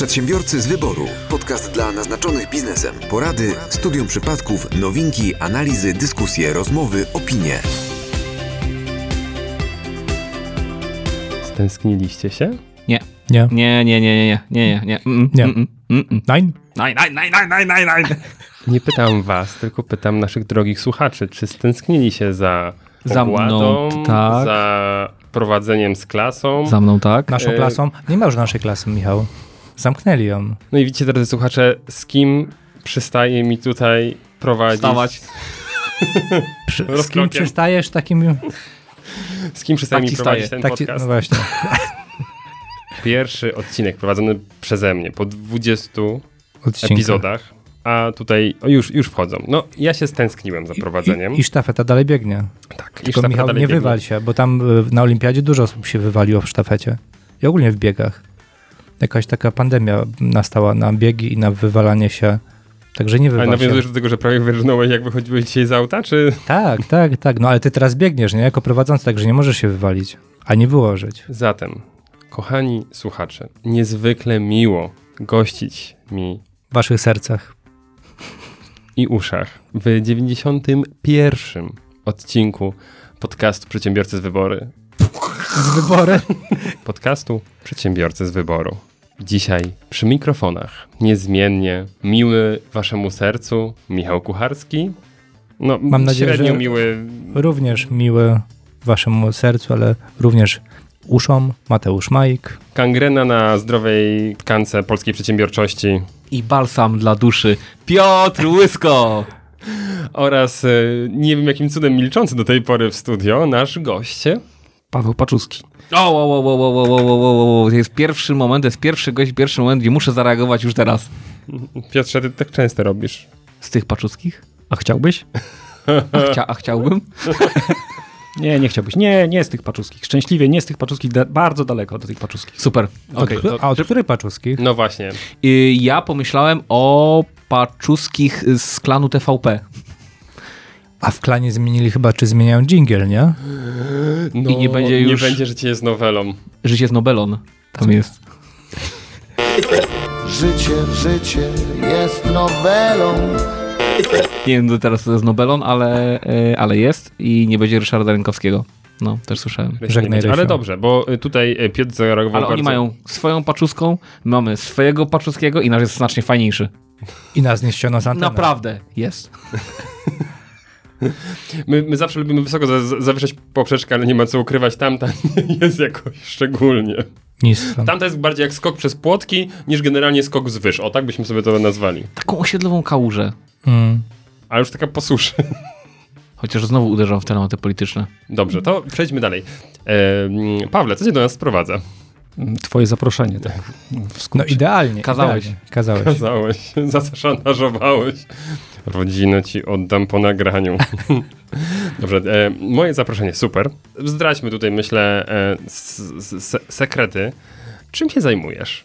Przedsiębiorcy z wyboru. Podcast dla naznaczonych biznesem. Porady, studium przypadków, nowinki, analizy, dyskusje, rozmowy, opinie. Stęskniliście się? Nie. Nie. Nie, nie, nie, nie, nie, nie, nie. Mm, Nie. Mm, mm, mm. Nein? Nein, nein, nein, nein, nein, nein, nein. Nie pytam was, tylko pytam naszych drogich słuchaczy, czy stęsknili się za Za mną, tak. za prowadzeniem z klasą. Za mną, tak? Naszą E, klasą? Nie ma już naszej klasy, Michał. Zamknęli ją. No i widzicie, drodzy słuchacze, z kim przystaje mi tutaj prowadzić, Wstawać. Przy, z kim przystajesz takim... z kim przystaje Tak mi ci prowadzić staje. ten Tak ci, podcast. no właśnie. Pierwszy odcinek prowadzony przeze mnie po 20 Odcinka. epizodach, a tutaj o, już, już wchodzą. No, ja się stęskniłem za prowadzeniem. I, I sztafeta dalej biegnie. tak, i Tylko sztafeta Michał, dalej nie biegnie. wywal się, bo tam y, na olimpiadzie dużo osób się wywaliło w sztafecie. I ogólnie w biegach. Jakaś taka pandemia nastała na biegi i na wywalanie się. Także nie Ale wywal się. nawiązujesz do tego, że prawie wyrżnąłeś, jak wychodziłeś dzisiaj z auta, czy... Tak, tak, tak. No ale ty teraz biegniesz, nie? Jako prowadzący, także nie możesz się wywalić. Ani wyłożyć. Zatem, kochani słuchacze, niezwykle miło gościć mi W waszych sercach. i uszach w 91 odcinku podcastu Przedsiębiorcy z Wybory. Z wybory. Podcastu Przedsiębiorcy z Wyboru. Dzisiaj przy mikrofonach niezmiennie miły waszemu sercu Michał Kucharski. No, Mam nadzieję, średnio że- miły Również miły waszemu sercu, ale również uszom. Mateusz Majk. kangrena na zdrowej tkance polskiej przedsiębiorczości I balsam dla duszy. Piotr Łysko! oraz e, nie wiem jakim cudem milczący do tej pory w studio nasz gość. Paweł Paczuski. O, o, o, o, o, o, o, o, o, to jest pierwszy moment, to jest pierwszy gość, pierwszy moment, gdzie muszę zareagować już teraz. Piotrze, ty tak często robisz. Z tych paczuckich? A chciałbyś? A, chcia, a chciałbym? Nie, nie chciałbyś. Nie, nie z tych paczuskich. Szczęśliwie nie z tych paczuskich, da- bardzo daleko do tych paczuskich. Super. Od, Okej. któ- a od których paczuskich? No właśnie. Y, Ja pomyślałem o paczuskich z klanu TVP. A w klanie zmienili chyba, czy zmieniają dżingiel, nie? No, I nie będzie już- Nie będzie, cię jest nowelą. Życie z Nobelon. Tam jest. Życie, życie jest nowelą. Nie wiem do teraz to jest Nobelon, ale, e, ale jest i nie będzie Ryszarda Rękowskiego. No, też słyszałem. Żegnaj. Ale dobrze, bo y, tutaj y, Piotr zareagował Ale bardzo... oni mają swoją paczuską, my mamy swojego paczuskiego i nasz jest znacznie fajniejszy. I nas nie ściągną z anteny. Naprawdę jest. My, my zawsze lubimy wysoko za, zawyżać poprzeczkę, ale nie ma co ukrywać. Tamta nie jest jakoś szczególnie. Nisko. Tamta jest bardziej jak skok przez płotki, niż generalnie skok z wyż. O, tak byśmy sobie to nazwali. Taką osiedlową kałużę. Mm. A już taka po suszy. Chociaż znowu uderzam w tematy polityczne. Dobrze, to przejdźmy dalej. E, Pawle, co cię do nas sprowadza? Twoje zaproszenie, tak. W No idealnie. Kazałeś. Idealnie. Kazałeś. Kazałeś, zaszantażowałeś. Rodzinę ci oddam po nagraniu. Dobrze, e, moje zaproszenie, super. Zdradźmy tutaj, myślę, e, s, s, sekrety. Czym się zajmujesz?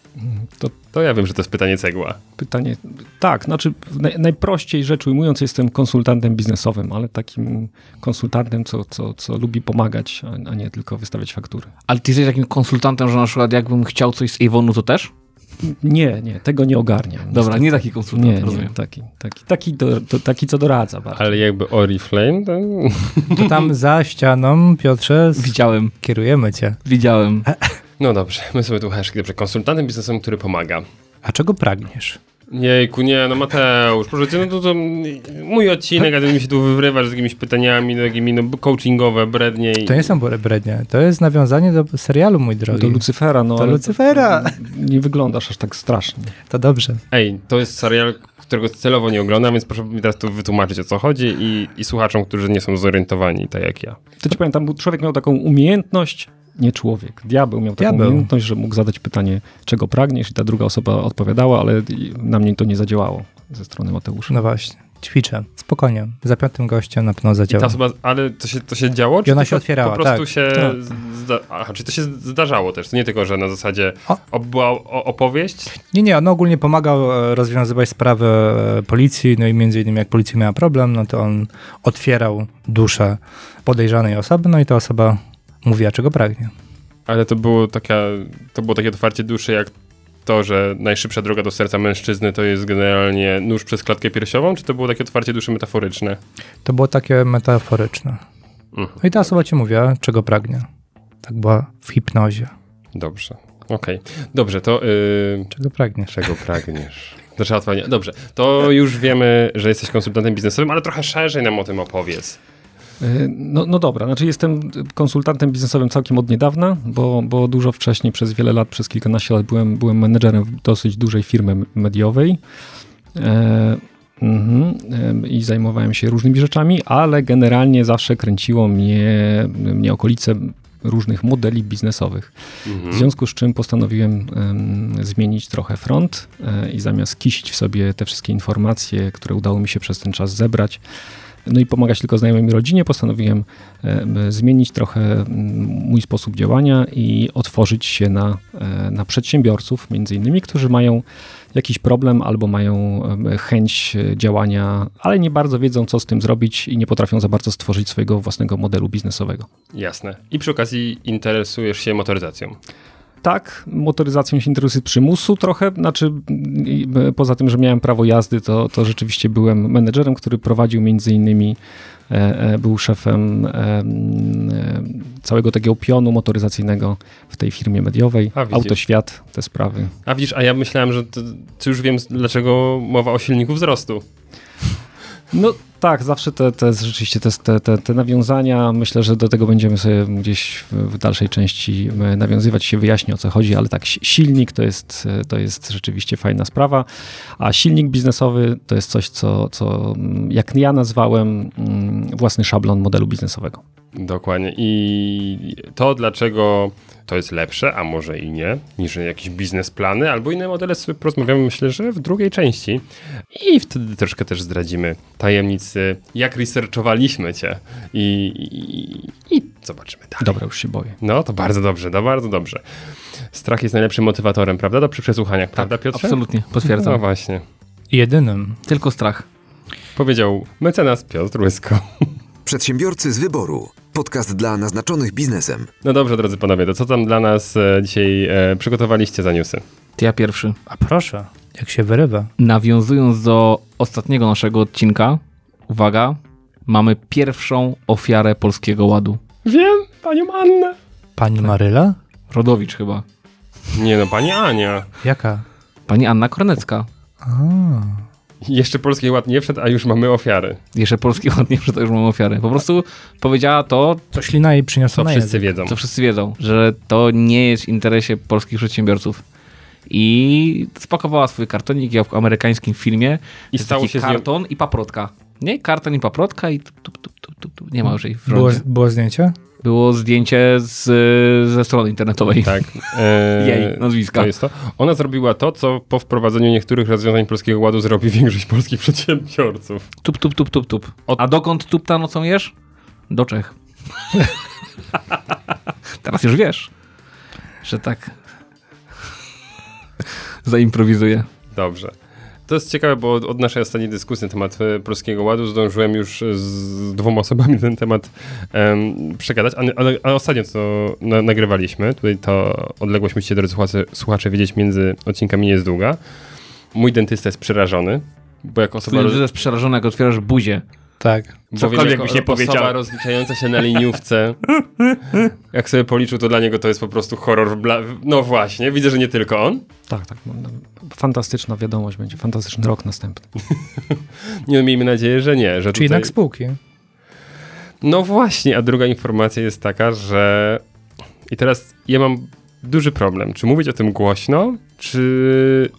To To ja wiem, że to jest pytanie cegła. pytanie, tak, znaczy naj, najprościej rzecz ujmując jestem konsultantem biznesowym, ale takim konsultantem, co, co, co lubi pomagać, a, a nie tylko wystawiać faktury. Ale ty jesteś takim konsultantem, że na przykład jakbym chciał coś z Avonu, to też? Nie, nie, tego nie ogarniam. Dobra, niestety. nie taki konsultant, nie, rozumiem. nie, taki, taki, taki, do, to, taki co doradza bardzo. Ale jakby Oriflame, to... To tam za ścianą, Piotrze, z... Widziałem, kierujemy cię. widziałem. No dobrze, my sobie tu haszki. Dobrze, konsultantem biznesowym, który pomaga. A czego pragniesz? Jejku, nie, no Mateusz, proszę cię, no to, to mój odcinek, a ty mi się tu wywrywasz z jakimiś pytaniami, no, takimi no, coachingowe, brednie i... To nie są brednie. To jest nawiązanie do serialu, mój drogi. do Lucyfera, no Do ale Lucyfera. nie wyglądasz aż tak strasznie. To dobrze. Ej, to jest serial, którego celowo nie oglądam, więc proszę mi teraz tu wytłumaczyć, o co chodzi i, i słuchaczom, którzy nie są zorientowani, tak jak ja. To ci powiem, tam człowiek miał taką umiejętność, nie człowiek, diabeł miał taką Diabeł. umiejętność, że mógł zadać pytanie, czego pragniesz i ta druga osoba odpowiadała, ale na mnie to nie zadziałało ze strony Mateusza. No właśnie. Ćwiczę. Spokojnie. Za piątym gościem na pewno I ta zadziała. osoba, ale to się, to się działo? I ona się otwierała, Po prostu tak. się... Tak. Zda, aha, czy to się zdarzało też? To nie tylko, że na zasadzie O. była opowieść? Nie, nie, on ogólnie pomagał e, rozwiązywać sprawy e, policji, no i między innymi jak policja miała problem, no to on otwierał duszę podejrzanej osoby, no i ta osoba mówiła, czego pragnie. Ale to było, taka, to było takie otwarcie duszy jak to, że najszybsza droga do serca mężczyzny to jest generalnie nóż przez klatkę piersiową, czy to było takie otwarcie duszy metaforyczne? To było takie metaforyczne. Mhm. No i ta osoba ci mówiła, czego pragnie. Tak była w hipnozie. Dobrze. Okej. Dobrze, to yy, Czego pragniesz? czego pragniesz? Zaczęła odpowiedź. Dobrze, to już wiemy, że jesteś konsultantem biznesowym, ale trochę szerzej nam o tym opowiedz. E, No, no dobra, znaczy jestem konsultantem biznesowym całkiem od niedawna, bo, bo dużo wcześniej, przez wiele lat, przez kilkanaście lat byłem, byłem menedżerem dosyć dużej firmy mediowej. E, em, I zajmowałem się różnymi rzeczami, ale generalnie zawsze kręciło mnie, mnie okolice różnych modeli biznesowych. Mhm. W związku z czym postanowiłem em, zmienić trochę front e, i zamiast kisić w sobie te wszystkie informacje, które udało mi się przez ten czas zebrać, no i pomagać tylko znajomym i rodzinie, postanowiłem em, zmienić trochę mój sposób działania i otworzyć się na, e, na przedsiębiorców, między innymi, którzy mają jakiś problem albo mają chęć działania, ale nie bardzo wiedzą, co z tym zrobić i nie potrafią za bardzo stworzyć swojego własnego modelu biznesowego. Jasne. I przy okazji interesujesz się motoryzacją. Tak, motoryzacją się interesuję przymusu trochę, znaczy e, poza tym, że miałem prawo jazdy, to, to rzeczywiście byłem menedżerem, który prowadził między innymi, e, e, był szefem całego takiego pionu motoryzacyjnego w tej firmie mediowej. Autoświat, te sprawy. A widzisz, a ja myślałem, że to, to już wiem, dlaczego mowa o silniku wzrostu. No tak, zawsze te, te rzeczywiście te, te, te, nawiązania, myślę, że do tego będziemy sobie gdzieś w, dalszej części nawiązywać, się wyjaśni o co chodzi, ale tak, si- silnik to jest, e, to jest rzeczywiście fajna sprawa, a silnik biznesowy to jest coś, co, co jak ja nazwałem, mm, własny szablon modelu biznesowego. Dokładnie. I to, dlaczego to jest lepsze, a może i nie, niż jakieś biznesplany albo inne modele, sobie porozmawiamy, myślę, że w drugiej części. I wtedy troszkę też zdradzimy jak researchowaliśmy cię. I, i, i zobaczymy dalej. Dobra, już się boję. No, to bardzo dobrze, no bardzo dobrze. Strach jest najlepszym motywatorem, prawda? Do przy przesłuchaniach, prawda Piotrze? Absolutnie, No potwierdzam. właśnie. Jedynym. Tylko strach. Powiedział mecenas Piotr Łysko. Przedsiębiorcy z wyboru. Podcast dla naznaczonych biznesem. No dobrze, drodzy panowie, to co tam dla nas e, dzisiaj e, przygotowaliście za newsy? To ja pierwszy. A proszę, jak się wyrywa. Nawiązując do ostatniego naszego odcinka, uwaga, mamy pierwszą ofiarę Polskiego Ładu. Wiem, panią Annę. Pani Maryla? Rodowicz chyba. Nie no, pani Ania. Jaka? Pani Anna Kornecka. A, Jeszcze Polski Ład nie wszedł, a już mamy ofiary. Jeszcze Polski Ład nie to już mamy ofiarę. Po prostu powiedziała to, co ślina jej przyniosła To na wszyscy wiedzą. co wszyscy wiedzą, że to nie jest w interesie polskich przedsiębiorców. I spakowała swój kartonik jak w amerykańskim filmie. I stało się z nią- karton i paprotka. Nie? Karton i paprotka i tup, tup, tup, tup, tup, tup. nie ma już jej w Było, rządzie. było zdjęcie? Było zdjęcie z, ze strony internetowej. Tak. E, Jej nazwiska. To jest to. Ona zrobiła to, co po wprowadzeniu niektórych rozwiązań Polskiego Ładu zrobi większość polskich przedsiębiorców. Tup, tup, tup, tup, tup. Od- A dokąd tup ta nocą jesz? Do Czech. Teraz już wiesz, że tak zaimprowizuję. Dobrze. To jest ciekawe, bo od, naszej ostatniej dyskusji na temat e, Polskiego Ładu zdążyłem już z dwoma osobami ten temat em, przegadać, ale, ale, ostatnio co na, nagrywaliśmy, tutaj to odległość musicie, drodzy słuchacze, słuchacze, wiedzieć między odcinkami nie jest długa. Mój dentysta jest przerażony, bo jak osoba... Ty jest przerażony, jak otwierasz buzię. Tak. Bo Cokolwiek byś nie powiedział. Osoba rozliczająca się na liniówce. jak sobie policzył, to dla niego to jest po prostu horror. w Bla... No właśnie, widzę, że nie tylko on. Tak, tak. No, no, fantastyczna wiadomość będzie, fantastyczny rok następny. Nie, no, miejmy nadzieję, że nie. Że Czyli tutaj... jednak spółki. No właśnie, a druga informacja jest taka, że. I teraz ja mam duży problem. Czy mówić o tym głośno, czy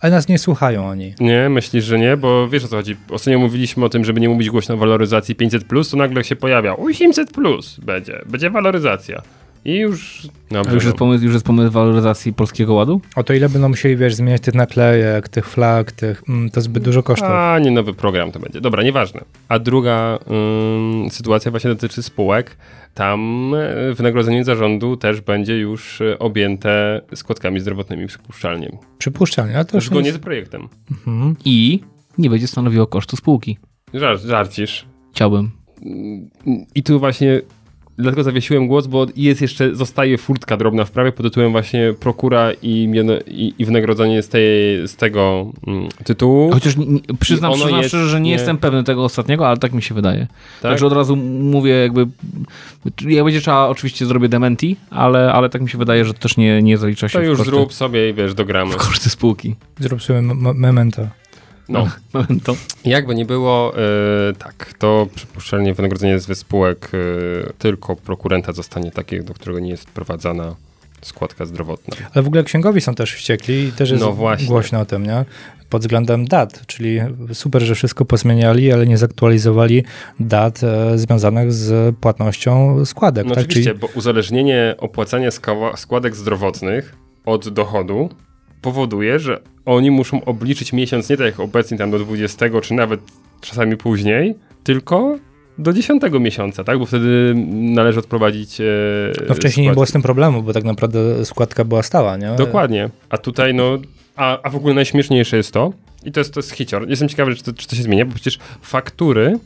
Ale nas nie słuchają oni. nie? Myślisz, że nie? Bo wiesz o co chodzi. Ostatnio mówiliśmy o tym, żeby nie mówić głośno o waloryzacji 500, to nagle się pojawia 800 będzie. Będzie waloryzacja. I już. A Dobrze, już jest no. pomysł, już jest pomysł waloryzacji Polskiego Ładu? O to ile będą musieli, wiesz, zmieniać tych naklejek, tych flag, tych... Mm, to zbyt dużo kosztów. A, nie nowy program to będzie. Dobra, nieważne. A druga ym, sytuacja właśnie dotyczy spółek. Tam y, wynagrodzenie zarządu też będzie już y, objęte składkami zdrowotnymi przypuszczalnie. Przypuszczalnie, ale to już zgodnie nie... z projektem. Mhm. I nie będzie stanowiło kosztu spółki. Żart, żarcisz. Chciałbym. I tu właśnie dlatego zawiesiłem głos, bo jest jeszcze, zostaje furtka drobna w prawie pod tytułem właśnie prokura i, i, i wynagrodzenie z, tej, z tego mm, tytułu. Chociaż nie, przyznam, przyznam jest szczerze, że nie, nie- jestem pewny tego ostatniego, ale tak mi się wydaje. Tak? Także od razu mówię jakby, jak będzie trzeba, oczywiście zrobię dementi, ale, ale tak mi się wydaje, że to też nie, nie zalicza się To już koszty, zrób sobie i wiesz, dogramy. w koszty spółki. Zrób sobie memento. No. To. Jakby nie było, e, tak, to przypuszczalnie wynagrodzenie z spółek e, tylko prokurenta zostanie takie, do którego nie jest wprowadzana składka zdrowotna. Ale w ogóle księgowi są też wściekli i też jest No właśnie. głośno o tym, nie? Pod względem dat, czyli super, że wszystko pozmieniali, ale nie zaktualizowali dat e, związanych z płatnością składek. No tak? oczywiście, Czyli bo uzależnienie opłacania składek zdrowotnych od dochodu powoduje, że oni muszą obliczyć miesiąc nie tak jak obecnie tam do 20, czy nawet czasami później, tylko do 10 miesiąca, tak? Bo wtedy należy odprowadzić. E, no wcześniej nie składki. było z tym problemu, bo tak naprawdę składka była stała, nie? Dokładnie. A tutaj, no, a, a w ogóle najśmieszniejsze jest to, i to jest, to jest hicior. Jestem ciekawy, czy to, czy to się zmienia, bo przecież faktury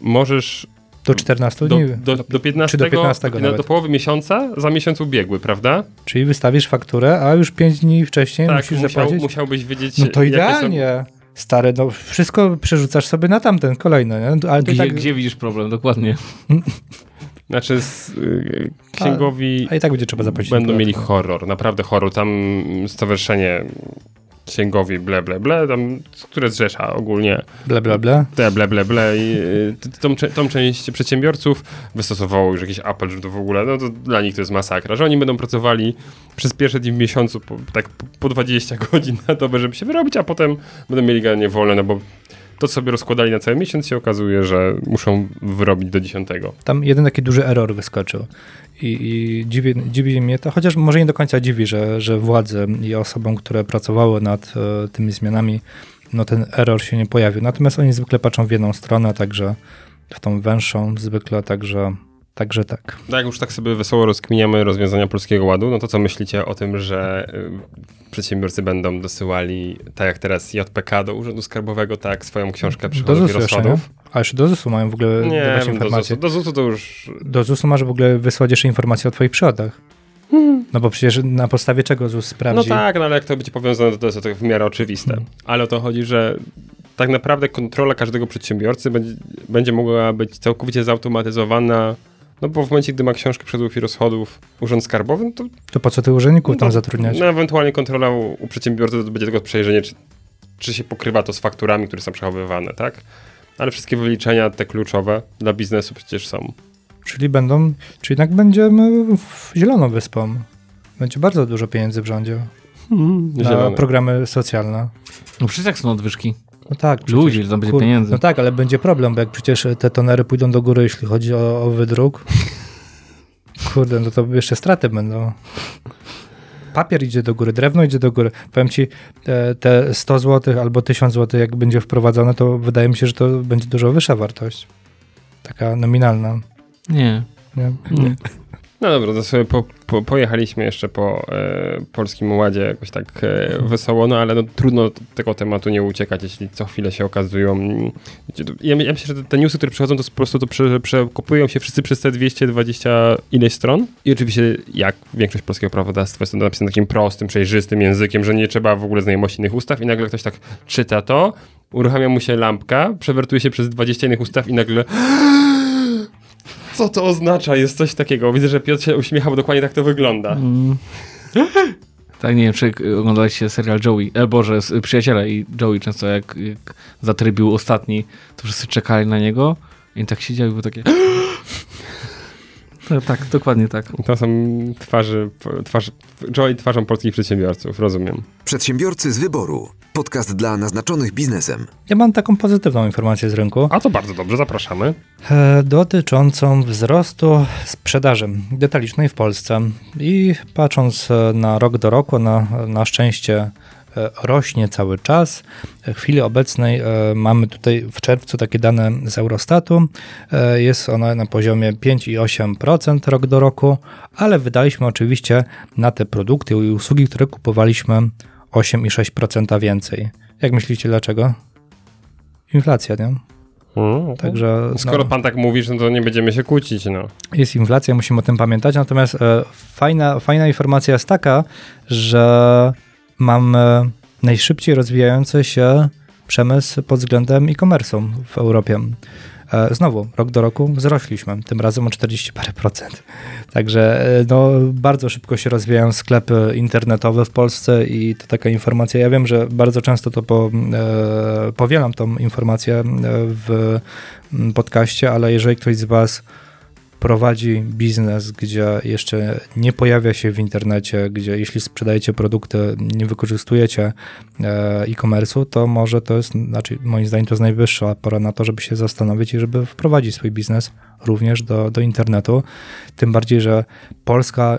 możesz Do 14 do, dni. do, do 15, czy do 15 do, nawet. do połowy miesiąca za miesiąc ubiegły, prawda? Czyli wystawisz fakturę, a już 5 dni wcześniej tak, musisz musiał, zapłacić. musiałbyś wiedzieć. No to idealnie. Stary, no wszystko przerzucasz sobie na tamten kolejny, nie? Ale Gdzie, tak, gdzie widzisz problem, dokładnie. Są, znaczy, z, y, księgowi a i tak będzie trzeba zapłacić. będą mieli horror, naprawdę horror. Tam stowarzyszenie księgowi ble, ble, ble, tam, które zrzesza ogólnie Ble, ble, ble. te ble, ble, ble i y, tą, tą część przedsiębiorców wystosowało już jakiś apel, że to w ogóle, no to dla nich to jest masakra, że oni będą pracowali przez pierwsze dni w miesiącu po, tak po- po 20 godzin na dobę, żeby się wyrobić, a potem będą mieli generalnie wolne, no bo to, co sobie rozkładali na cały miesiąc, się okazuje, że muszą wyrobić do 10. Tam jeden taki duży error wyskoczył. I, i dziwi, dziwi mnie to, chociaż może nie do końca dziwi, że, że władze i osobom, które pracowały nad e, tymi zmianami, no ten error się nie pojawił. Natomiast oni zwykle patrzą w jedną stronę, także w tą węższą zwykle, także, także tak. No jak już tak sobie wesoło rozkminiamy rozwiązania Polskiego Ładu, no to co myślicie o tym, że y, przedsiębiorcy będą dosyłali, tak jak teraz JPK do Urzędu Skarbowego, tak swoją książkę Do przychodów i rozchodów? A jeszcze do ZUS-u mają w ogóle Nie, dawać do informacje. ZUS-u, do ZUS-u to już Do ZUS-u masz w ogóle wysłać jeszcze informacje o twoich przychodach. No bo przecież na podstawie czego ZUS No sprawdzi? tak, no ale jak to będzie powiązane, to, jest to w miarę oczywiste. Ale o to chodzi, że tak naprawdę kontrola każdego przedsiębiorcy będzie, będzie mogła być całkowicie zautomatyzowana. No bo w momencie, gdy ma książkę przychodów i rozchodów Urząd Skarbowy, no to To po co ty urzędników no tam zatrudniać? No ewentualnie kontrola u, u przedsiębiorcy to będzie tylko przejrzenie, czy, czy się pokrywa to z fakturami, które są przechowywane, tak? Ale wszystkie wyliczenia, te kluczowe dla biznesu przecież są. Czyli będą, czy jednak będziemy w zieloną wyspą. Będzie bardzo dużo pieniędzy w rządzie na Zielone. programy socjalne. No przecież jak są nadwyżki. No tak. przecież, Ludzi, ile tam będzie kur- pieniędzy. No tak, ale będzie problem, bo jak przecież te tonery pójdą do góry, jeśli chodzi o, o wydruk. Kurde, no to jeszcze straty będą. Papier idzie do góry, drewno idzie do góry. Powiem ci, te, te 100 zł albo 1000 zł, jak będzie wprowadzone, to wydaje mi się, że to będzie dużo wyższa wartość. Taka nominalna. Nie. Nie? nie. No dobra, to sobie po, po, pojechaliśmy jeszcze po e, Polskim Ładzie jakoś tak e, wesoło, no ale no, trudno tego tematu nie uciekać, jeśli co chwilę się okazują. Ja, ja myślę, że te newsy, które przychodzą, to po prostu to prze, przekopują się wszyscy przez te 220 ileś stron. I oczywiście, jak większość polskiego prawodawstwa jest to napisane takim prostym, przejrzystym językiem, że nie trzeba w ogóle znajomości innych ustaw i nagle ktoś tak czyta to, uruchamia mu się lampka, przewertuje się przez 20 innych ustaw i nagle co to oznacza? Jest coś takiego. Widzę, że Piotr się uśmiecha, bo dokładnie tak to wygląda. Mm. Tak, nie wiem, czy oglądaliście serial Joey, e, Boże, Przyjaciele i Joey często jak, jak zatrybił ostatni, to wszyscy czekali na niego i tak siedział i było takie... No, tak, dokładnie tak. To są twarzy, twarz, Joey twarzą polskich przedsiębiorców, rozumiem. Przedsiębiorcy z wyboru. Podcast dla naznaczonych biznesem. Ja mam taką pozytywną informację z rynku. A to bardzo dobrze, zapraszamy. e, dotyczącą wzrostu sprzedaży detalicznej w Polsce. I patrząc e, na rok do roku, na, na szczęście e, rośnie cały czas. W chwili obecnej e, mamy tutaj w czerwcu takie dane z Eurostatu. E, Jest ona na poziomie 5,8% rok do roku, ale wydaliśmy oczywiście na te produkty i usługi, które kupowaliśmy 8,6% więcej. Jak myślicie dlaczego? Inflacja, nie? Mm, Także Skoro no, pan tak mówisz, no to nie będziemy się kłócić, no. jest inflacja, musimy o tym pamiętać. Natomiast e, fajna, fajna informacja jest taka, że mamy najszybciej rozwijający się przemysł pod względem e-commerce'u w Europie. E, Znowu, rok do roku wzrośliśmy, tym razem o 40 parę procent. Także e, no, bardzo szybko się rozwijają sklepy internetowe w Polsce i to taka informacja, ja wiem, że bardzo często to po, e, powielam tą informację e, w podcaście, ale jeżeli ktoś z Was prowadzi biznes, gdzie jeszcze nie pojawia się w internecie, gdzie jeśli sprzedajecie produkty, nie wykorzystujecie e, e-commerce'u, to może to jest, znaczy moim zdaniem to jest najwyższa pora na to, żeby się zastanowić i żeby wprowadzić swój biznes również do, do internetu. Tym bardziej, że Polska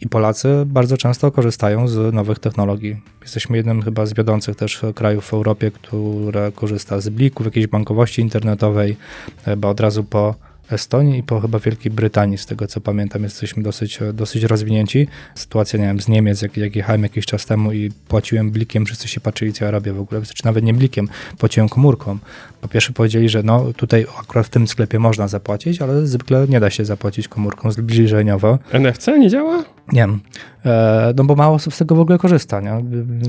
i Polacy bardzo często korzystają z nowych technologii. Jesteśmy jednym chyba z wiodących też krajów w Europie, które korzysta z blików, jakiejś bankowości internetowej, chyba od razu po Estonii i po chyba Wielkiej Brytanii, z tego co pamiętam, jesteśmy dosyć, dosyć rozwinięci. Sytuacja, nie wiem, z Niemiec, jak, jak jechałem jakiś czas temu i płaciłem blikiem, wszyscy się patrzyli, co ja robię w ogóle, czy nawet nie blikiem, płaciłem komórką. Po pierwsze powiedzieli, że no tutaj akurat w tym sklepie można zapłacić, ale zwykle nie da się zapłacić komórką zbliżeniowo. NFC nie działa? Nie wiem, e, no bo mało osób z tego w ogóle korzysta, nie?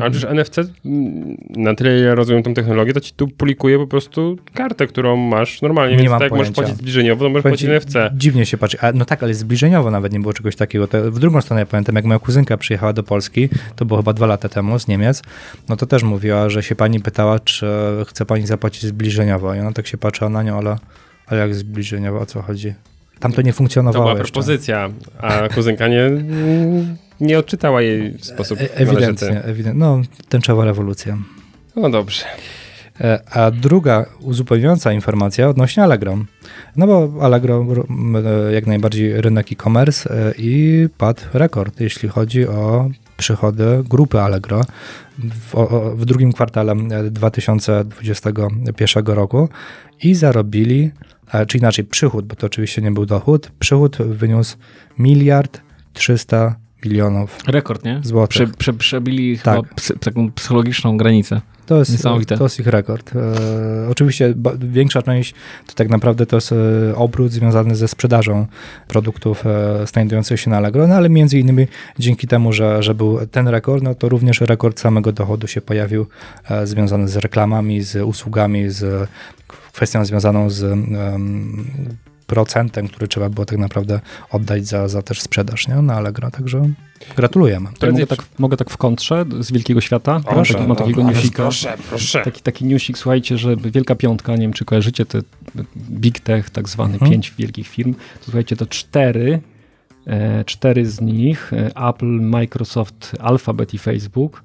Ale przecież NFC, mm, na tyle ile rozumiem tą technologię, to ci tu plikuje po prostu kartę, którą masz normalnie, Nie więc mam tak jak możesz pojęcia. płacić zbliżeniowo, to możesz Powiem płacić ci, NFC. Dziwnie się patrzy. A, no tak, ale zbliżeniowo nawet nie było czegoś takiego. W drugą stronę ja pamiętam, jak moja kuzynka przyjechała do Polski, to było chyba dwa lata temu z Niemiec, no to też mówiła, że się pani pytała, czy chce pani zapłacić zbliżeniowo. I ona tak się patrzyła na nią, ale, ale jak zbliżeniowo, o co chodzi? Tam to nie To funkcjonowało była jeszcze. propozycja, a kuzynka nie, nie odczytała jej w sposób E, należyty. ewidentnie, ewidentnie. No, tęczowa rewolucja. No dobrze. E, A druga uzupełniająca informacja odnośnie Allegro. No bo Allegro e, jak najbardziej rynek e-commerce e, i padł rekord, jeśli chodzi o przychody grupy Allegro w, w drugim kwartale e, 2021 roku i zarobili, e, czy inaczej przychód, bo to oczywiście nie był dochód, przychód wyniósł miliard 300 milionów Rekord, nie? złotych. Prze, prze, przebili Tak. chyba psy, taką psychologiczną granicę. To jest, Niesamowite. to jest ich rekord. E, oczywiście ba, większa część to tak naprawdę to jest e, obrót związany ze sprzedażą produktów e, znajdujących się na Allegro, no ale między innymi dzięki temu, że, że był ten rekord, no to również rekord samego dochodu się pojawił e, związany z reklamami, z usługami, z kwestią związaną z procentem, który trzeba było tak naprawdę oddać za, za też sprzedaż nie? na Allegro, także gratulujemy. Prędzej mogę, tak, mogę tak w kontrze z Wielkiego Świata? Proszę, taki, mam takiego newsika. Proszę, proszę. Taki, taki newsik, słuchajcie, że Wielka Piątka, nie wiem czy kojarzycie te Big Tech, tak zwany, Mhm. pięć wielkich firm, to słuchajcie, to cztery, e, cztery z nich, e, Apple, Microsoft, Alphabet i Facebook,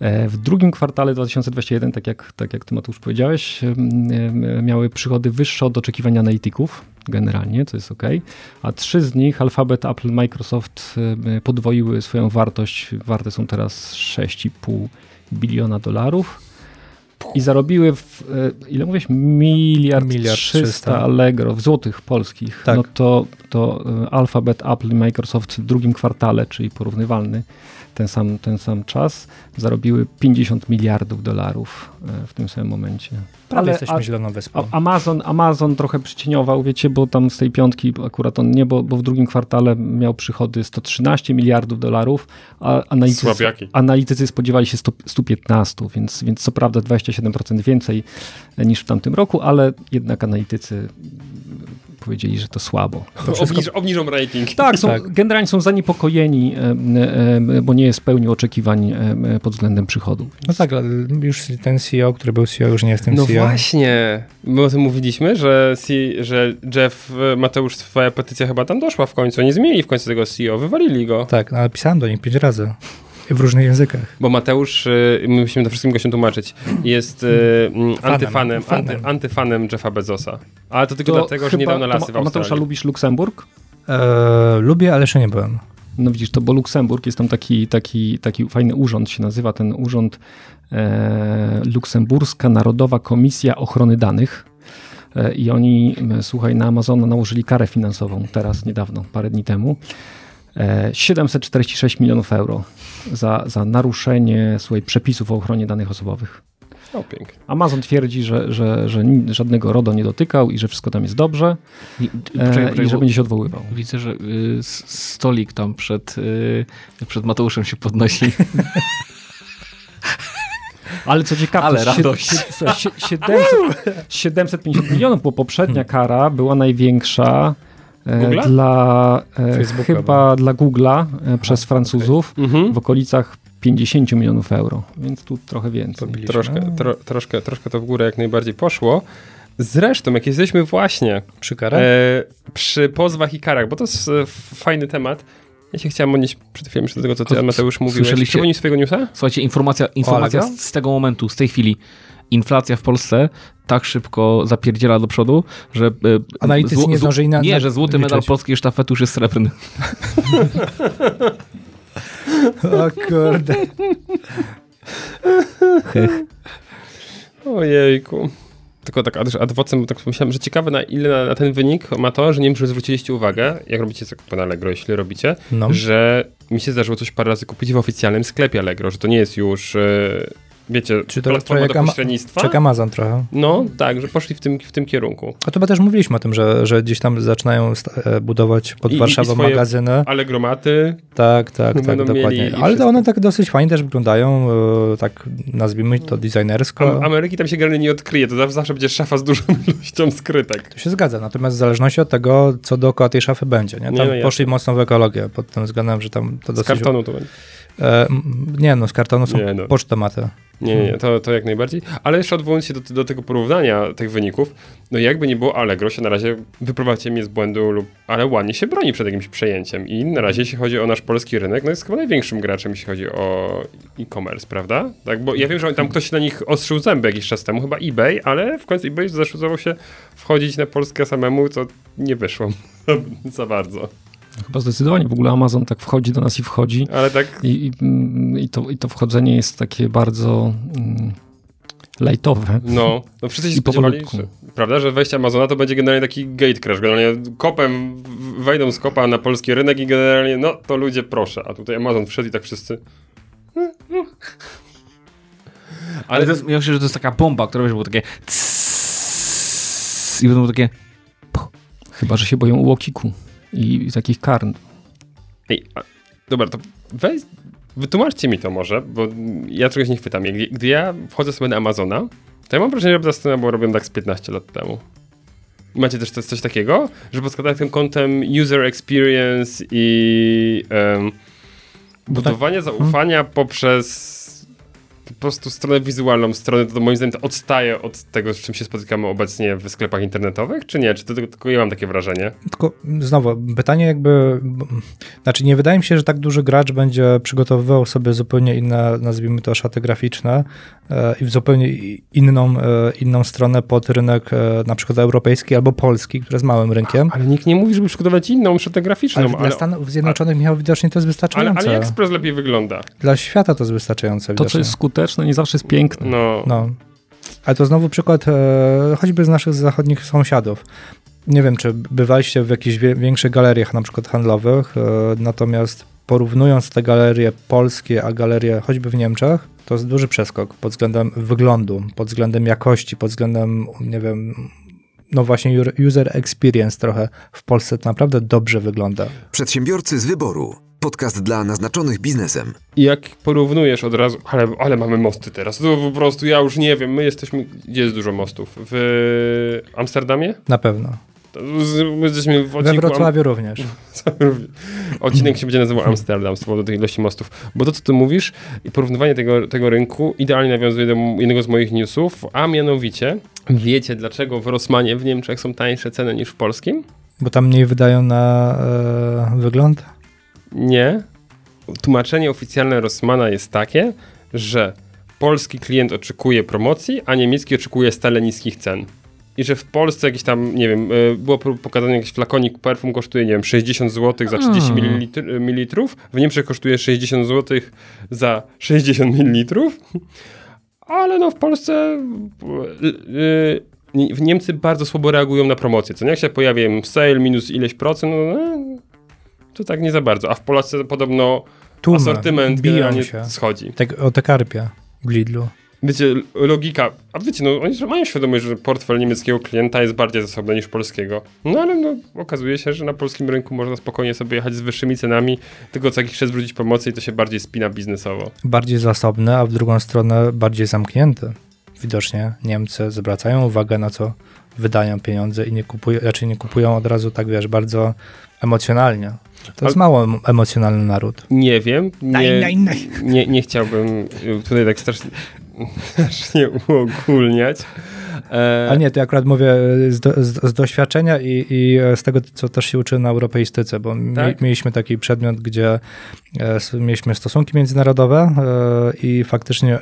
e, w drugim kwartale 2021, tak jak, tak jak ty Mateusz powiedziałeś, miały przychody wyższe od oczekiwań analityków, generalnie, to jest ok, a trzy z nich, Alphabet, Apple, Microsoft, em, podwoiły swoją wartość, warte są teraz 6,5 biliona dolarów. I zarobiły w, e, ile mówisz, miliard, Miliard 300 300. allegro w złotych polskich, Tak. no to, to Alphabet, Apple i Microsoft w drugim kwartale, czyli porównywalny ten sam, ten sam czas, zarobiły 50 miliardów dolarów e, w tym samym momencie. Prawie jesteśmy a- zieloną wyspą. a- Amazon, Amazon trochę przycieniował, wiecie, bo tam z tej piątki akurat on nie, bo, bo w drugim kwartale miał przychody 113 miliardów dolarów, a analitycy, Słabiaki. analitycy spodziewali się 100, 115, więc, więc co prawda 27% więcej niż w tamtym roku, ale jednak analitycy powiedzieli, że to słabo. Obniż, obniżą rating. Tak, są, Tak. generalnie są zaniepokojeni, bo nie spełnił oczekiwań em, pod względem przychodu. No tak, ale już ten CEO, który był CEO, już nie jest tym No CEO. właśnie, my o tym mówiliśmy, że, C, że Jeff, e, Mateusz, twoja petycja chyba tam doszła w końcu, nie zmienili w końcu tego CEO, wywalili go. Tak, no, ale pisałem do nich pięć razy. W różnych językach. Bo Mateusz, e, my musimy to wszystkim gościom tłumaczyć, jest mm, antyfanem, fanem. anty, antyfanem Jeffa Bezosa. Ale to tylko To dlatego, że nie chyba- dał na lasy to w Ma- Mateusza, Australii. lubisz Luksemburg? E, lubię, ale jeszcze nie byłem. No widzisz, to bo Luksemburg jest tam taki, taki, taki fajny urząd, się nazywa ten urząd e, Luksemburska Narodowa Komisja Ochrony Danych. E, I oni, słuchaj, na Amazona nałożyli karę finansową teraz, niedawno, parę dni temu. E, 746 milionów euro za, za naruszenie słuchaj, przepisów o ochronie danych osobowych. O, pięknie. Amazon twierdzi, że, że, że żadnego RODO nie dotykał i że wszystko tam jest dobrze I, e, poczekaj, poczekaj, i że będzie się odwoływał. Widzę, że y, stolik tam przed, y, przed Mateuszem się podnosi. Ale co ciekawe, Ale radość. sie- słuchaj, sie- 700, 750 milionów, bo poprzednia kara była największa e, Google'a? dla e, Facebooka, chyba dla Google'a e, przez Francuzów Mhm. w okolicach 50 milionów euro, więc tu trochę więcej. Troszkę, tro, troszkę, troszkę to w górę jak najbardziej poszło. Zresztą, jak jesteśmy właśnie Przy karę? e, przy pozwach i karach, bo to jest e, fajny temat. Ja się chciałem odnieść przed chwilą do tego, co ty, Mateusz, mówiłeś. słyszeliście- Przypomnij swojego newsa? Słuchajcie, informacja, informacja z tego momentu, z tej chwili. Inflacja w Polsce tak szybko zapierdziela do przodu, że... e, Analitycy nie zdążyli na- Nie, że złoty medal polskiej sztafety już jest srebrny. O kurde. Ojejku. Tylko tak ad- vocem, tak myślałem, że ciekawe na ile na, na ten wynik ma to, że nie wiem, czy zwróciliście uwagę, jak robicie zakupy na Allegro, jeśli robicie, No. że mi się zdarzyło coś parę razy kupić w oficjalnym sklepie Allegro, że to nie jest już, e, wiecie, Czy to platforma jak do pośrednictwa. Czeka Amazon trochę. No, tak, że poszli w tym, w tym kierunku. A to chyba też mówiliśmy o tym, że, że gdzieś tam zaczynają e, budować pod I- i- i Warszawą swoje- magazyny. Allegromaty, Tak, tak, tak, dokładnie. Ale to one tak dosyć fajnie też wyglądają, e, tak nazwijmy to designersko. Am- Ameryki tam się generalnie nie odkryje, to zawsze, będzie szafa z dużą ilością skrytek. To się zgadza, natomiast w zależności od tego, co dookoła tej szafy będzie. Nie? Tam Nie, no jasne. poszli mocno w ekologię pod tym względem, że tam to Z dosyć... kartonu to będzie. E, nie no, z kartonu są Nie, no. pocztomaty. Nie, nie, nie, to, to jak najbardziej. Ale jeszcze odwołując się do, do tego porównania tych wyników, no jakby nie było Allegro się na razie wyprowadźcie mnie z błędu lub, ale ładnie się broni przed jakimś przejęciem i na razie jeśli chodzi o nasz polski rynek, no jest chyba największym graczem jeśli chodzi o e-commerce, prawda? Tak, bo ja wiem, że tam ktoś na nich ostrzył zęby jakiś czas temu, chyba eBay, ale w końcu eBay zdecydował się wchodzić na Polskę samemu, co nie wyszło za bardzo. Chyba zdecydowanie. W ogóle Amazon tak wchodzi do nas i wchodzi. Ale tak I, i, i, to, I to wchodzenie jest takie bardzo mm, lajtowe. No, no wszyscy się spodziewali, że, prawda, że wejście Amazona to będzie generalnie taki gate crash, generalnie kopem wejdą z kopa na polski rynek i generalnie, no to ludzie proszę, a tutaj Amazon wszedł i tak wszyscy... Ale to jest, ja myślę, że to jest taka bomba, która wiesz, było takie i będą takie Chyba, że się boją ułokiku i, i takich karn. Ej, a, dobra, to weź, wytłumaczcie mi to może, bo ja czegoś nie chwytam. Gdy, gdy ja wchodzę sobie na Amazona, to ja mam wrażenie, że ta strona była robiona tak z 15 lat temu. Macie też coś, takiego, że pod tym kątem user experience i em, budowanie zaufania poprzez po prostu stronę wizualną, stronę, to moim zdaniem to odstaje od tego, z czym się spotykamy obecnie w sklepach internetowych, czy nie? Czy to tylko, tylko ja mam takie wrażenie? Tylko znowu, pytanie jakby, znaczy nie wydaje mi się, że tak duży gracz będzie przygotowywał sobie zupełnie inne, nazwijmy to, szaty graficzne e, i w zupełnie inną, e, inną stronę pod rynek e, na przykład europejski albo polski, który jest małym rynkiem. Ale nikt nie mówi, żeby przygotować inną szatę graficzną. Ale dla Stanów Zjednoczonych Michał widocznie to jest ale, wystarczające. ale AliExpress lepiej wygląda. Dla świata to jest wystarczające To, widocznie. co jest skuteczne, nie zawsze jest piękne. No. No. Ale to znowu przykład e, choćby z naszych zachodnich sąsiadów. Nie wiem, czy bywaliście w jakichś większych galeriach, na przykład handlowych, e, natomiast porównując te galerie polskie, a galerie choćby w Niemczech, to jest duży przeskok pod względem wyglądu, pod względem jakości, pod względem, nie wiem, no właśnie user experience trochę w Polsce to naprawdę dobrze wygląda. Przedsiębiorcy z wyboru. Podcast dla naznaczonych biznesem. I jak porównujesz od razu, ale, ale mamy mosty teraz, to po prostu ja już nie wiem, my jesteśmy, gdzie jest dużo mostów? W Amsterdamie? Na pewno. My jesteśmy w We odcinku Wrocławiu również. Odcinek się będzie nazywał Amsterdam z powodu tej ilości mostów. Bo to, co ty mówisz i porównywanie tego, tego rynku idealnie nawiązuje do jednego z moich newsów, a mianowicie wiecie, dlaczego w Rossmanie w Niemczech są tańsze ceny niż w polskim? Bo tam mniej wydają na e, wygląd. Nie. Tłumaczenie oficjalne Rossmana jest takie, że polski klient oczekuje promocji, a niemiecki oczekuje stale niskich cen. I że w Polsce jakiś tam, nie wiem, y, było pokazane jakiś flakonik perfum kosztuje, nie wiem, 60 zł za 30 ml, mililitrów, w Niemczech kosztuje 60 zł za 60 ml, ale no w Polsce y, Nie- w Niemcy bardzo słabo reagują na promocje. Co nie? Jak się pojawia im sale minus ileś procent, no, to tak nie za bardzo. A w Polsce podobno Tłumy asortyment generalnie się. schodzi. Tak, o te karpie w Lidlu. wiecie, logika, a wiecie, no oni mają świadomość, że portfel niemieckiego klienta jest bardziej zasobny niż polskiego. No ale no, okazuje się, że na polskim rynku można spokojnie sobie jechać z wyższymi cenami, tylko co jakiś czas zwrócić pomocy i to się bardziej spina biznesowo. Bardziej zasobny, a w drugą stronę bardziej zamknięty. Widocznie Niemcy zwracają uwagę na co wydają pieniądze i nie kupują, raczej nie kupują od razu tak, wiesz, bardzo emocjonalnie. To jest mało em- emocjonalny naród. Nie wiem, nie, nie, nie chciałbym y, tutaj tak strasznie, strasznie uogólniać. E, Ale nie, to akurat mówię z, do, z, z doświadczenia i, i z tego, co też się uczyłem na europeistyce, bo mi, Tak? mieliśmy taki przedmiot, gdzie e, mieliśmy stosunki międzynarodowe e, i faktycznie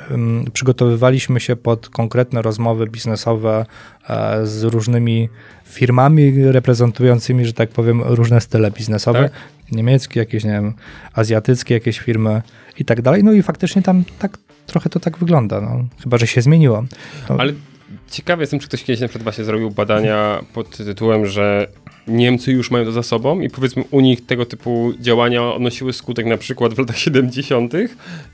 przygotowywaliśmy się pod konkretne rozmowy biznesowe e, z różnymi firmami reprezentującymi, że tak powiem, różne style biznesowe. Tak? Niemieckie, jakieś, nie wiem, azjatyckie jakieś firmy i tak dalej. No i faktycznie tam tak trochę to tak wygląda, no. chyba, że się zmieniło. To, Ale ciekawy jestem, czy ktoś kiedyś na przykład właśnie zrobił badania pod tytułem, że Niemcy już mają to za sobą i powiedzmy u nich tego typu działania odnosiły skutek na przykład w latach 70.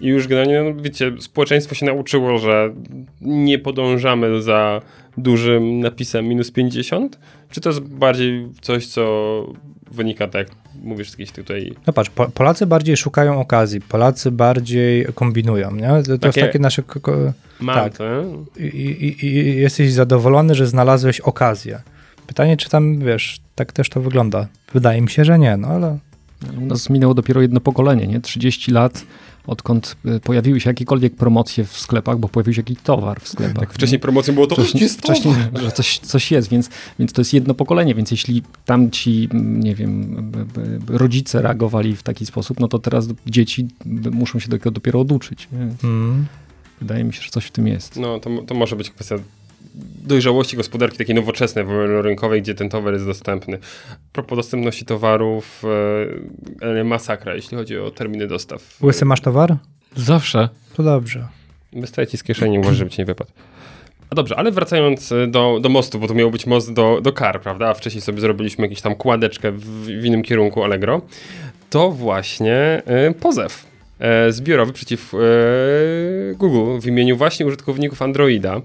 i już generalnie, no, wiecie, społeczeństwo się nauczyło, że nie podążamy za dużym napisem minus 50? Czy to jest bardziej coś, co wynika, tak mówisz, z jakiejś tutaj... No patrz, po, Polacy bardziej szukają okazji, Polacy bardziej kombinują, nie? To, to jest Takie- takie nasze... Mam Tak. to, I, i, I jesteś zadowolony, że znalazłeś okazję. Pytanie, czy tam, wiesz, tak też to wygląda. Wydaje mi się, że nie, no ale... U nas minęło dopiero jedno pokolenie, nie? 30 lat, odkąd y, pojawiły się jakiekolwiek promocje w sklepach, bo pojawił się jakiś towar w sklepach. Tak, wcześniej promocją było to, Wcześniej, jest wcześniej że coś, coś jest, więc, więc to jest jedno pokolenie, więc jeśli tam ci, mm, nie wiem, rodzice reagowali w taki sposób, no to teraz dzieci muszą się tego dopiero oduczyć. Mm. Wydaje mi się, że coś w tym jest. No, to, to może być kwestia dojrzałości gospodarki takiej nowoczesnej, wolnorynkowej, gdzie ten towar jest dostępny. A propos dostępności towarów, e, masakra, jeśli chodzi o terminy dostaw. Łysy masz towar? Zawsze. To dobrze. Wystaje ci z kieszeni, uważaj, żeby ci nie wypadł. A dobrze, ale wracając e, do, do mostu, bo to miał być most do, do kar, prawda? A wcześniej sobie zrobiliśmy jakąś tam kładeczkę w, w innym kierunku Allegro. To właśnie e, pozew e, zbiorowy przeciw e, Google w imieniu właśnie użytkowników Androida.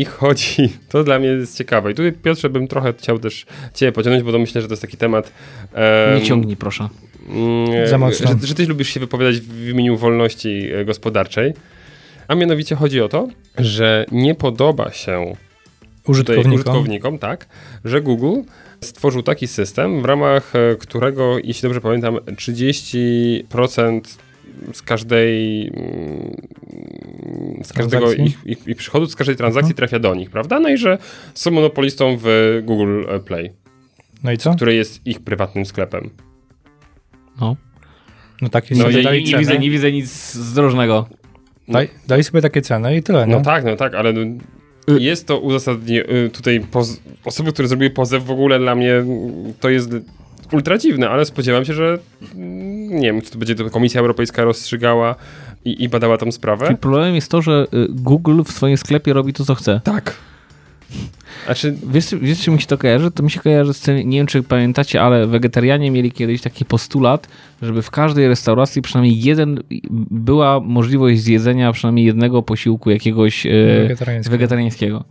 I chodzi, to dla mnie jest ciekawe. I tutaj Piotrze bym trochę chciał też Cię pociągnąć, bo to myślę, że to jest taki temat. em, Nie ciągnij, proszę. Mm, Za mocno. Że, że ty lubisz się wypowiadać w imieniu wolności e, gospodarczej. A mianowicie chodzi o to, że nie podoba się tutaj Użytkownikom. użytkownikom, tak, że Google stworzył taki system, w ramach e, którego, jeśli dobrze pamiętam, 30% z każdej mm, z każdego ich, ich, ich przychodu, z każdej transakcji trafia do nich, prawda? No i że są monopolistą w Google Play, No i co? który jest ich prywatnym sklepem. No. No takie No dali nie, nie, widzę, nie widzę nic zdrożnego. Daj, dali sobie takie ceny i tyle, nie? No tak, no tak, ale no, jest to uzasadnienie, y, tutaj poz, osoby, które zrobiły pozew w ogóle dla mnie mm, to jest ultra dziwne, ale spodziewam się, że mm, nie wiem, czy to będzie to Komisja Europejska rozstrzygała i, i badała tą sprawę. Czyli problemem jest to, że y, Google w swoim sklepie robi to, co chce. Tak. Znaczy, Wiesz, wiesz, czy mi się to kojarzy? To mi się kojarzy z tym, nie wiem, czy pamiętacie, ale wegetarianie mieli kiedyś taki postulat, żeby w każdej restauracji przynajmniej jeden, była możliwość zjedzenia przynajmniej jednego posiłku jakiegoś e, Wegetariańskiego. wegetariańskiego.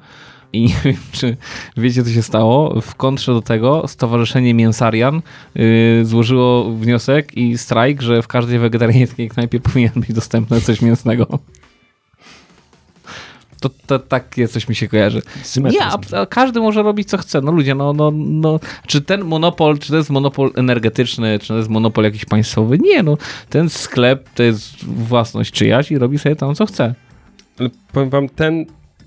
I nie wiem, czy wiecie, co się stało. W kontrze do tego Stowarzyszenie Mięsarian y, złożyło wniosek i strajk, że w każdej wegetariańskiej knajpie powinien być dostępne coś mięsnego. To, to takie coś mi się kojarzy. Symetryzm. Nie, a, a każdy może robić co chce. No ludzie, no, no, no. Czy ten monopol, czy to jest monopol energetyczny, czy to jest monopol jakiś państwowy? Nie, no. Ten sklep to jest własność czyjaś i robi sobie tam co chce. ale powiem wam, ten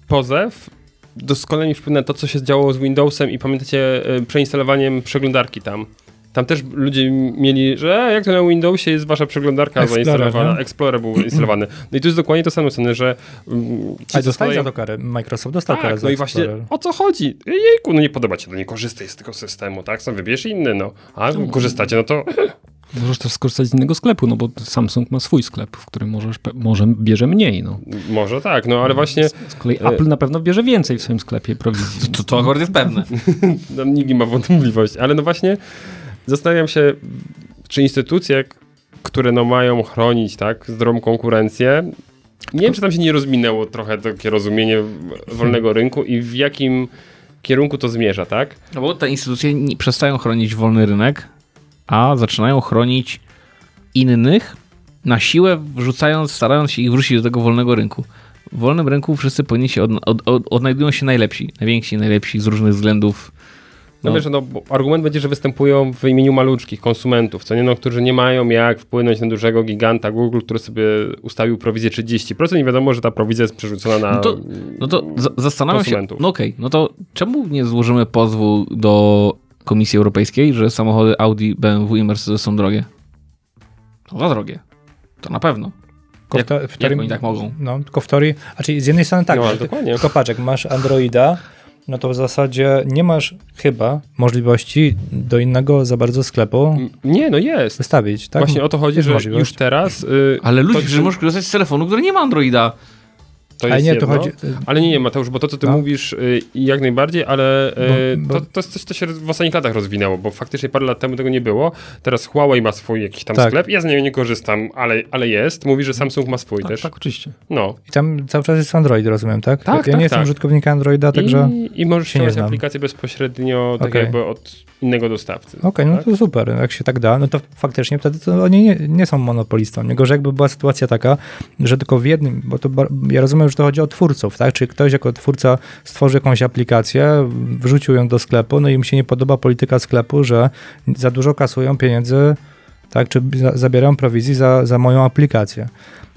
pozew doskonale mi przypomina to, co się działo z Windowsem i pamiętacie y, przeinstalowaniem przeglądarki tam. Tam też ludzie mieli, że e, jak to na Windowsie jest wasza przeglądarka Explorer, zainstalowana, nie? Explorer był instalowany. No i tu jest dokładnie to samo ceny, że um, A dostali za to karę. Microsoft dostał karę tak, za no i właśnie o co chodzi? Jejku, no nie podoba ci to, nie korzystaj z tego systemu, tak? Sam wybierz inny, no. A korzystacie, no to Możesz też skorzystać z innego sklepu, no bo Samsung ma swój sklep, w którym możesz, może bierze mniej, no. może tak, no ale właśnie Z kolei Apple na pewno bierze więcej w swoim sklepie prowizji. To, to akurat jest pewne. no, nikt nie ma wątpliwości, ale no właśnie zastanawiam się, czy instytucje, które no mają chronić, tak, zdrową konkurencję, nie wiem, czy tam się nie rozminęło trochę takie rozumienie wolnego rynku i w jakim kierunku to zmierza, tak? No bo te instytucje nie przestają chronić wolny rynek, a zaczynają chronić innych na siłę, wrzucając, starając się ich wrócić do tego wolnego rynku. W wolnym rynku wszyscy powinni się od, od, od, odnajdują się najlepsi, najwięksi, najlepsi z różnych względów. No, No. wiesz, no, argument będzie, że występują w imieniu maluczkich konsumentów, co nie, no, którzy nie mają jak wpłynąć na dużego giganta Google, który sobie ustawił prowizję 30%. Nie wiadomo, że ta prowizja jest przerzucona na No to, no to za- zastanawiam się, konsumentów. no okej, no to czemu nie złożymy pozwu do Komisji Europejskiej, że samochody Audi, BMW i Mercedes są drogie? To za drogie. To na pewno. Tylko Jak- jak oni tak mogą? No, tylko w teorii, a czyli z jednej strony tak, No, dokładnie. tylko patrz, jak masz Androida, no to w zasadzie nie masz chyba możliwości do innego za bardzo sklepu Nie, no jest. wystawić, tak? Właśnie o to chodzi, Jest że możliwość. już teraz... y, Ale ludzie, to, że możesz korzystać z telefonu, który nie ma Androida. To Ale jest nie, jedno. to chodzi... Ale nie, nie, Mateusz, bo to, co ty No. mówisz, y, jak najbardziej, ale y, Bo- bo- To, to jest coś, co się w ostatnich latach rozwinęło, bo faktycznie parę lat temu tego nie było. Teraz Huawei ma swój jakiś tam Tak. sklep, ja z niego nie korzystam, ale, ale jest. Mówi, że Samsung ma swój Tak, też. tak, oczywiście. No. I tam cały czas jest Android, rozumiem, tak? Tak, ja tak, nie jestem tak. użytkownikiem Androida, także... I, I możesz się znam. aplikację bezpośrednio, tak Okej. jakby od innego dostawcy. Okej, no tak? to super. Jak się tak da, no to faktycznie wtedy to oni nie, nie są monopolistą. Nie gorzej jakby była sytuacja taka, że tylko w jednym, bo to ja rozumiem, że to chodzi o twórców, tak? Czy ktoś jako twórca stworzy jakąś aplikację, wrzucił ją do sklepu, no i im się nie podoba polityka sklepu, że za dużo kasują pieniędzy, tak? Czy za, zabierają prowizji za, za moją aplikację.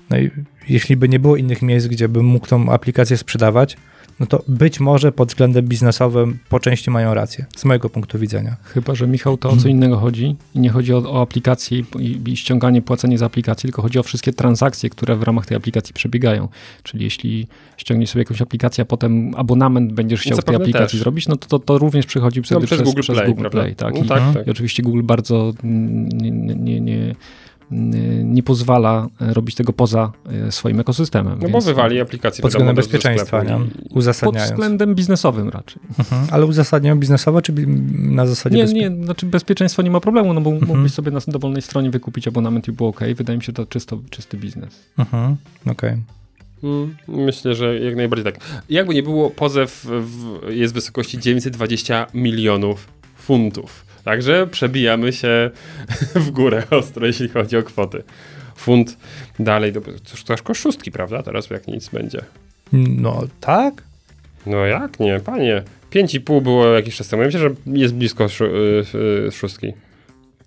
No i jeśli by nie było innych miejsc, gdzie bym mógł tą aplikację sprzedawać, no to być może pod względem biznesowym po części mają rację, z mojego punktu widzenia. Chyba, że Michał to o co innego chodzi i nie chodzi o, o aplikację i, i ściąganie, płacenie za aplikację, tylko chodzi o wszystkie transakcje, które w ramach tej aplikacji przebiegają. Czyli jeśli ściągniesz sobie jakąś aplikację, a potem abonament będziesz chciał w tej aplikacji też. zrobić, no to, to, to również przychodzi wtedy No, przez, Google Play, Google prawda? Play tak? No, I, tak, Mhm. tak. I oczywiście Google bardzo nie, nie, nie, nie, nie pozwala e, robić tego poza e, swoim ekosystemem. No bo wywali aplikację Pod względem bezpieczeństwa, nie? i- Pod Uzasadniając. względem biznesowym raczej. Mhm. Ale uzasadniają biznesowo, czy na zasadzie Nie, bezpie- nie, znaczy bezpieczeństwo nie ma problemu, no bo Mhm. mógłbyś sobie na dowolnej stronie wykupić abonament i było ok. Wydaje mi się to czysto, czysty biznes. Mhm. Okej. Mm, Myślę, że jak najbardziej tak. Jakby nie było, pozew w, jest w wysokości 920 milionów funtów. Także przebijamy się w górę ostro, jeśli chodzi o kwoty. Funt dalej, do, cóż, to aż prawda? Teraz jak nic będzie. No tak? No jak nie, panie. 5,5 było jakiś czas temu. Ja myślę, że jest blisko szó- y, y, szóstki.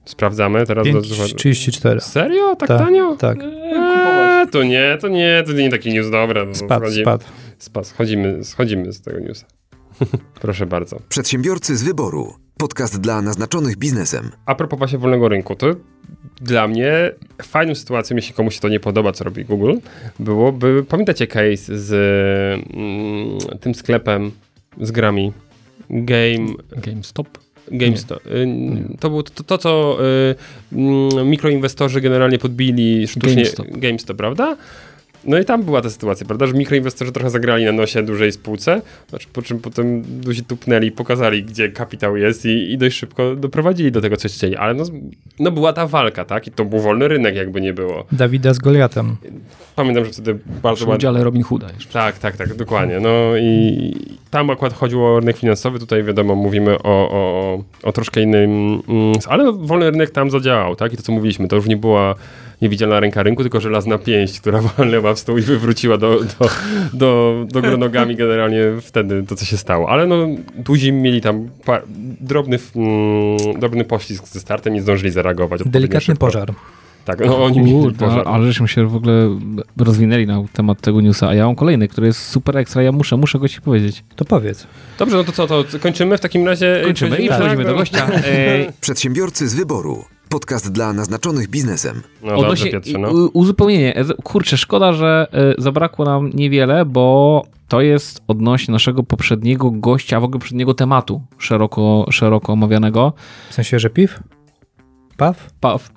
Sprawdzamy teraz. do- 5,34. Serio? Tak Tak, tanio? tak. Eee, to nie, to nie, to nie taki news dobra. No, Spadł, schodzi- spadł. Spadł. Schodzimy, schodzimy z tego newsa. Proszę bardzo. Przedsiębiorcy z wyboru. Podcast dla naznaczonych biznesem. A propos właśnie wolnego rynku, to dla mnie fajną sytuacją, jeśli komuś się to nie podoba, co robi Google, byłoby, pamiętacie case z mm, tym sklepem z grami Game, GameStop. GameStop. Y, To było to, to co y, mm, mikroinwestorzy generalnie podbili sztucznie GameStop. GameStop, prawda? No i tam była ta sytuacja, prawda, że mikroinwestorzy trochę zagrali na nosie dużej spółce, znaczy, po czym potem duzi tupnęli, pokazali, gdzie kapitał jest i, i dość szybko doprowadzili do tego, co chcieli. Ale no, no była ta walka, tak? I to był wolny rynek, jakby nie było. Dawida z Goliatem. Pamiętam, że wtedy bardzo Przy ładnie... udziale Robin Hooda jeszcze. Tak, tak, tak, dokładnie. No i tam akurat chodziło o rynek finansowy, tutaj wiadomo, mówimy o, o, o, o troszkę innym, mm, ale wolny rynek tam zadziałał, tak? I to, co mówiliśmy, to już nie była niewidzialna ręka rynku, tylko żelazna pięść, która walnęła w stół i wywróciła do, do, do, do nogami generalnie wtedy to, co się stało. Ale no, duzi mieli tam pa, drobny, mm, drobny poślizg ze startem i zdążyli zareagować. Delikatny szybko. pożar. Tak, no oni mieli Kurde, pożar. ale żeśmy się w ogóle rozwinęli na temat tego newsa, a ja mam kolejny, który jest super ekstra, ja muszę, muszę go ci powiedzieć. To powiedz. Dobrze, no to co, to kończymy w takim razie? Kończymy i Przechodzimy- przechodzimy do gościa. E, Przedsiębiorcy z wyboru. Podcast dla naznaczonych biznesem. No Odnośnie, dobrze, Piotrze, no. u- uzupełnienie. E, Kurczę, szkoda, że e, zabrakło nam niewiele, bo to jest odnośnie naszego poprzedniego gościa, w ogóle poprzedniego tematu szeroko, szeroko omawianego. W sensie, że piw? Paw? Paw.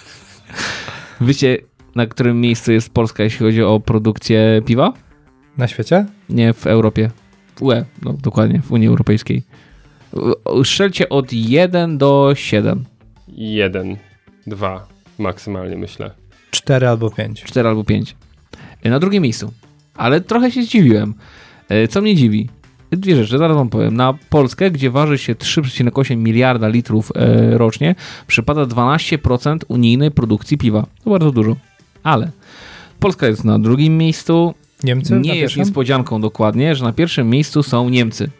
Wiecie, na którym miejscu jest Polska, jeśli chodzi o produkcję piwa? Na świecie? Nie w Europie. W UE, no dokładnie, w Unii Europejskiej. E, Strzelcie od 1 do 7. Jeden, dwa maksymalnie myślę. 4 albo 5. 4 albo 5. E, Na drugim miejscu. Ale trochę się zdziwiłem. E, Co mnie dziwi? Dwie rzeczy, zaraz wam powiem. Na Polskę, gdzie waży się 3,8 miliarda litrów e, rocznie, przypada 12% unijnej produkcji piwa. To bardzo dużo. Ale Polska jest na drugim miejscu. Niemcy? Nie jest pierwszym? niespodzianką dokładnie, że na pierwszym miejscu są Niemcy.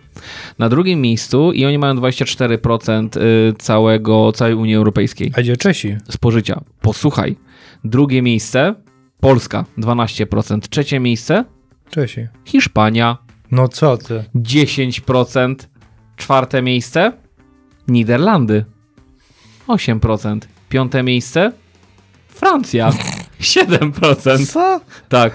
Na drugim miejscu i oni mają 24% y, całego, całej Unii Europejskiej A gdzie Czesi? spożycia. Posłuchaj. Drugie miejsce Polska 12%. Trzecie miejsce Czesi. Hiszpania No co ty? 10%. Czwarte miejsce Niderlandy 8%. Piąte miejsce Francja 7%. Co? Tak.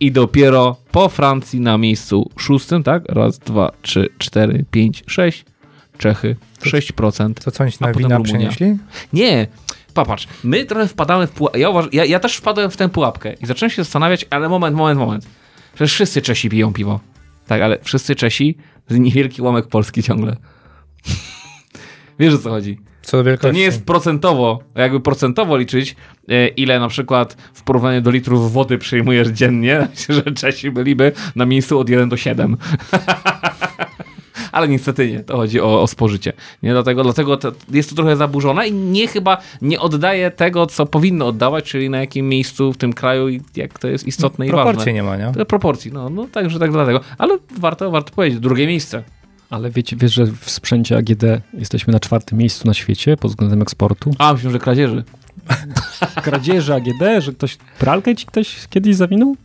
I dopiero po Francji na miejscu szóstym, tak? Raz, dwa, trzy, cztery, pięć, sześć. Czechy 6%. To co oni A na wina Rumunia. przynieśli? Nie. Popatrz, my trochę wpadamy w pułapkę. Ja, ja, ja też wpadłem w tę pułapkę i zacząłem się zastanawiać, ale moment, moment, moment. Przecież wszyscy Czesi piją piwo. Tak, ale wszyscy Czesi z niewielki ułamek Polski ciągle. Wiesz o co chodzi? Co do To wielkości? nie jest procentowo, jakby procentowo liczyć, e, ile na przykład w porównaniu do litrów wody przyjmujesz dziennie, że Czesi byliby na miejscu od 1 do 7. Ale niestety nie, to chodzi o, o spożycie. Nie dlatego, dlatego to jest to trochę zaburzone i nie chyba nie oddaje tego, co powinno oddawać, czyli na jakim miejscu w tym kraju i jak to jest istotne i ważne. Proporcji nie ma, nie? Proporcji, no, no także tak dlatego. Ale warto, warto powiedzieć, drugie miejsce. Ale wiecie, wiesz, że w sprzęcie AGD jesteśmy na czwartym miejscu na świecie pod względem eksportu. A, myślę, że kradzieży. Kradzieże AGD, że ktoś pralkę ci ktoś kiedyś zawinął?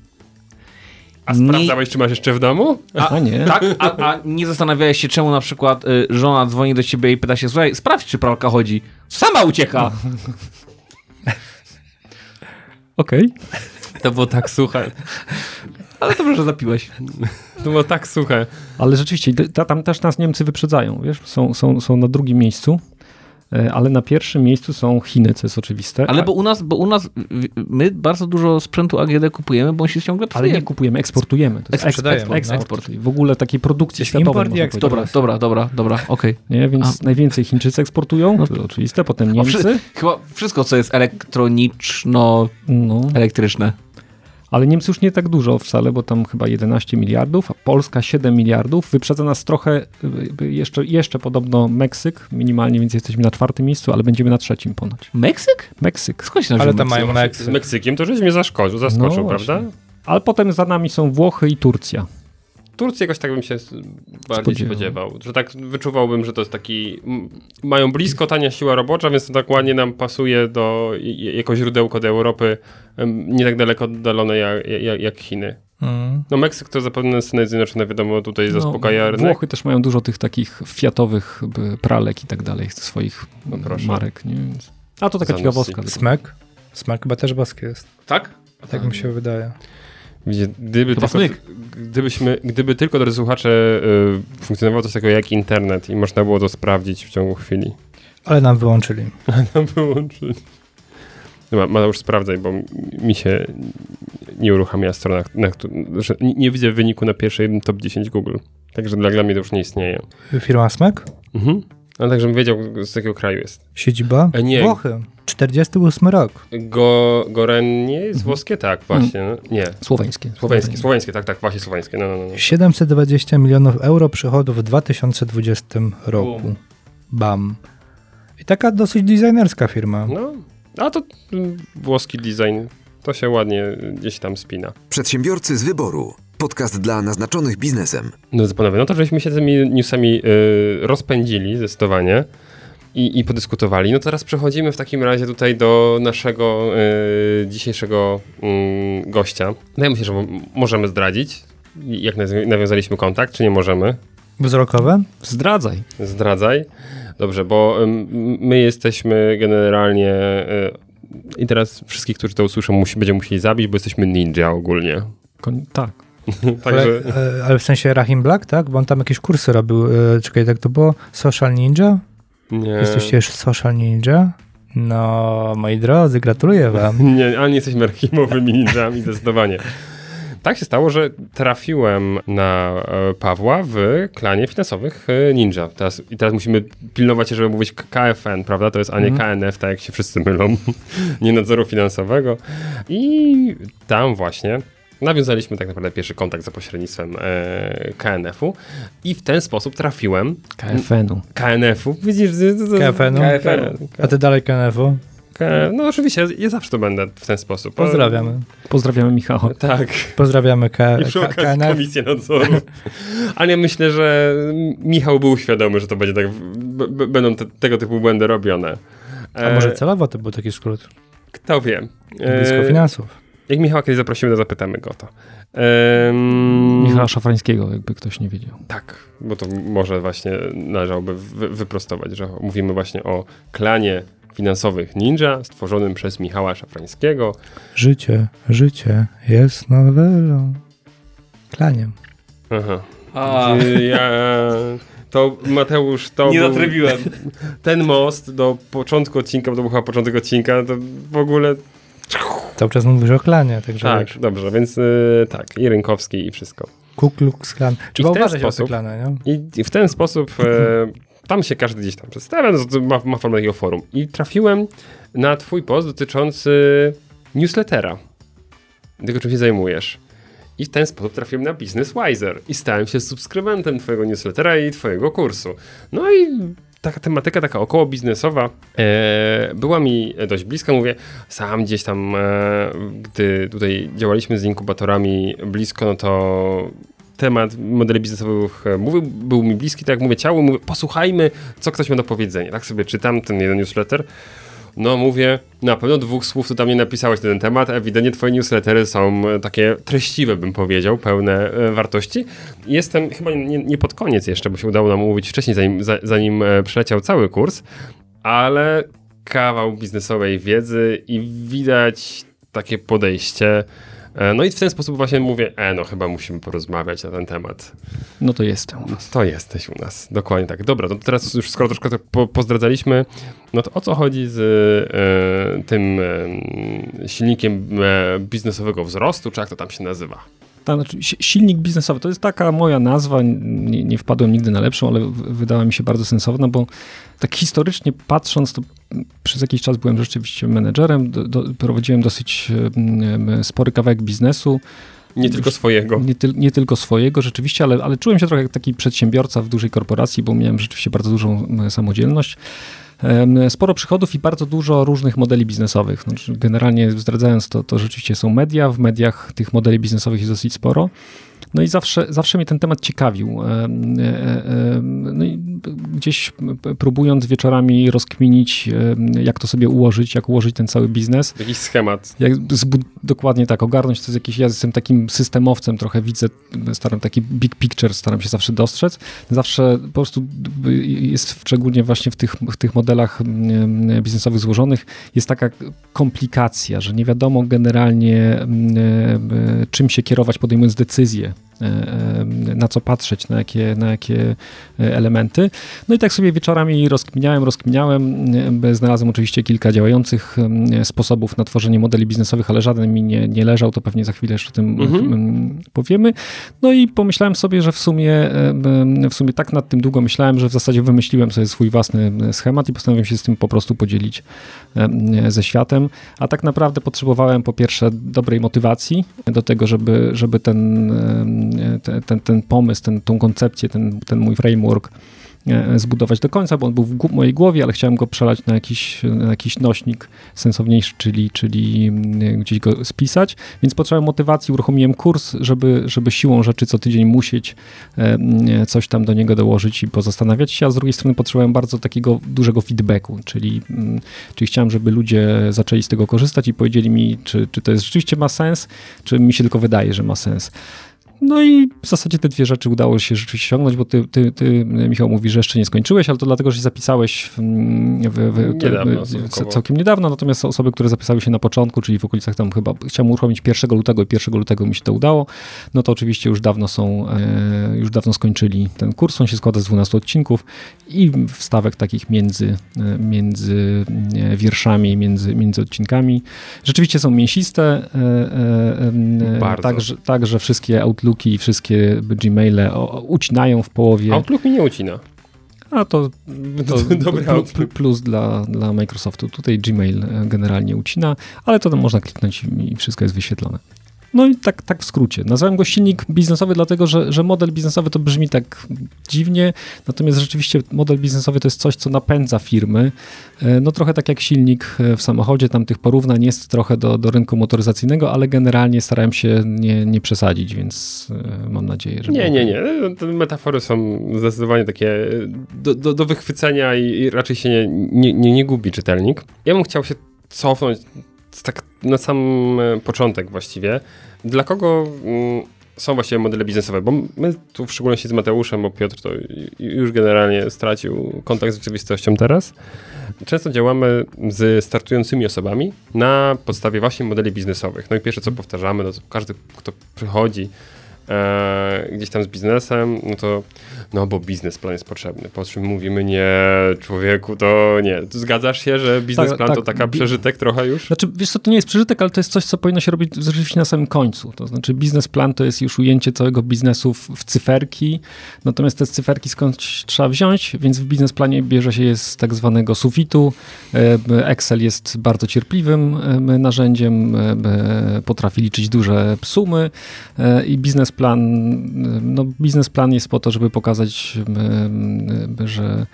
A Nie- sprawdzałeś, czy masz jeszcze w domu? A, nie. Tak, a, a nie zastanawiałeś się, czemu na przykład y, żona dzwoni do ciebie i pyta się, słuchaj, sprawdź, czy pralka chodzi. Sama ucieka. Okej. To było tak suche. Ale dobrze, że zapiłeś. To było tak suche. Ale rzeczywiście, ta- tam też nas Niemcy wyprzedzają, wiesz, są, są, są na drugim miejscu, e, ale na pierwszym miejscu są Chiny, co jest oczywiste. Ale a, bo u nas, bo u nas, my bardzo dużo sprzętu AGD kupujemy, bo on się ciągle ale nie kupujemy, eksportujemy. To jest eksport, no. eksport, czyli w ogóle takiej produkcji Jest światowej. import i eksport. Dobra, dobra, dobra, dobra, okej. Nie, więc najwięcej Chińczycy eksportują, No to oczywiste, potem Niemcy. Chyba wszystko, co jest elektroniczno-elektryczne. No, ale Niemcy już nie tak dużo wcale, bo tam chyba 11 miliardów, a Polska 7 miliardów. Wyprzedza nas trochę y, y, jeszcze, jeszcze podobno Meksyk, minimalnie, więc jesteśmy na czwartym miejscu, ale będziemy na trzecim ponoć. Meksyk? Meksyk. Skąd się Ale tam mają Meksyk? Z Meksyk. Meksykiem to żeś mnie zaskoczył, zaskoczył No prawda? Ale potem za nami są Włochy i Turcja. Turcji jakoś tak bym się bardziej Spodziewał. spodziewał. Że tak wyczuwałbym, że to jest taki... Mają blisko tania siła robocza, więc to tak ładnie nam pasuje do jako źródełko do Europy, nie tak daleko oddalone jak, jak, jak Chiny. Mm. No Meksyk to zapewne Stany Zjednoczone, wiadomo, tutaj zaspokaja rynek. No, Włochy też mają dużo tych takich fiatowych pralek i tak dalej, swoich No proszę. marek. Nie? Więc... A to taka ciekawostka. Smek? Smek chyba też boski jest. Tak? Tak mi się wydaje. Gdyby, Chyba tylko, gdybyśmy, gdyby tylko, drodzy słuchacze, y, funkcjonowało coś takiego jak internet i można było to sprawdzić w ciągu chwili. Ale nam wyłączyli. Nam wyłączyli. Dobra, Mateusz, sprawdzaj, bo mi się nie uruchamia strona, na, że nie widzę wyniku na pierwszej top 10 Google. Także dla, dla mnie to już nie istnieje. Firma Smek? Mhm. Ale tak, żebym wiedział, z jakiego kraju jest. Siedziba? E, nie. Włochy. 48 rok. Go, Goren nie jest włoskie? Tak, właśnie. no. Nie. Słoweńskie. Słoweńskie, słoweńskie, tak, tak, właśnie słoweńskie. No, no, no. 720 milionów euro przychodów w 2020 roku. Bam. I taka dosyć designerska firma. No, a to włoski design, to się ładnie gdzieś tam spina. Przedsiębiorcy z wyboru. Podcast dla naznaczonych biznesem. No panowie, no to żeśmy się tymi newsami y, rozpędzili zdecydowanie i, i podyskutowali. No teraz przechodzimy w takim razie tutaj do naszego y, dzisiejszego y, gościa. No ja myślę, że możemy zdradzić, jak nawiązaliśmy kontakt, czy nie możemy? Wzrokowe? Zdradzaj. Zdradzaj. Dobrze, bo my jesteśmy generalnie. y, I teraz wszystkich, którzy to usłyszą, musi, będziemy musieli zabić, bo jesteśmy ninja ogólnie. Koń... Tak. Także Ale, ale w sensie Rahim Black, tak? Bo on tam jakieś kursy robił. E, Czekaj, tak to było? Social Ninja? nie. Jesteście już Social Ninja? No, moi drodzy, gratuluję wam. Nie, ale nie jesteśmy archiwowymi ninjami, zdecydowanie. Tak się stało, że trafiłem na e, Pawła w klanie finansowych e, Ninja. Teraz, I teraz musimy pilnować się, żeby mówić KFN, prawda? To jest, a nie KNF, tak jak się wszyscy mylą. nie nadzoru finansowego. I tam właśnie nawiązaliśmy tak naprawdę pierwszy kontakt za pośrednictwem e, KNF-u i w ten sposób trafiłem KFN-u. KNF-u. Widzisz, to, to, KFN-u? KFN-u. A ty dalej KNF-u? No oczywiście, ja zawsze to będę w ten sposób. Pozdrawiamy. Pozdrawiamy Michała. Tak. Pozdrawiamy K- I przy KNF. komisję nadzoru. Ale ja myślę, że Michał był świadomy, że to będzie tak, będą te, tego typu błędy robione. A może celowo to był taki skrót? Kto wie. Blisko E, finansów. Jak Michała kiedyś zaprosimy, to zapytamy go to. Ehm, Michała Szafrańskiego, jakby ktoś nie wiedział. Tak, bo to może właśnie należałoby wy, wyprostować, że mówimy właśnie o klanie finansowych ninja stworzonym przez Michała Szafrańskiego. Życie, życie jest nowelą. Klaniem. Aha. A, Ja, to Mateusz, to nie zatrybiłem. ten most do początku odcinka, bo to był chyba początek odcinka, to w ogóle Cały czas mówisz o klanie, także tak, wiesz. dobrze, więc y, tak, i Rynkowski i wszystko. Ku Klux Klan. Trzeba uważać sposób- klany, nie? I, i w ten sposób e, tam się każdy gdzieś tam przedstawia, no, ma, ma formę takiego forum. I trafiłem na twój post dotyczący newslettera, tego czym się zajmujesz. I w ten sposób trafiłem na Business Wiser i stałem się subskrybentem twojego newslettera i twojego kursu. No i taka tematyka taka około biznesowa e, była mi dość bliska. Mówię, sam gdzieś tam, e, gdy tutaj działaliśmy z inkubatorami blisko, no to temat modeli biznesowych e, mówił, był mi bliski, tak jak mówię, ciało, mówię, posłuchajmy, co ktoś ma do powiedzenia. Tak sobie czytam ten jeden newsletter. No mówię, na pewno dwóch słów tu tam nie napisałeś na ten temat, ewidentnie twoje newslettery są e, takie treściwe, bym powiedział, pełne e, wartości. Jestem chyba nie, nie pod koniec jeszcze, bo się udało nam umówić wcześniej, zanim, za, zanim e, przeleciał cały kurs, ale kawał biznesowej wiedzy i widać takie podejście. E, No i w ten sposób właśnie mówię, e, no chyba musimy porozmawiać na ten temat. No to jestem. To jesteś u nas, dokładnie tak. Dobra, to teraz już skoro troszkę to po, pozdradzaliśmy, no to o co chodzi z e, tym e, silnikiem biznesowego wzrostu, czy jak to tam się nazywa? Tak, znaczy, si- silnik biznesowy to jest taka moja nazwa. Nie, nie wpadłem nigdy na lepszą, ale wydała mi się bardzo sensowna, bo tak historycznie patrząc, to przez jakiś czas byłem rzeczywiście menedżerem, do, do, prowadziłem dosyć em, spory kawałek biznesu. Nie tylko swojego. Nie, tyl, nie tylko swojego rzeczywiście, ale, ale czułem się trochę jak taki przedsiębiorca w dużej korporacji, bo miałem rzeczywiście bardzo dużą samodzielność. Sporo przychodów i bardzo dużo różnych modeli biznesowych. Znaczy, generalnie zdradzając to, to rzeczywiście są media. W mediach tych modeli biznesowych jest dosyć sporo. No i zawsze, zawsze mnie ten temat ciekawił. Em, e, em, No i gdzieś próbując wieczorami rozkminić, jak to sobie ułożyć, jak ułożyć ten cały biznes, Jakiś schemat. jak dokładnie tak, ogarnąć to jest jakiś, ja jestem takim systemowcem, trochę widzę, staram taki big picture, staram się zawsze dostrzec. Zawsze po prostu jest, szczególnie właśnie w tych, w tych modelach mm, biznesowych złożonych, jest taka komplikacja, że nie wiadomo generalnie mm, e, czym się kierować podejmując decyzje, e, e, na co patrzeć, na jakie, na jakie e, elementy. No i tak sobie wieczorami rozkminiałem, rozkminiałem. E, Znalazłem oczywiście kilka działających e, sposobów na tworzenie modeli biznesowych, ale żaden mi nie, nie leżał, to pewnie za chwilę jeszcze o tym Mhm. powiemy. No i pomyślałem sobie, że w sumie, e, w sumie tak nad tym długo myślałem, że w zasadzie wymyśliłem sobie swój własny e, schemat i postanowiłem się z tym po prostu podzielić e, ze światem. A tak naprawdę potrzebowałem po pierwsze dobrej motywacji do tego, żeby, żeby ten, e, ten, ten, pomysł, ten, koncepcję, ten, ten mój framework e, zbudować do końca, bo on był w mojej głowie, ale chciałem go przelać na jakiś, na jakiś nośnik sensowniejszy, czyli, czyli mm, gdzieś go spisać, więc potrzebowałem motywacji, uruchomiłem kurs, żeby, żeby siłą rzeczy co tydzień musieć e, coś tam do niego dołożyć i pozastanawiać się, a z drugiej strony potrzebowałem bardzo takiego dużego feedbacku, czyli, mm, czyli chciałem, żeby ludzie zaczęli z tego korzystać i powiedzieli mi, czy, czy to jest rzeczywiście ma sens, czy mi się tylko wydaje, że ma sens. No i w zasadzie te dwie rzeczy udało się rzeczywiście osiągnąć, bo ty, ty, ty Michał, mówisz, że jeszcze nie skończyłeś, ale to dlatego, że się zapisałeś w, w, w, Niedawno, całkiem niedawno, natomiast osoby, które zapisały się na początku, czyli w okolicach tam chyba, chciałem uruchomić 1 lutego i 1 lutego mi się to udało, no to oczywiście już dawno są, e, już dawno skończyli ten kurs, on się składa z 12 odcinków i wstawek takich między, e, między e, wierszami, między, między odcinkami. Rzeczywiście są mięsiste, Bardzo. tak, że, tak, że wszystkie Outlooki i wszystkie Gmaile o- ucinają w połowie, Outlook mi nie ucina. a to, to Dobry pl- Outlook. pl- plus dla, dla Microsoftu. Tutaj Gmail e, generalnie ucina, ale to tam można kliknąć i wszystko jest wyświetlone. No i tak, tak w skrócie. Nazwałem go silnik biznesowy, dlatego że, że model biznesowy to brzmi tak dziwnie, natomiast rzeczywiście model biznesowy to jest coś, co napędza firmy. E, no trochę tak jak silnik e, w samochodzie, tam tych porównań jest trochę do, do rynku motoryzacyjnego, ale generalnie starałem się nie, nie przesadzić, więc e, mam nadzieję, że... Nie, nie, nie. Te metafory są zdecydowanie takie do, do, do wychwycenia i, i raczej się nie, nie, nie, nie gubi czytelnik. Ja bym chciał się cofnąć tak na sam e, początek właściwie. Dla kogo mm, są właściwie modele biznesowe? Bo my tu w szczególności z Mateuszem, bo Piotr to już generalnie stracił kontakt z rzeczywistością teraz. Często działamy z startującymi osobami na podstawie właśnie modeli biznesowych. No i pierwsze co powtarzamy, no to każdy, kto przychodzi e, gdzieś tam z biznesem, no to no bo biznesplan jest potrzebny. Po czym mówimy, nie, człowieku, to nie. Zgadzasz się, że biznesplan tak, tak. to taka przeżytek trochę już? Znaczy, wiesz co, to nie jest przeżytek, ale to jest coś, co powinno się robić rzeczywiście na samym końcu. To znaczy biznesplan to jest już ujęcie całego biznesu w, w cyferki, natomiast te cyferki skądś trzeba wziąć, więc w biznesplanie bierze się je z tak zwanego sufitu. E, Excel jest bardzo cierpliwym e, narzędziem, e, potrafi liczyć duże sumy i biznesplan, no biznesplan jest po to, żeby pokazać że,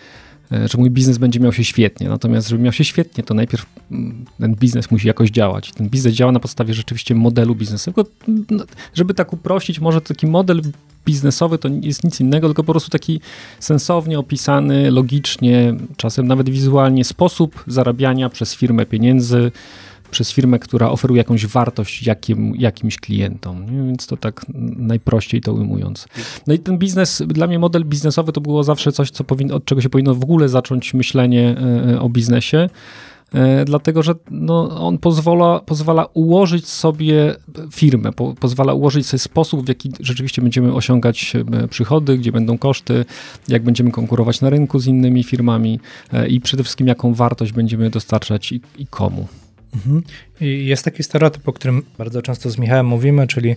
że mój biznes będzie miał się świetnie. Natomiast, żeby miał się świetnie, to najpierw ten biznes musi jakoś działać. Ten biznes działa na podstawie rzeczywiście modelu biznesowego. No, żeby tak uprościć, może taki model biznesowy to jest nic innego, tylko po prostu taki sensownie opisany, logicznie, czasem nawet wizualnie sposób zarabiania przez firmę pieniędzy przez firmę, która oferuje jakąś wartość jakim, jakimś klientom. Nie? Więc to tak najprościej to ujmując. No i ten biznes, dla mnie model biznesowy to było zawsze coś, co od czego się powinno w ogóle zacząć myślenie e, o biznesie e, dlatego że no, on pozwala, pozwala ułożyć sobie firmę, po, pozwala ułożyć sobie sposób, w jaki rzeczywiście będziemy osiągać e, przychody, gdzie będą koszty, jak będziemy konkurować na rynku z innymi firmami i przede wszystkim jaką wartość będziemy dostarczać i, i komu. Mhm. I jest taki stereotyp, o którym bardzo często z Michałem mówimy, czyli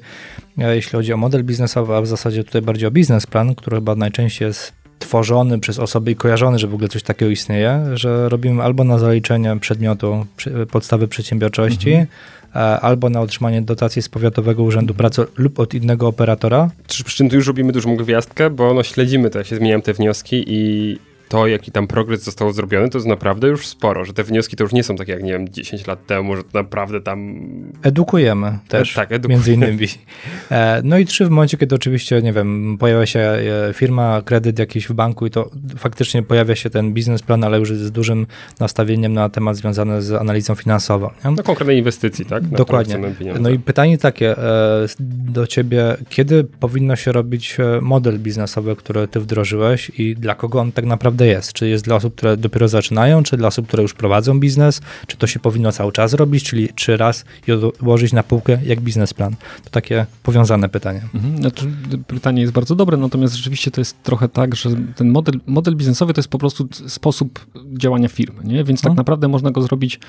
e, jeśli chodzi o model biznesowy, a w zasadzie tutaj bardziej o biznesplan, który chyba najczęściej jest tworzony przez osoby i kojarzony, że w ogóle coś takiego istnieje, że robimy albo na zaliczenie przedmiotu podstawy przedsiębiorczości, mhm. E, albo na otrzymanie dotacji z Powiatowego Urzędu Pracy lub od innego operatora. Przy czym tu już robimy dużą gwiazdkę, bo no śledzimy to, się zmieniają te wnioski i to, jaki tam progres został zrobiony, to jest naprawdę już sporo, że te wnioski to już nie są takie jak, nie wiem, 10 lat temu, że to naprawdę tam... Edukujemy też, e, tak, edukujemy. między innymi. E, no i trzy w momencie, kiedy oczywiście, nie wiem, pojawia się e, firma, kredyt jakiś w banku i to faktycznie pojawia się ten biznesplan, ale już z dużym nastawieniem na temat związany z analizą finansową. Nie? No konkretnej inwestycji, tak? Na Dokładnie. No i pytanie takie do ciebie, kiedy powinno się robić model biznesowy, który ty wdrożyłeś i dla kogo on tak naprawdę jest? Czy jest dla osób, które dopiero zaczynają, czy dla osób, które już prowadzą biznes? Czy to się powinno cały czas robić, czyli czy raz i odłożyć na półkę jak biznesplan? To takie powiązane pytanie. Mhm. Znaczy, pytanie jest bardzo dobre, natomiast rzeczywiście to jest trochę tak, że ten model, model biznesowy to jest po prostu sposób działania firmy, nie? więc tak no. naprawdę można go zrobić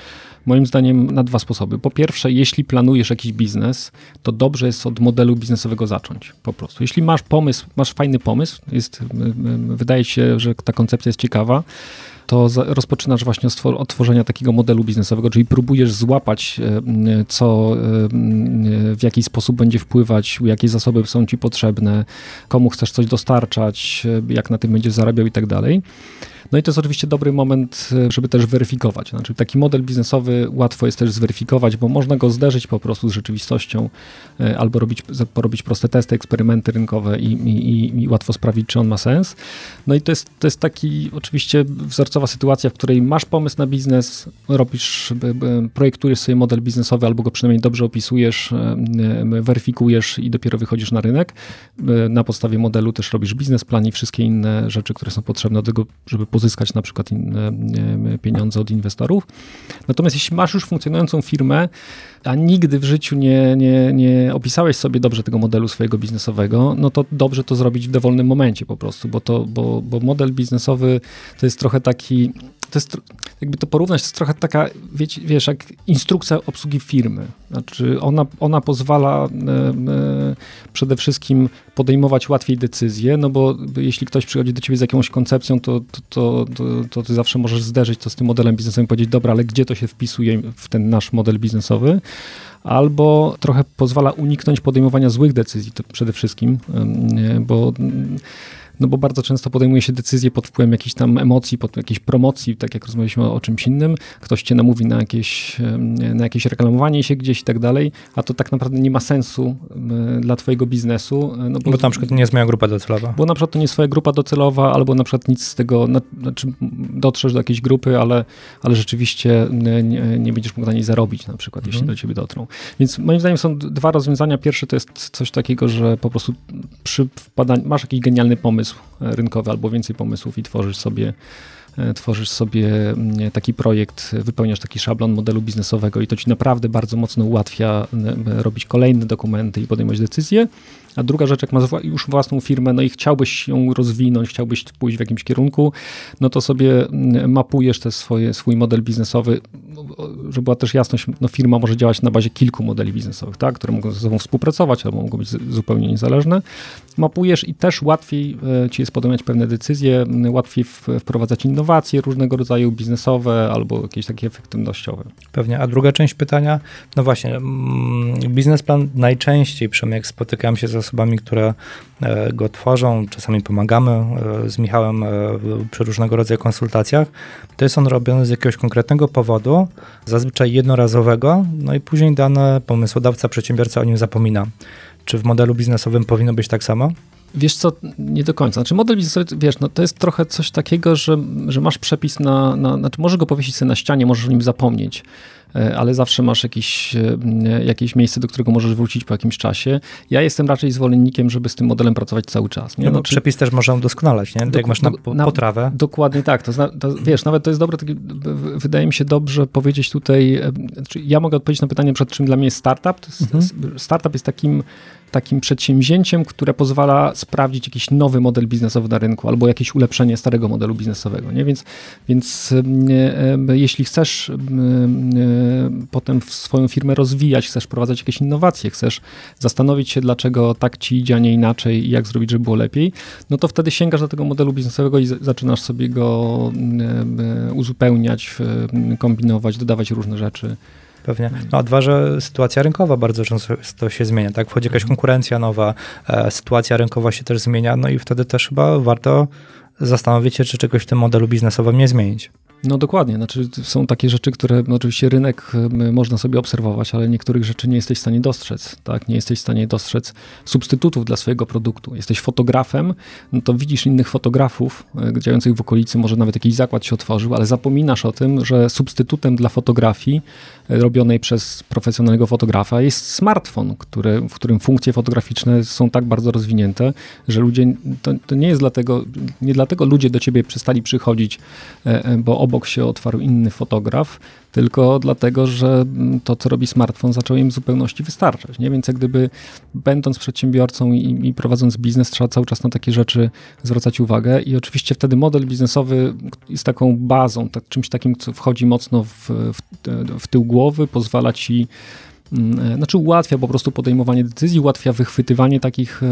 moim zdaniem na dwa sposoby. Po pierwsze, jeśli planujesz jakiś biznes, to dobrze jest od modelu biznesowego zacząć po prostu. Jeśli masz pomysł, masz fajny pomysł, jest, wydaje się, że ta koncepcja jest ciekawa, to rozpoczynasz właśnie od tworzenia takiego modelu biznesowego, czyli próbujesz złapać, e, co, e, w jaki sposób będzie wpływać, jakie zasoby są ci potrzebne, komu chcesz coś dostarczać, e, jak na tym będziesz zarabiał i tak dalej. No i to jest oczywiście dobry moment, e, żeby też weryfikować. Znaczy taki model biznesowy łatwo jest też zweryfikować, bo można go zderzyć po prostu z rzeczywistością e, albo robić, porobić proste testy, eksperymenty rynkowe i, i, i łatwo sprawdzić, czy on ma sens. No i to jest, to jest taki oczywiście wzorcowa sytuacja, w której masz pomysł na biznes, robisz, projektujesz sobie model biznesowy albo go przynajmniej dobrze opisujesz, e, weryfikujesz i dopiero wychodzisz na rynek. Na podstawie modelu też robisz biznesplan i wszystkie inne rzeczy, które są potrzebne do tego, żeby pozyskać na przykład inne pieniądze od inwestorów. Natomiast jeśli masz już funkcjonującą firmę, a nigdy w życiu nie, nie, nie opisałeś sobie dobrze tego modelu swojego biznesowego, no to dobrze to zrobić w dowolnym momencie po prostu, bo, to, bo, bo model biznesowy to jest trochę taki to jest, jakby to porównać, to jest trochę taka, wiecie, wiesz, jak instrukcja obsługi firmy. Znaczy ona, ona pozwala e, e, przede wszystkim podejmować łatwiej decyzje, no bo jeśli ktoś przychodzi do ciebie z jakąś koncepcją, to, to, to, to, to ty zawsze możesz zderzyć to z tym modelem biznesowym i powiedzieć, dobra, ale gdzie to się wpisuje w ten nasz model biznesowy? albo trochę pozwala uniknąć podejmowania złych decyzji przede wszystkim, bo no bo bardzo często podejmuje się decyzje pod wpływem jakichś tam emocji, pod jakiejś promocji, tak jak rozmawialiśmy o, o czymś innym. Ktoś cię namówi na jakieś, na jakieś reklamowanie się gdzieś i tak dalej, a to tak naprawdę nie ma sensu dla twojego biznesu. E, no bo, bo na przykład nie jest moja grupa docelowa. Bo na przykład to nie jest twoja grupa docelowa, albo na przykład nic z tego, znaczy dotrzesz do jakiejś grupy, ale, ale rzeczywiście nie, nie będziesz mógł na niej zarobić na przykład, mhm. jeśli do ciebie dotrą. Więc moim zdaniem są dwa rozwiązania. Pierwsze to jest coś takiego, że po prostu przy wpadaniu, masz jakiś genialny pomysł, pomysł rynkowy albo więcej pomysłów i tworzysz sobie e, tworzysz sobie mm, taki projekt, wypełniasz taki szablon modelu biznesowego i to ci naprawdę bardzo mocno ułatwia robić kolejne dokumenty i podejmować decyzje. A druga rzecz, jak masz już własną firmę, no i chciałbyś ją rozwinąć, chciałbyś pójść w jakimś kierunku, no to sobie mm, mapujesz te swoje, swój model biznesowy, żeby była też jasność, no firma może działać na bazie kilku modeli biznesowych, tak, które mogą ze sobą współpracować albo mogą być zupełnie niezależne. Mapujesz i też łatwiej e, ci jest podejmować pewne decyzje, łatwiej wprowadzać innowacje różnego rodzaju biznesowe albo jakieś takie efektywnościowe. Pewnie. A druga część pytania, no właśnie, biznesplan najczęściej, przynajmniej jak spotykam się z osobami, które e, go tworzą, czasami pomagamy e, z Michałem e, przy różnego rodzaju konsultacjach, to jest on robiony z jakiegoś konkretnego powodu, zazwyczaj jednorazowego, no i później dany pomysłodawca, przedsiębiorca o nim zapomina. Czy w modelu biznesowym powinno być tak samo? Wiesz co, nie do końca. Znaczy model biznesowy, wiesz, no to jest trochę coś takiego, że, że masz przepis na, na, znaczy możesz go powiesić sobie na ścianie, możesz o nim zapomnieć, ale zawsze masz jakieś, e, jakieś miejsce, do którego możesz wrócić po jakimś czasie. Ja jestem raczej zwolennikiem, żeby z tym modelem pracować cały czas. Nie? No, znaczy, przepis też można udoskonalać, nie? Do, jak masz na, na potrawę. Dokładnie tak. To, to, wiesz, nawet to jest dobre, taki, wydaje mi się dobrze powiedzieć tutaj, e, znaczy ja mogę odpowiedzieć na pytanie, przed czym dla mnie jest startup. Mhm. Startup jest takim takim przedsięwzięciem, które pozwala sprawdzić jakiś nowy model biznesowy na rynku albo jakieś ulepszenie starego modelu biznesowego. Nie? Więc, więc e, jeśli chcesz e, potem swoją firmę rozwijać, chcesz wprowadzać jakieś innowacje, chcesz zastanowić się, dlaczego tak ci idzie, a nie inaczej i jak zrobić, żeby było lepiej, no to wtedy sięgasz do tego modelu biznesowego i zaczynasz sobie go uzupełniać, kombinować, dodawać różne rzeczy pewnie. No a dwa, że sytuacja rynkowa bardzo często się zmienia, tak? Wchodzi jakaś mhm. konkurencja nowa, e, sytuacja rynkowa się też zmienia, no i wtedy też chyba warto zastanowić się, czy czegoś w tym modelu biznesowym nie zmienić. No dokładnie, znaczy są takie rzeczy, które no oczywiście rynek można sobie obserwować, ale niektórych rzeczy nie jesteś w stanie dostrzec, tak? Nie jesteś w stanie dostrzec substytutów dla swojego produktu. Jesteś fotografem, no to widzisz innych fotografów e, działających w okolicy, może nawet jakiś zakład się otworzył, ale zapominasz o tym, że substytutem dla fotografii e, robionej przez profesjonalnego fotografa jest smartfon, który, w którym funkcje fotograficzne są tak bardzo rozwinięte, że ludzie, to, to nie jest dlatego, nie dlatego ludzie do ciebie przestali przychodzić, bo obok się otwarł inny fotograf, tylko dlatego, że to, co robi smartfon, zaczął im w zupełności wystarczać. Nie? Więc jak gdyby będąc przedsiębiorcą i, i prowadząc biznes, trzeba cały czas na takie rzeczy zwracać uwagę i oczywiście wtedy model biznesowy jest taką bazą, tak, czymś takim, co wchodzi mocno w, w, w tył głowy, pozwala ci mm, znaczy ułatwia po prostu podejmowanie decyzji, ułatwia wychwytywanie takich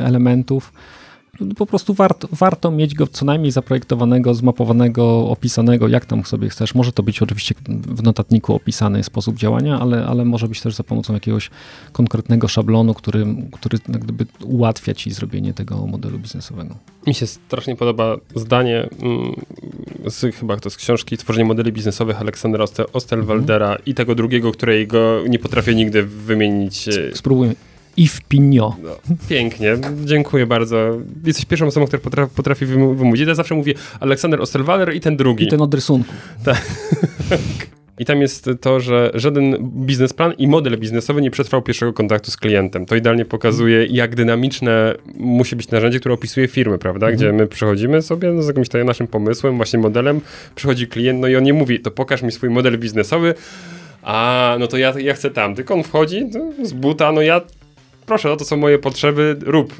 elementów po prostu warto, warto mieć go co najmniej zaprojektowanego, zmapowanego, opisanego, jak tam sobie chcesz. Może to być oczywiście w notatniku opisany sposób działania, ale, ale może być też za pomocą jakiegoś konkretnego szablonu, który, który jak gdyby ułatwia ci zrobienie tego modelu biznesowego. Mi się strasznie podoba zdanie mm, z, chyba to z książki Tworzenie modeli biznesowych Aleksandra Ostelwaldera mhm. i tego drugiego, którego nie potrafię nigdy wymienić. Spróbujmy. Yves Pignot. No, pięknie, dziękuję bardzo. Jesteś pierwszą osobą, która potrafi, potrafi wymówić. Ja zawsze mówię Aleksander Osterwalder i ten drugi. I ten od rysunku. Tak. I tam jest to, że żaden biznesplan i model biznesowy nie przetrwał pierwszego kontaktu z klientem. To idealnie pokazuje, jak dynamiczne musi być narzędzie, które opisuje firmy, prawda? Gdzie my przychodzimy sobie no, z jakimś tutaj naszym pomysłem, właśnie modelem, przychodzi klient, no i on nie mówi, to pokaż mi swój model biznesowy, a, no to ja, ja chcę tam. Tylko on wchodzi no, z buta, no ja proszę, to są moje potrzeby, rób.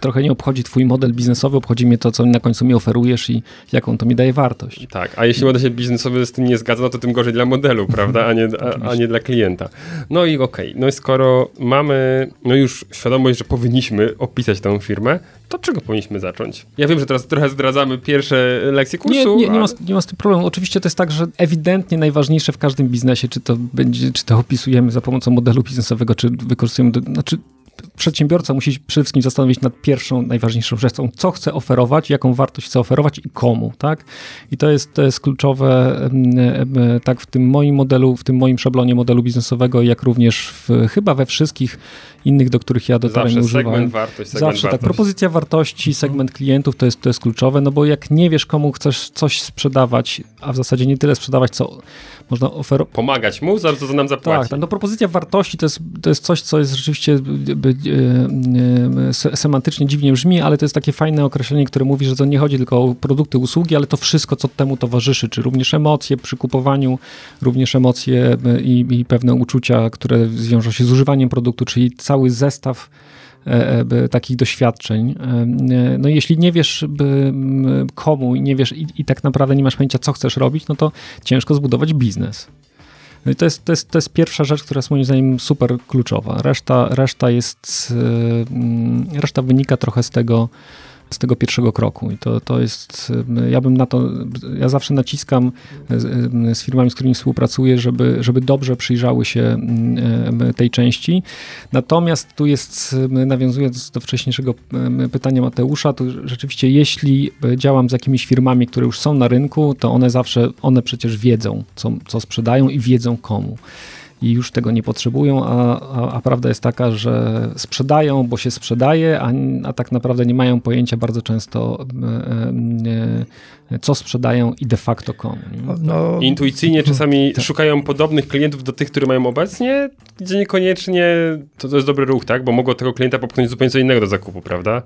Trochę nie obchodzi twój model biznesowy, obchodzi mnie to, co na końcu mi oferujesz i jaką to mi daje wartość. Tak, a jeśli model się biznesowy z tym nie zgadza, no to tym gorzej dla modelu, prawda, a nie, a, a nie dla klienta. No i okej, no i skoro mamy no już świadomość, że powinniśmy opisać tę firmę, to czego powinniśmy zacząć? Ja wiem, że teraz trochę zdradzamy pierwsze lekcje kursu, Nie, nie, nie, ma, ale- nie ma z tym problemu. Oczywiście to jest tak, że ewidentnie najważniejsze w każdym biznesie, czy to będzie, czy to opisujemy za pomocą modelu biznesowego, czy wykorzystujemy, do, znaczy przedsiębiorca musi się przede wszystkim zastanowić nad pierwszą, najważniejszą rzeczą, co chce oferować, jaką wartość chce oferować i komu, tak? I to jest, to jest kluczowe em, tak w tym moim modelu, w tym moim szablonie modelu biznesowego, jak również w, chyba we wszystkich innych, do których ja do zawsze segment używałem. wartość, segment Zawsze tak, wartość. propozycja wartości, segment klientów to jest, to jest kluczowe, no bo jak nie wiesz, komu chcesz coś sprzedawać, a w zasadzie nie tyle sprzedawać, co można oferować. Pomagać mu, za to, co nam zapłaci. Tak, tak, no propozycja wartości to jest, to jest coś, co jest rzeczywiście by, by, e, e, se- semantycznie dziwnie brzmi, ale to jest takie fajne określenie, które mówi, że to nie chodzi tylko o produkty, usługi, ale to wszystko, co temu towarzyszy, czy również emocje przy kupowaniu, również emocje e, i, i pewne uczucia, które wiążą się z używaniem produktu, czyli cały zestaw e, e, takich doświadczeń. E, No jeśli nie wiesz komu i nie wiesz i, i tak naprawdę nie masz pojęcia, co chcesz robić, no to ciężko zbudować biznes. No i to jest, to, jest, to jest pierwsza rzecz, która jest moim zdaniem super kluczowa. Reszta, reszta jest, e, mm, reszta wynika trochę z tego, z tego pierwszego kroku i to, to jest, ja bym na to, ja zawsze naciskam z, z firmami, z którymi współpracuję, żeby, żeby dobrze przyjrzały się tej części. Natomiast tu jest, nawiązując do wcześniejszego pytania Mateusza, to rzeczywiście jeśli e, działam z jakimiś firmami, które już są na rynku, to one zawsze, one przecież wiedzą, co, co sprzedają i wiedzą komu. I już tego nie potrzebują, a, a, a prawda jest taka, że sprzedają, bo się sprzedaje, a, a tak naprawdę nie mają pojęcia bardzo często, e, e, co sprzedają i de facto komu. No, Intuicyjnie czasami szukają podobnych klientów do tych, które mają obecnie, gdzie niekoniecznie to, to jest dobry ruch, tak? Bo mogą tego klienta popchnąć zupełnie co innego do zakupu, prawda?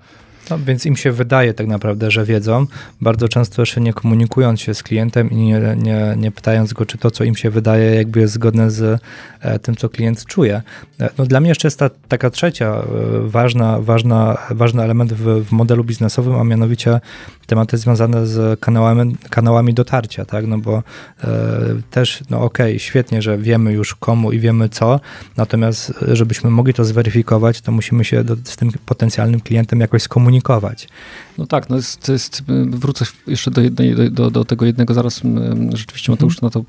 No, więc im się wydaje tak naprawdę, że wiedzą, bardzo często jeszcze nie komunikując się z klientem i nie, nie, nie pytając go, czy to, co im się wydaje, jakby jest zgodne z e, tym, co klient czuje. E, no, dla mnie jeszcze jest ta taka trzecia e, ważna, ważna, ważny element w, w modelu biznesowym, a mianowicie tematy związane z kanałami, kanałami dotarcia, tak? No bo e, też, no okej, świetnie, że wiemy już komu i wiemy co, natomiast żebyśmy mogli to zweryfikować, to musimy się do, z tym potencjalnym klientem jakoś skomunikować. No tak, no jest, jest, wrócę jeszcze do, jednej, do, do tego jednego, zaraz rzeczywiście Mateusz na to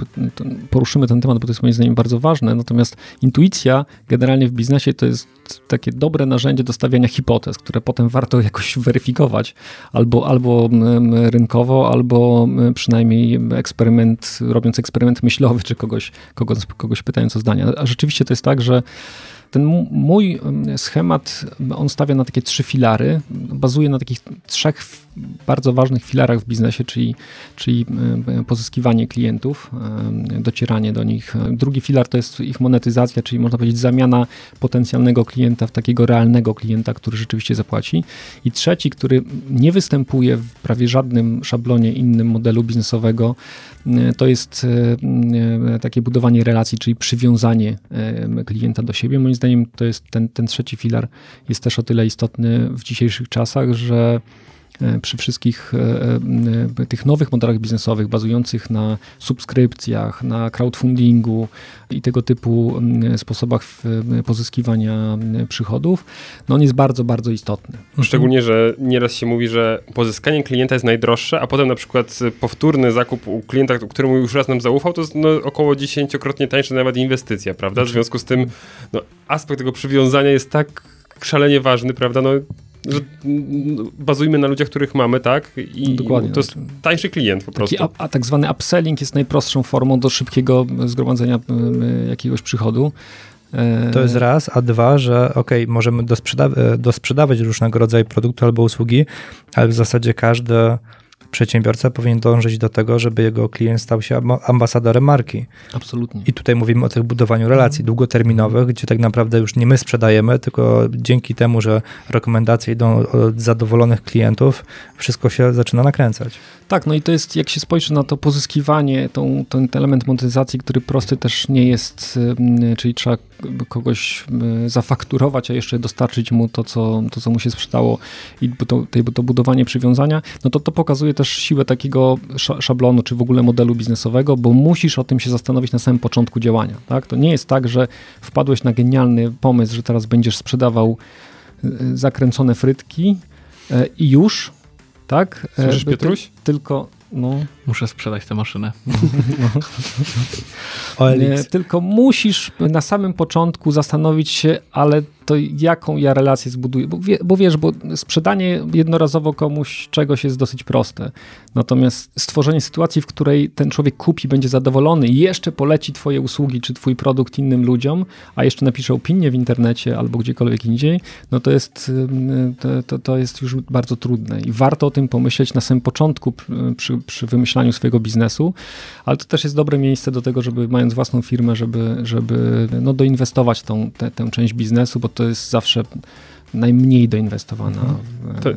poruszymy ten temat, bo to jest moim zdaniem bardzo ważne, natomiast intuicja generalnie w biznesie to jest takie dobre narzędzie do stawiania hipotez, które potem warto jakoś weryfikować, albo, albo rynkowo, albo przynajmniej eksperyment, robiąc eksperyment myślowy, czy kogoś, kogoś, kogoś pytając o zdania. A rzeczywiście to jest tak, że ten mój em, schemat, on stawia na takie trzy filary, bazuje na takich trzech bardzo ważnych filarach w biznesie, czyli, czyli pozyskiwanie klientów, docieranie do nich. Drugi filar to jest ich monetyzacja, czyli można powiedzieć zamiana potencjalnego klienta w takiego realnego klienta, który rzeczywiście zapłaci. I trzeci, który nie występuje w prawie żadnym szablonie innym modelu biznesowego, to jest takie budowanie relacji, czyli przywiązanie klienta do siebie. Moim zdaniem to jest ten, ten trzeci filar jest też o tyle istotny w dzisiejszych czasach, że przy wszystkich e, e, tych nowych modelach biznesowych bazujących na subskrypcjach, na crowdfundingu i tego typu m, sposobach pozyskiwania przychodów, no on jest bardzo, bardzo istotny. Szczególnie, że nieraz się mówi, że pozyskanie klienta jest najdroższe, a potem na przykład powtórny zakup u klienta, któremu już raz nam zaufał, to jest no, około dziesięciokrotnie tańsza nawet inwestycja, prawda? W związku z tym no, aspekt tego przywiązania jest tak szalenie ważny, prawda? No, że mm, bazujmy na ludziach, których mamy, tak? I Dokładnie. to jest tańszy klient po prostu. Taki, a, a tak zwany upselling jest najprostszą formą do szybkiego zgromadzenia m, jakiegoś przychodu. E, To jest raz, a dwa, że okej, możemy dosprzeda- e, dosprzedawać różnego rodzaju produkty albo usługi, ale w zasadzie każdy przedsiębiorca powinien dążyć do tego, żeby jego klient stał się amba- ambasadorem marki. Absolutnie. I tutaj mówimy o tych budowaniu relacji długoterminowych, gdzie tak naprawdę już nie my sprzedajemy, tylko dzięki temu, że rekomendacje idą od zadowolonych klientów, wszystko się zaczyna nakręcać. Tak, no i to jest, jak się spojrzy na to pozyskiwanie, tą, ten element monetyzacji, który prosty też nie jest, czyli trzeba kogoś y, zafakturować, a jeszcze dostarczyć mu to, co, to, co mu się sprzedało i to, to budowanie przywiązania, no to to pokazuje też siłę takiego sza- szablonu, czy w ogóle modelu biznesowego, bo musisz o tym się zastanowić na samym początku działania. Tak? To nie jest tak, że wpadłeś na genialny pomysł, że teraz będziesz sprzedawał y, zakręcone frytki y, i już, tak? E, Słyszysz, by ty- Piotruś? Tylko, no, Muszę sprzedać tę maszynę. nie, OLX. tylko musisz na samym początku zastanowić się, ale to jaką ja relację zbuduję, bo, wie, bo wiesz, bo sprzedanie jednorazowo komuś czegoś jest dosyć proste, natomiast stworzenie sytuacji, w której ten człowiek kupi, będzie zadowolony i jeszcze poleci twoje usługi czy twój produkt innym ludziom, a jeszcze napisze opinię w internecie albo gdziekolwiek indziej, no to jest, to, to, to jest już bardzo trudne. I warto o tym pomyśleć na samym początku przy, przy, wymyślaniu swojego biznesu, ale to też jest dobre miejsce do tego, żeby mając własną firmę, żeby, żeby no, doinwestować tą, tę, tę część biznesu, bo to jest zawsze najmniej doinwestowana To- e,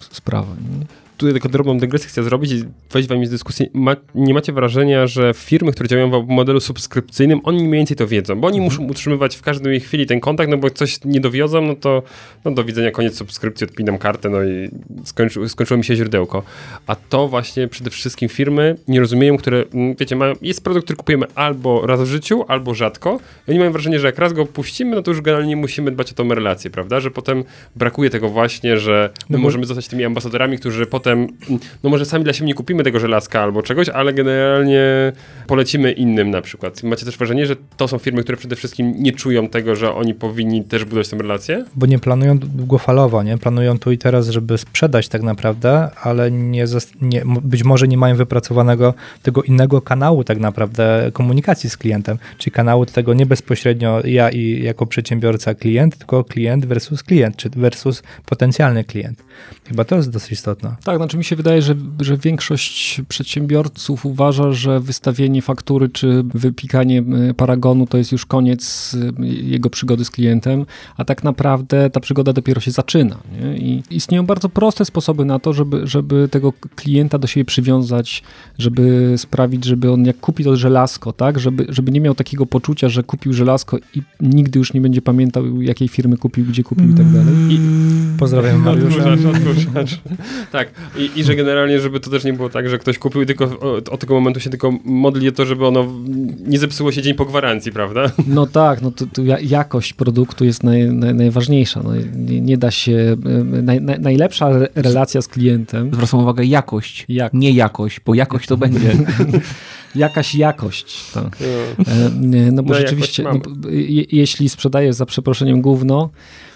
sprawa. Nie? Tutaj tylko drobną dygresję chcę zrobić i wejść wami z dyskusji. Ma, nie macie wrażenia, że firmy, które działają w modelu subskrypcyjnym, oni mniej więcej to wiedzą, bo oni Mhm. muszą utrzymywać w każdej chwili ten kontakt, no bo jak coś nie dowiozą, no to no do widzenia, koniec subskrypcji, odpinam kartę, no i skończy, skończyło mi się źródełko. A to właśnie przede wszystkim firmy nie rozumieją, które, mm, wiecie, mają, jest produkt, który kupujemy albo raz w życiu, albo rzadko i oni mają wrażenie, że jak raz go puścimy, no to już generalnie musimy dbać o tą relację, prawda, że potem brakuje tego właśnie, że my No bo- możemy zostać tymi ambasadorami, którzy potem, mm, no może sami dla siebie nie kupimy tego żelazka albo czegoś, ale generalnie polecimy innym na przykład. Macie też wrażenie, że to są firmy, które przede wszystkim nie czują tego, że oni powinni też budować tę relację? Bo nie planują długofalowo, nie? Planują tu i teraz, żeby sprzedać tak naprawdę, ale nie, nie, być może nie mają wypracowanego tego innego kanału tak naprawdę komunikacji z klientem, czyli kanału tego nie bezpośrednio ja i jako przedsiębiorca klient, tylko klient versus klient, czy versus potencjalny klient. Chyba to jest dosyć istotne. Tak, znaczy mi się wydaje, że, że większość przedsiębiorców uważa, że wystawienie faktury czy wypikanie y, paragonu to jest już koniec y, jego przygody z klientem, a tak naprawdę ta przygoda dopiero się zaczyna. Nie? I istnieją bardzo proste sposoby na to, żeby, żeby tego klienta do siebie przywiązać, żeby sprawić, żeby on jak kupi to żelazko, tak, żeby, żeby nie miał takiego poczucia, że kupił żelazko i nigdy już nie będzie pamiętał, jakiej firmy kupił, gdzie kupił i tak dalej. I, Pozdrawiam Mariusza. Odkurzacz, odkurzacz. tak, I, i że generalnie, żeby to też nie było tak, że ktoś kupił i tylko od, od tego momentu się tylko modli o to, żeby ono nie zepsuło się dzień po gwarancji, prawda? No tak, no to, to ja- jakość produktu jest naj, naj, najważniejsza. No, nie, nie da się. Naj, naj, najlepsza re- relacja z klientem. Zwracam uwagę, jakość, Jak, nie jakość, bo jakość to będzie. jakaś jakość. Tak. E, nie, No bo No, rzeczywiście, no, jeśli sprzedajesz za przeproszeniem gówno,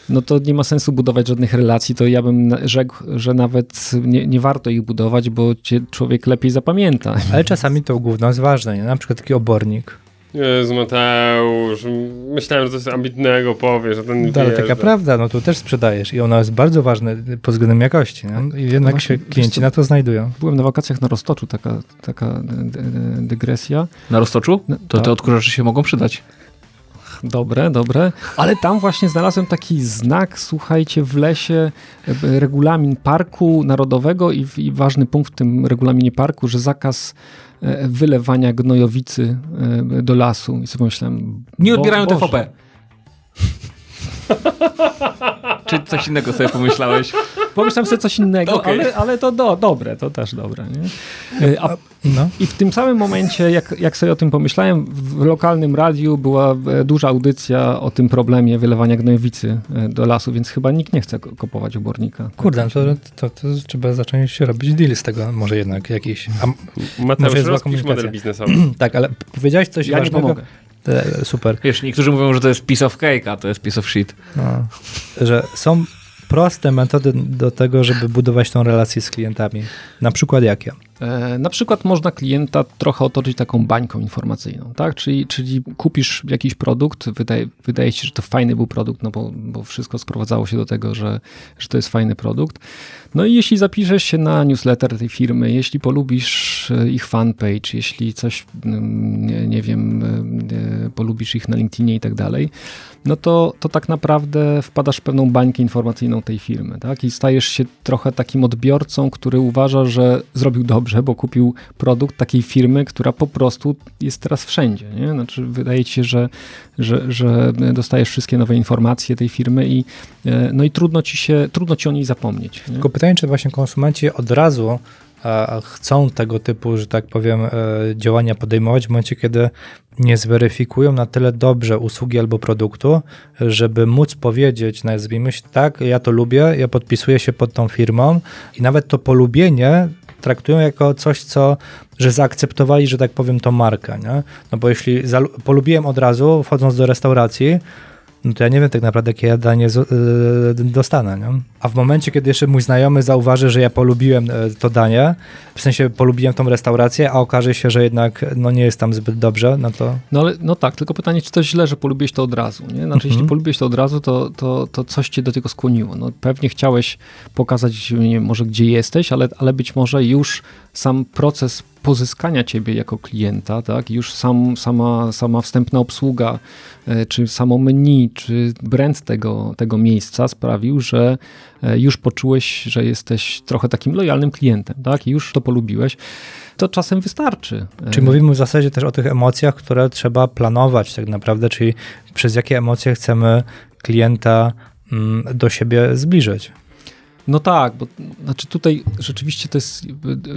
no to nie ma sensu budować żadnych relacji. To ja bym rzekł, że nawet nie, nie warto ich budować, bo cię człowiek lepiej zapamięta. Ale czasami to gówno jest ważne, nie? na przykład taki obornik. Jezu Mateusz, myślałem, że coś ambitnego powiesz, a ten Ale wjeżdża. taka prawda, no tu też sprzedajesz i ona jest bardzo ważna pod względem jakości. Nie? I jednak właśnie, się klienci na to znajdują. Byłem na wakacjach na Roztoczu, taka, taka dy- dy- dygresja. Na roztoczu? No, To tak. te odkurzacze się mogą przydać. Dobre, dobre. Ale tam właśnie znalazłem taki znak, słuchajcie, w lesie, e, regulamin parku narodowego i, i ważny punkt w tym regulaminie parku, że zakaz e, wylewania gnojowicy e, do lasu. I sobie myślałem... Nie Bo- odbierają Boże. TVP. Czy coś innego sobie pomyślałeś? Pomyślałem sobie coś innego, Okej. ale, ale to do, dobre, to też dobre. Nie? E, A No. I w tym samym momencie, jak, jak sobie o tym pomyślałem, w lokalnym radiu była e, duża audycja o tym problemie wylewania gnojowicy e, do lasu, więc chyba nikt nie chce ko- kupować obornika. Kurde, no to, to, to trzeba zacząć robić deal z tego, może jednak jakiś. A, Mateusz, Może jest model biznesowy. tak, ale powiedziałeś coś Ja nie ważnego. pomogę. E, Super. Wiesz, niektórzy mówią, że to jest piece of cake, a to jest piece of shit. No, że są proste metody do tego, żeby budować tą relację z klientami. Na przykład jakie? Na przykład można klienta trochę otoczyć taką bańką informacyjną, tak? Czyli, czyli kupisz jakiś produkt, wydaje, wydaje się, że to fajny był produkt, no bo, bo wszystko sprowadzało się do tego, że, że to jest fajny produkt. No i jeśli zapiszesz się na newsletter tej firmy, jeśli polubisz e, ich fanpage, jeśli coś, mm, nie, wiem, e, polubisz ich na LinkedInie i tak dalej, no to, to tak naprawdę wpadasz w pewną bańkę informacyjną tej firmy, tak? I stajesz się trochę takim odbiorcą, który uważa, że zrobił dobrze, bo kupił produkt takiej firmy, która po prostu jest teraz wszędzie, nie? Znaczy wydaje ci się, że, że, że dostajesz wszystkie nowe informacje tej firmy i e, no i trudno ci się, trudno ci o niej zapomnieć. Nie? Tylko pytanie, czy właśnie konsumenci od razu chcą tego typu, że tak powiem, e, działania podejmować w momencie, kiedy nie zweryfikują na tyle dobrze usługi albo produktu, żeby móc powiedzieć, nazwijmy się tak, ja to lubię, ja podpisuję się pod tą firmą i nawet to polubienie traktują jako coś, co, że zaakceptowali, że tak powiem, tą markę, nie? No bo jeśli polubiłem od razu, wchodząc do restauracji, no to ja nie wiem tak naprawdę, jakie ja danie yy, dostanę. Nie? A w momencie, kiedy jeszcze mój znajomy zauważy, że ja polubiłem yy, to danie, w sensie polubiłem tą restaurację, a okaże się, że jednak no, nie jest tam zbyt dobrze, no to... No, ale, no tak, tylko pytanie, czy to źle, że polubiłeś to od razu, nie? Znaczy, mhm. jeśli polubiłeś to od razu, to, to, to coś cię do tego skłoniło. No, pewnie chciałeś pokazać, nie wiem, może gdzie jesteś, ale, ale być może już sam proces pozyskania ciebie jako klienta, tak? Już sam, sama, sama wstępna obsługa, e, czy samo menu, czy brand tego, tego miejsca sprawił, że e, już poczułeś, że jesteś trochę takim lojalnym klientem, tak? I już to polubiłeś. To czasem wystarczy. Czyli mówimy w zasadzie też o tych emocjach, które trzeba planować tak naprawdę, czyli przez jakie emocje chcemy klienta mm, do siebie zbliżyć. No tak, bo znaczy tutaj rzeczywiście to jest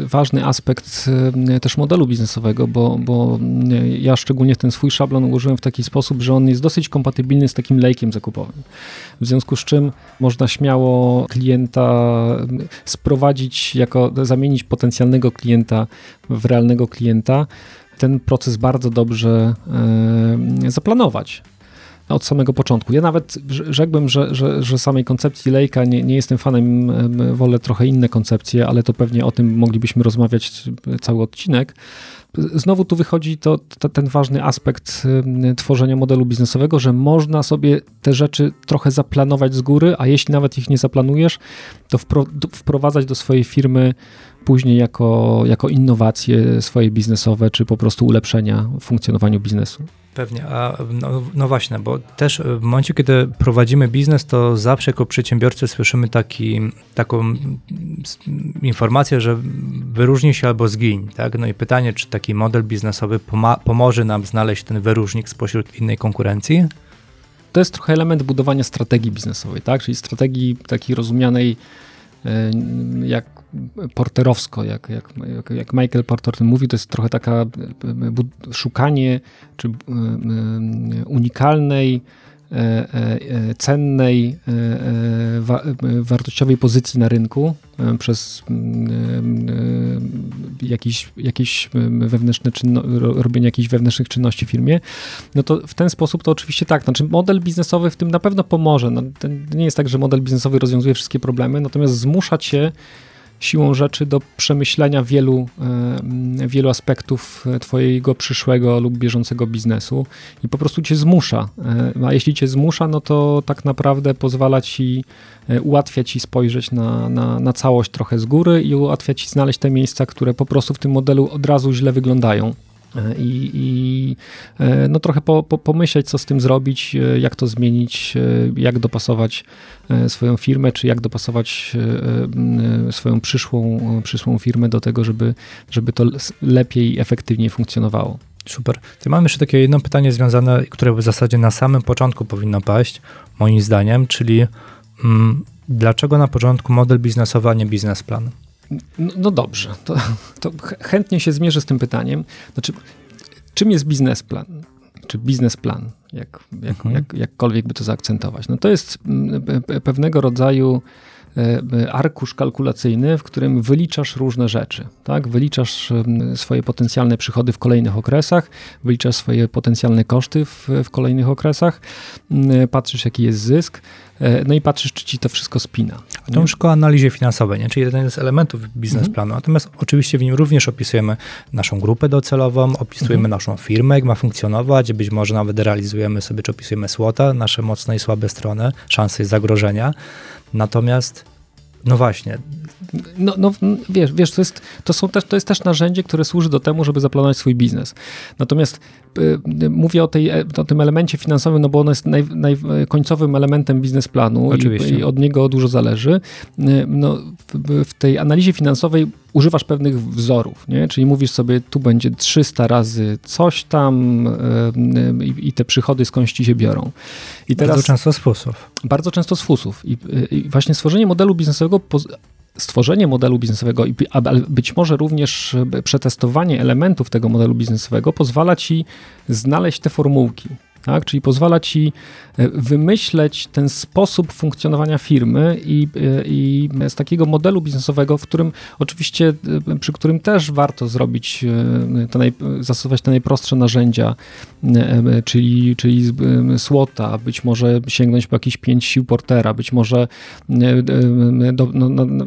ważny aspekt e, też modelu biznesowego, bo, bo e, ja szczególnie ten swój szablon ułożyłem w taki sposób, że on jest dosyć kompatybilny z takim lejkiem zakupowym. W związku z czym można śmiało klienta sprowadzić jako, zamienić potencjalnego klienta w realnego klienta ten proces bardzo dobrze e, zaplanować od samego początku. Ja nawet rzekłbym, że, że, że samej koncepcji lejka nie, nie jestem fanem, wolę trochę inne koncepcje, ale to pewnie o tym moglibyśmy rozmawiać cały odcinek. Znowu tu wychodzi to, to, ten ważny aspekt tworzenia modelu biznesowego, że można sobie te rzeczy trochę zaplanować z góry, a jeśli nawet ich nie zaplanujesz, to wpro, wprowadzać do swojej firmy później jako, jako innowacje swoje biznesowe, czy po prostu ulepszenia w funkcjonowaniu biznesu. Pewnie, a no, no, właśnie, bo też w momencie, kiedy prowadzimy biznes, to zawsze jako przedsiębiorcy słyszymy taki, taką informację, że wyróżnij się albo zgiń, tak? No i pytanie, czy taki model biznesowy pomoże nam znaleźć ten wyróżnik spośród innej konkurencji? To jest trochę element budowania strategii biznesowej, tak? Czyli strategii takiej rozumianej e, jak porterowsko, jak, jak, jak Michael Porter mówi, to jest trochę taka e, e, szukanie czy unikalnej, cennej, wartościowej pozycji na rynku przez jakiś, jakiś wewnętrzne czynno, robienie jakichś wewnętrznych czynności w firmie, no to w ten sposób to oczywiście tak, znaczy model biznesowy w tym na pewno pomoże. No, nie jest tak, że model biznesowy rozwiązuje wszystkie problemy, natomiast zmusza cię siłą rzeczy do przemyślenia wielu, e, wielu aspektów e, Twojego przyszłego lub bieżącego biznesu i po prostu Cię zmusza. E, a jeśli Cię zmusza, no to tak naprawdę pozwala Ci, ułatwia Ci spojrzeć na, na, na całość trochę z góry i ułatwia Ci znaleźć te miejsca, które po prostu w tym modelu od razu źle wyglądają. I, i, no trochę po, po, pomyśleć, co z tym zrobić, jak to zmienić, jak dopasować E, swoją firmę, czy jak dopasować e, e, swoją przyszłą, przyszłą firmę do tego, żeby, żeby to lepiej i efektywniej funkcjonowało. Super. To mam jeszcze takie jedno pytanie związane, które w zasadzie na samym początku powinno paść, moim zdaniem, czyli mm, dlaczego na początku model biznesowy, a nie biznesplan? No, no dobrze, to, to chętnie się zmierzę z tym pytaniem. Znaczy, czym jest biznesplan? Czy biznesplan? jak, jak, mhm. jak, jakkolwiek by to zaakcentować. No to jest mm, pewnego rodzaju arkusz kalkulacyjny, w którym wyliczasz różne rzeczy. Tak? Wyliczasz swoje potencjalne przychody w kolejnych okresach, wyliczasz swoje potencjalne koszty w, w kolejnych okresach, patrzysz jaki jest zysk, e, no i patrzysz, czy ci to wszystko spina. A to już o analizie finansowej, nie? czyli jeden z elementów biznesplanu. Mhm. Natomiast oczywiście w nim również opisujemy naszą grupę docelową, opisujemy Mhm. naszą firmę, jak ma funkcjonować, być może nawet realizujemy sobie, czy opisujemy SWOT-a, nasze mocne i słabe strony, szanse i zagrożenia. Natomiast, no właśnie, No, no wiesz, wiesz to, jest, to, są też, to jest też narzędzie, które służy do temu, żeby zaplanować swój biznes. Natomiast y, mówię o, tej, e, o tym elemencie finansowym, no bo ono jest naj, naj, końcowym elementem biznesplanu i, i od niego dużo zależy. Y, No, w, w tej analizie finansowej używasz pewnych wzorów, nie? czyli mówisz sobie, tu będzie 300 razy coś tam y, y, i, te przychody skądś ci się biorą. I bardzo często z fusów. bardzo często z fusów. I, I, właśnie stworzenie modelu biznesowego, stworzenie modelu biznesowego ale być może również e, przetestowanie elementów tego modelu biznesowego pozwala ci znaleźć te formułki. Tak? Czyli pozwala ci e, wymyśleć ten sposób funkcjonowania firmy i, e, i z takiego modelu biznesowego, w którym oczywiście, e, przy którym też warto zrobić, te naj, zastosować te najprostsze narzędzia, czyli, czyli SWOT-a, być może sięgnąć po jakieś pięć sił Portera, być może do, no, no,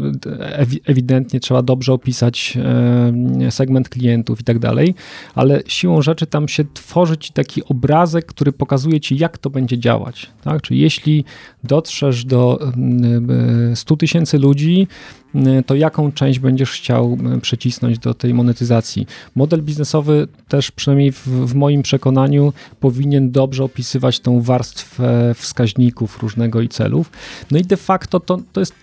ewi- ewidentnie trzeba dobrze opisać segment klientów i tak dalej, ale siłą rzeczy tam się tworzy ci taki obrazek, który pokazuje ci, jak to będzie działać. Tak? Czyli jeśli dotrzesz do mm, e, 100 tysięcy ludzi, to jaką część będziesz chciał mm, przycisnąć do tej monetyzacji. Model biznesowy też przynajmniej w, w moim przekonaniu powinien dobrze opisywać tą warstwę wskaźników różnego i celów. No i de facto to, to jest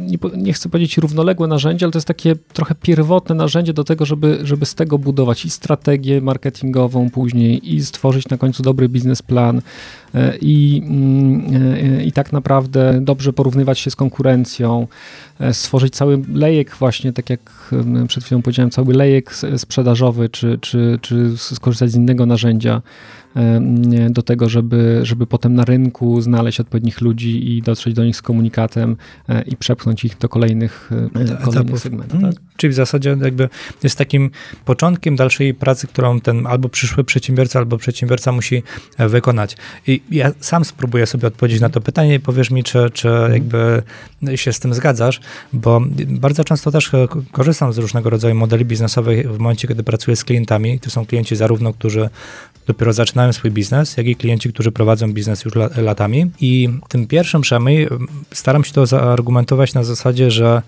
nie, po- nie chcę powiedzieć równoległe narzędzie, ale to jest takie trochę pierwotne narzędzie do tego, żeby, żeby z tego budować i strategię marketingową później, i stworzyć na końcu dobry biznesplan e, i, mm, e, i tak naprawdę dobrze porównywać się z konkurencją, e, stworzyć cały lejek właśnie, tak jak przed chwilą powiedziałem, cały lejek sprzedażowy, czy, czy, czy skorzystać z innego narzędzia do tego, żeby, żeby potem na rynku znaleźć odpowiednich ludzi i dotrzeć do nich z komunikatem e, i przepchnąć ich do kolejnych, e, kolejnych etapów. segmentów. Mm, Tak? Czyli w zasadzie jakby jest takim początkiem dalszej pracy, którą ten albo przyszły przedsiębiorca, albo przedsiębiorca musi e, wykonać. I ja sam spróbuję sobie odpowiedzieć na to pytanie i powiesz mi, czy, czy jakby się z tym zgadzasz, bo bardzo często też e, korzystam z różnego rodzaju modeli biznesowych w momencie, kiedy pracuję z klientami. To są klienci zarówno, którzy dopiero zaczynają swój biznes, jak i klienci, którzy prowadzą biznes już la- latami. I tym pierwszym przynajmniej staram się to zaargumentować na zasadzie, że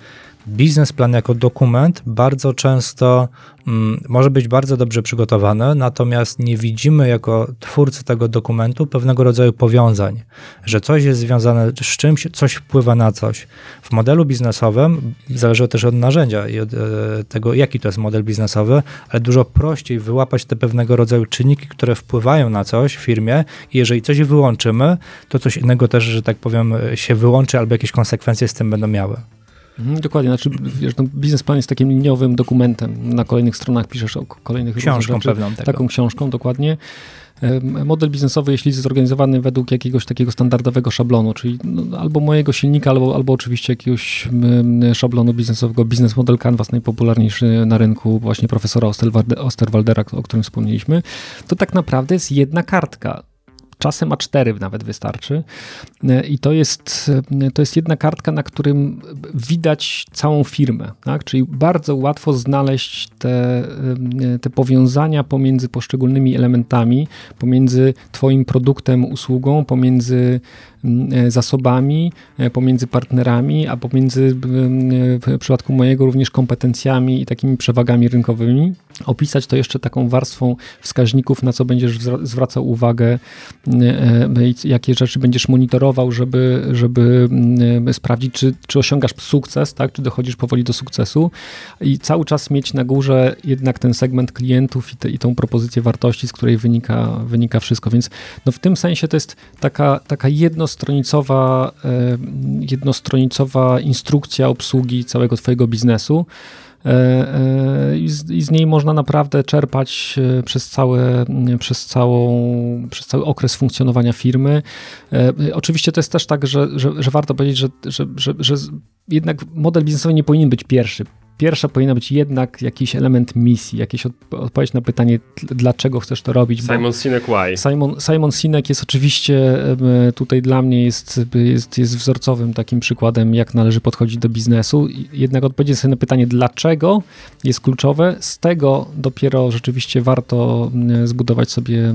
biznesplan jako dokument bardzo często mm, może być bardzo dobrze przygotowany, natomiast nie widzimy jako twórcy tego dokumentu pewnego rodzaju powiązań, że coś jest związane z czymś, coś wpływa na coś. W modelu biznesowym zależy też od narzędzia i od e, tego, jaki to jest model biznesowy, ale dużo prościej wyłapać te pewnego rodzaju czynniki, które wpływają na coś w firmie i jeżeli coś wyłączymy, to coś innego też, że tak powiem, się wyłączy albo jakieś konsekwencje z tym będą miały. Mhm, dokładnie, znaczy wiesz, no, biznesplan jest takim liniowym dokumentem. Na kolejnych stronach piszesz o kolejnych Książką pewną tego. Taką książką, dokładnie. Model biznesowy, jeśli jest zorganizowany według jakiegoś takiego standardowego szablonu, czyli no, albo mojego silnika, albo, albo oczywiście jakiegoś szablonu biznesowego, Business Model Canvas, najpopularniejszy na rynku, właśnie profesora Osterwalde- Osterwaldera, o którym wspomnieliśmy, to tak naprawdę jest jedna kartka. Czasem A4 nawet wystarczy. E, I to jest, e, to jest jedna kartka, na którym widać całą firmę. Tak? Czyli bardzo łatwo znaleźć te, e, te powiązania pomiędzy poszczególnymi elementami, pomiędzy Twoim produktem, usługą, pomiędzy zasobami, e, pomiędzy partnerami, a pomiędzy mm, w przypadku mojego również kompetencjami i takimi przewagami rynkowymi. Opisać to jeszcze taką warstwą wskaźników, na co będziesz zwra- zwracał uwagę, e, jakie rzeczy będziesz monitorował, żeby, żeby sprawdzić, czy, czy osiągasz sukces, tak? czy dochodzisz powoli do sukcesu i cały czas mieć na górze jednak ten segment klientów i, te, i tą propozycję wartości, z której wynika, wynika wszystko. Więc no w tym sensie to jest taka, taka jednostronicowa, e, jednostronicowa instrukcja obsługi całego twojego biznesu. E, e, I z, I z niej można naprawdę czerpać przez, całe, przez, całą, przez cały okres funkcjonowania firmy. Oczywiście to jest też tak, że, że, że warto powiedzieć, że, że, że, że jednak model biznesowy nie powinien być pierwszy. Pierwsza powinna być jednak jakiś element misji, jakieś odpowiedź na pytanie, dlaczego chcesz to robić. Simon Sinek why? Simon, Simon Sinek jest oczywiście tutaj dla mnie jest, jest, jest wzorcowym takim przykładem, jak należy podchodzić do biznesu. Jednak odpowiedzieć sobie na pytanie, dlaczego jest kluczowe. Z tego dopiero rzeczywiście warto zbudować sobie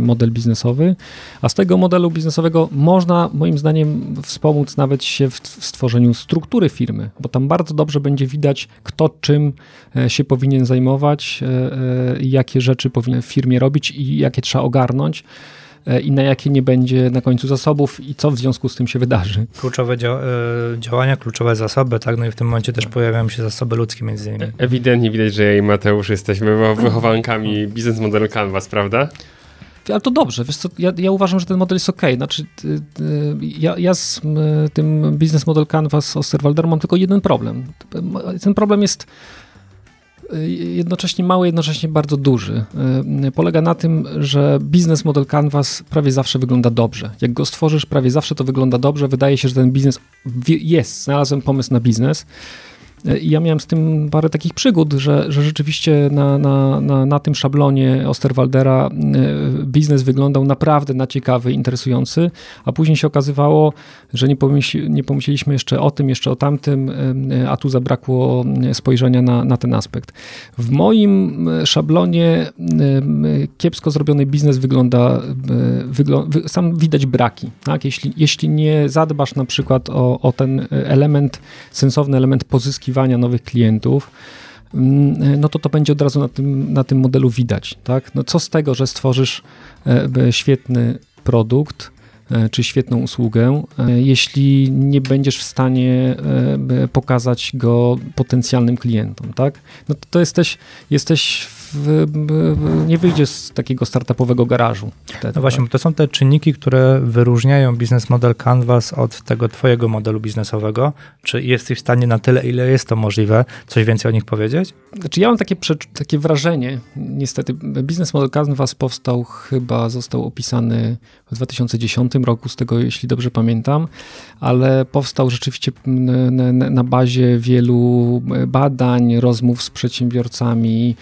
model biznesowy, a z tego modelu biznesowego można moim zdaniem wspomóc nawet się w stworzeniu struktury firmy, bo tam bardzo dobrze będzie widać, kto czym e, się powinien zajmować, e, e, jakie rzeczy powinien w firmie robić i jakie trzeba ogarnąć i na jakie nie będzie na końcu zasobów i co w związku z tym się wydarzy. Kluczowe dzia działania, kluczowe zasoby, tak? No i w tym momencie też pojawiają się zasoby ludzkie między innymi. Ewidentnie widać, że ja i Mateusz jesteśmy wychowankami biznes modelu Canvas, prawda? Ale to dobrze, wiesz co, ja, ja uważam, że ten model jest ok. Znaczy, y, y, ja, ja z y, tym Business Model Canvas Osterwalder mam tylko jeden problem. Ten problem jest jednocześnie mały, jednocześnie bardzo duży. Polega na tym, że biznes model Canvas prawie zawsze wygląda dobrze. Jak go stworzysz, prawie zawsze to wygląda dobrze. Wydaje się, że ten biznes jest, znalazłem pomysł na biznes ja miałem z tym parę takich przygód, że, że rzeczywiście na, na, na, na tym szablonie Osterwaldera e, biznes wyglądał naprawdę na ciekawy, interesujący, a później się okazywało, że nie, pomyśl, nie pomyśleliśmy jeszcze o tym, jeszcze o tamtym, e, a tu zabrakło spojrzenia na, na ten aspekt. W moim szablonie e, kiepsko zrobiony biznes wygląda, wygląda sam widać braki. Tak? Jeśli, jeśli nie zadbasz na przykład o, o ten element, sensowny element pozyskiwania, poszukiwania nowych klientów, mm, no to to będzie od razu na tym, na tym modelu widać. Tak? No co z tego, że stworzysz e, świetny produkt, e, czy świetną usługę, e, jeśli nie będziesz w stanie pokazać go potencjalnym klientom, tak? No to jesteś, jesteś w, nie wyjdzie z takiego startupowego garażu. Wtedy, no właśnie, tak? to są te czynniki, które wyróżniają biznes model Canvas od tego twojego modelu biznesowego. Czy jesteś w stanie na tyle, ile jest to możliwe, coś więcej o nich powiedzieć? Znaczy ja mam takie, takie wrażenie, niestety, biznes model Canvas powstał chyba, został opisany w 2010 roku, z tego jeśli dobrze pamiętam, ale powstał rzeczywiście na, na bazie wielu badań, rozmów z przedsiębiorcami,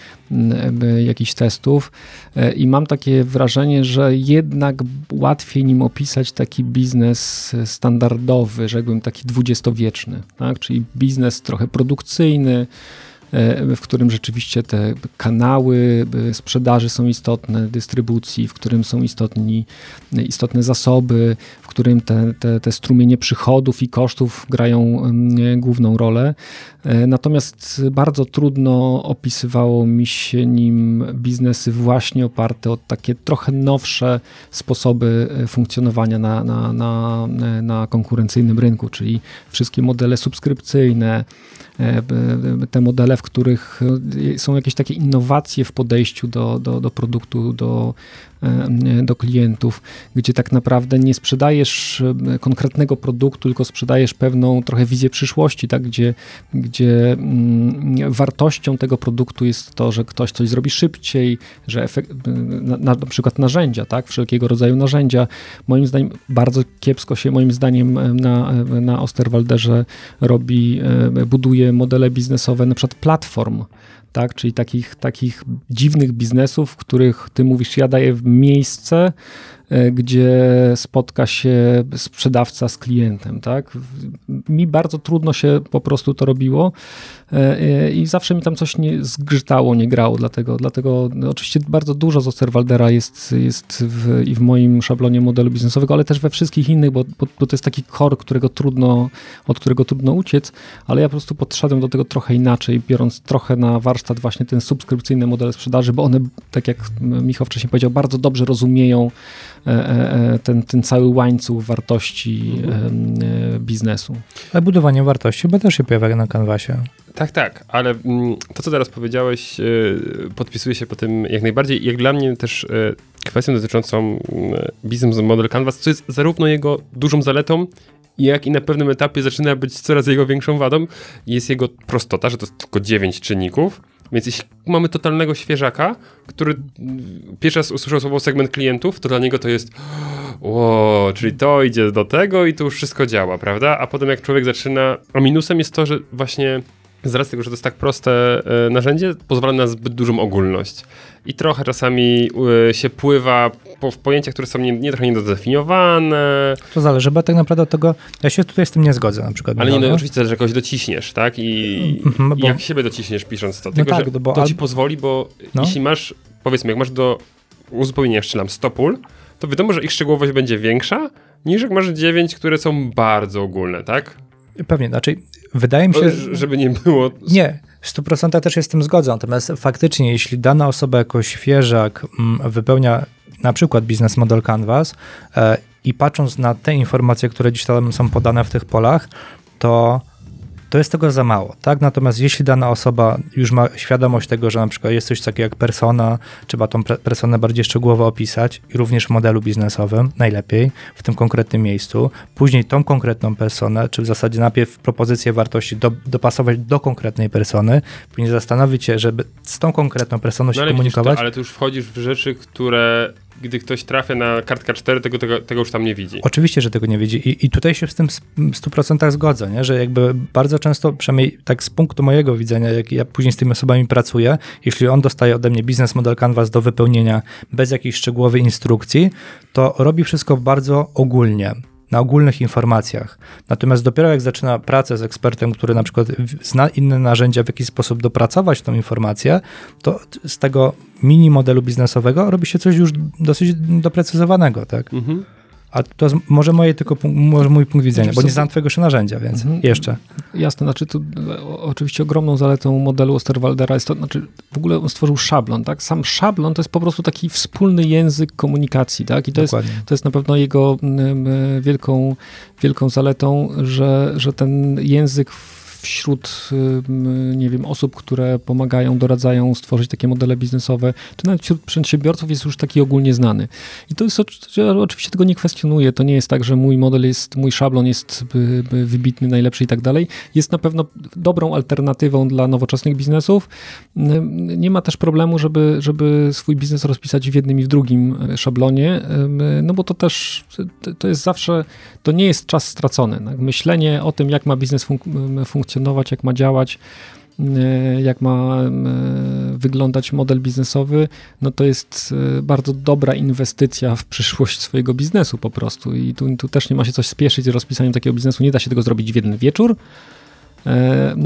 jakichś testów e, i mam takie wrażenie, że jednak łatwiej nim opisać taki biznes standardowy, rzekłbym taki dwudziestowieczny, tak? czyli biznes trochę produkcyjny, E, w którym rzeczywiście te kanały e, sprzedaży są istotne, dystrybucji, w którym są istotni, istotne zasoby, którym te, te, te strumienie przychodów i kosztów grają główną rolę. E, natomiast bardzo trudno opisywało mi się nim biznesy właśnie oparte o takie trochę nowsze sposoby funkcjonowania na, na, na, na konkurencyjnym rynku, czyli wszystkie modele subskrypcyjne, E, te modele, w których e, są jakieś takie innowacje w podejściu do, do, do produktu, do, E, do klientów, gdzie tak naprawdę nie sprzedajesz e, konkretnego produktu, tylko sprzedajesz pewną trochę wizję przyszłości, tak? gdzie, gdzie mm, wartością tego produktu jest to, że ktoś coś zrobi szybciej, że efekt, na, na przykład narzędzia, tak? wszelkiego rodzaju narzędzia. Moim zdaniem bardzo kiepsko się moim zdaniem e, na, na Osterwalderze robi, buduje modele biznesowe na przykład platform, tak? czyli takich, takich dziwnych biznesów, w których ty mówisz, ja daję miejsce, gdzie spotka się sprzedawca z klientem. Tak? Mi bardzo trudno się po prostu to robiło e, e, i zawsze mi tam coś nie zgrzytało, nie grało, dlatego, dlatego no, oczywiście bardzo dużo z Osterwaldera jest, jest w, i w moim szablonie modelu biznesowego, ale też we wszystkich innych, bo, bo, bo, to jest taki core, którego trudno, od którego trudno uciec, ale ja po prostu podszedłem do tego trochę inaczej, biorąc trochę na warsztat właśnie ten subskrypcyjny model sprzedaży, bo one, tak jak Michał wcześniej powiedział, bardzo dobrze rozumieją E, e, ten, ten cały łańcuch wartości e, biznesu. Ale budowanie wartości chyba też się pojawia na kanwasie. Tak, tak, ale mm, to, co teraz powiedziałeś, podpisuje się po tym jak najbardziej. Jak dla mnie też kwestią dotyczącą biznes model Canvas, co jest zarówno jego dużą zaletą, jak i na pewnym etapie zaczyna być coraz jego większą wadą, jest jego prostota, że to jest tylko 9 czynników, więc jeśli mamy totalnego świeżaka, który pierwszy raz usłyszał słowo segment klientów, to dla niego to jest o, czyli to idzie do tego i to już wszystko działa, prawda? A potem jak człowiek zaczyna, a minusem jest to, że właśnie z racji tego, że to jest tak proste e, narzędzie, pozwala na zbyt dużą ogólność. I trochę czasami e, się pływa po, w pojęciach, które są nie, nie trochę niedodefiniowane, To zależy, bo tak naprawdę od tego, ja się tutaj z tym nie zgodzę na przykład. ale nie, no, oczywiście, że kogoś dociśniesz, tak? I, Mhm, i bo- jak siebie dociśniesz pisząc to. Tylko, tak, że no bo to ci al- pozwoli, bo No. jeśli masz, powiedzmy, jak masz do uzupełnienia jeszcze nam 100 pól, to wiadomo, że ich szczegółowość będzie większa, niż jak masz 9, które są bardzo ogólne, tak? Pewnie, znaczy wydaje mi się, żeby nie było... Nie, w 100% też się z tym zgodzę. Natomiast faktycznie, jeśli dana osoba jako świeżak mm, wypełnia na przykład biznes model Canvas e, i patrząc na te informacje, które gdzieś tam są podane w tych polach, to to jest tego za mało, tak? Natomiast jeśli dana osoba już ma świadomość tego, że na przykład jest coś takiego jak persona, trzeba tą personę bardziej szczegółowo opisać i również w modelu biznesowym, najlepiej w tym konkretnym miejscu, później tą konkretną personę, czy w zasadzie najpierw propozycję wartości do, dopasować do konkretnej persony, później zastanowić się, żeby z tą konkretną personą się No widzisz, komunikować. to, ale tu już wchodzisz w rzeczy, które gdy ktoś trafia na kartkę 4, tego, tego, tego już tam nie widzi. Oczywiście, że tego nie widzi. I, I tutaj się z tym w 100% zgodzę, nie? że jakby bardzo często, przynajmniej tak z punktu mojego widzenia, jak ja później z tymi osobami pracuję, jeśli on dostaje ode mnie biznes model Canvas do wypełnienia bez jakiejś szczegółowej instrukcji, to robi wszystko bardzo ogólnie. Na ogólnych informacjach. Natomiast dopiero jak zaczyna pracę z ekspertem, który na przykład zna inne narzędzia, w jakiś sposób dopracować tą informację, to z tego mini modelu biznesowego robi się coś już dosyć doprecyzowanego, tak? Mhm. A to jest może moje tylko może mój punkt widzenia, bo nie znam twojego jeszcze narzędzia, więc Mhm. jeszcze. Jasne, znaczy tu oczywiście ogromną zaletą modelu Osterwaldera jest to, znaczy w ogóle on stworzył szablon, tak? Sam szablon to jest po prostu taki wspólny język komunikacji, tak? I to jest, to jest na pewno jego mm, e, wielką, wielką zaletą, że, że ten język wśród, nie wiem, osób, które pomagają, doradzają stworzyć takie modele biznesowe, czy nawet wśród przedsiębiorców jest już taki ogólnie znany. I to jest, oczywiście tego nie kwestionuję, to nie jest tak, że mój model jest, mój szablon jest wybitny, najlepszy i tak dalej. Jest na pewno dobrą alternatywą dla nowoczesnych biznesów. Nie ma też problemu, żeby, żeby swój biznes rozpisać w jednym i w drugim e, szablonie, no bo to też, to- jest zawsze, to nie jest czas stracony. tak? Myślenie o tym, jak ma biznes funk- ym, funkcjonować, jak ma działać, y, jak ma y, wyglądać model biznesowy, no to jest y, bardzo dobra inwestycja w przyszłość swojego biznesu po prostu. I tu, tu też nie ma się coś spieszyć z rozpisaniem takiego biznesu. Nie da się tego zrobić w jeden wieczór.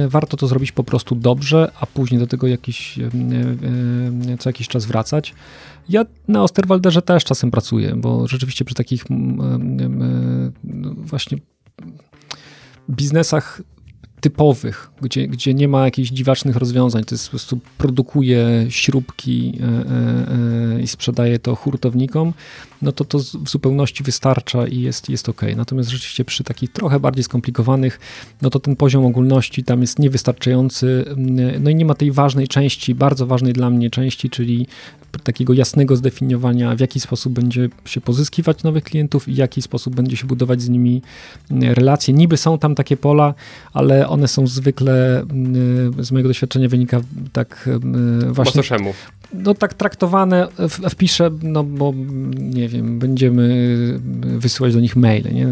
Warto to zrobić po prostu dobrze, a później do tego jakiś, co jakiś czas wracać. Ja na Osterwalderze też czasem pracuję, bo rzeczywiście przy takich mm, no właśnie biznesach typowych, gdzie, gdzie nie ma jakichś dziwacznych rozwiązań, to jest po prostu produkuje śrubki e, e, e, i sprzedaje to hurtownikom, no to to w zupełności wystarcza i jest, jest ok. Natomiast rzeczywiście przy takich trochę bardziej skomplikowanych, no to ten poziom ogólności tam jest niewystarczający, no i nie ma tej ważnej części, bardzo ważnej dla mnie części, czyli takiego jasnego zdefiniowania, w jaki sposób będzie się pozyskiwać nowych klientów i w jaki sposób będzie się budować z nimi mm, relacje. Niby są tam takie pola, ale one są zwykle, mm, z mojego doświadczenia wynika tak mm, Po właśnie, czemu? no tak traktowane, wpiszę, no bo nie wiem, będziemy wysyłać do nich maile, nie?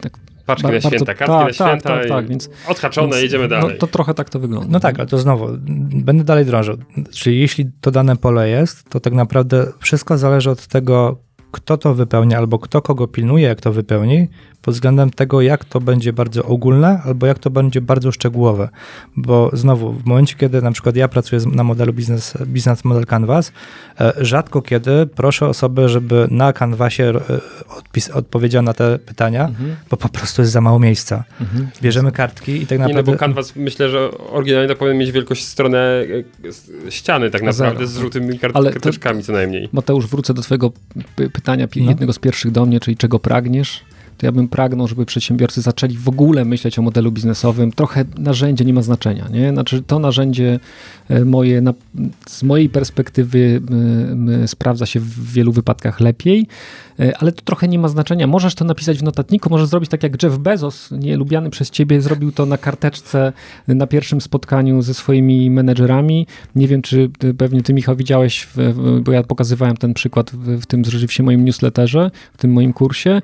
Tak, Paczki Ba- na bardzo- święta, kartki tak, na święta tak, tak, i tak, więc- odhaczone, więc, jedziemy dalej. No to trochę tak to wygląda. No tak, ale to znowu, będę dalej drążył. Czyli jeśli to dane pole jest, to tak naprawdę wszystko zależy od tego, kto to wypełnia, albo kto kogo pilnuje, jak to wypełni, pod względem tego, jak to będzie bardzo ogólne, albo jak to będzie bardzo szczegółowe. Bo znowu, w momencie, kiedy na przykład ja pracuję na modelu biznes, business model Canvas, e, rzadko kiedy proszę osobę, żeby na Canvasie e, odpis, odpowiedziała na te pytania, Mhm. bo po prostu jest za mało miejsca. Mhm. Bierzemy kartki i tak Nie, no naprawdę... bo Canvas myślę, że oryginalnie to powinien mieć wielkość stronę e, ściany tak naprawdę zero. z żółtymi kart- karteczkami co najmniej. Mateusz, wrócę do twojego py- pytania, No. jednego z pierwszych do mnie, czyli czego pragniesz? To ja bym pragnął, żeby przedsiębiorcy zaczęli w ogóle myśleć o modelu biznesowym. Trochę narzędzie nie ma znaczenia, nie? Znaczy to narzędzie e, moje, na, z mojej perspektywy sprawdza się w wielu wypadkach lepiej, e, ale to trochę nie ma znaczenia. Możesz to napisać w notatniku, możesz zrobić tak jak Jeff Bezos, nielubiany przez ciebie, zrobił to na karteczce na pierwszym spotkaniu ze swoimi menedżerami. Nie wiem, czy pewnie ty, Michał, widziałeś, bo ja pokazywałem ten przykład w, w tym rzeczywiście moim newsletterze, w tym moim kursie.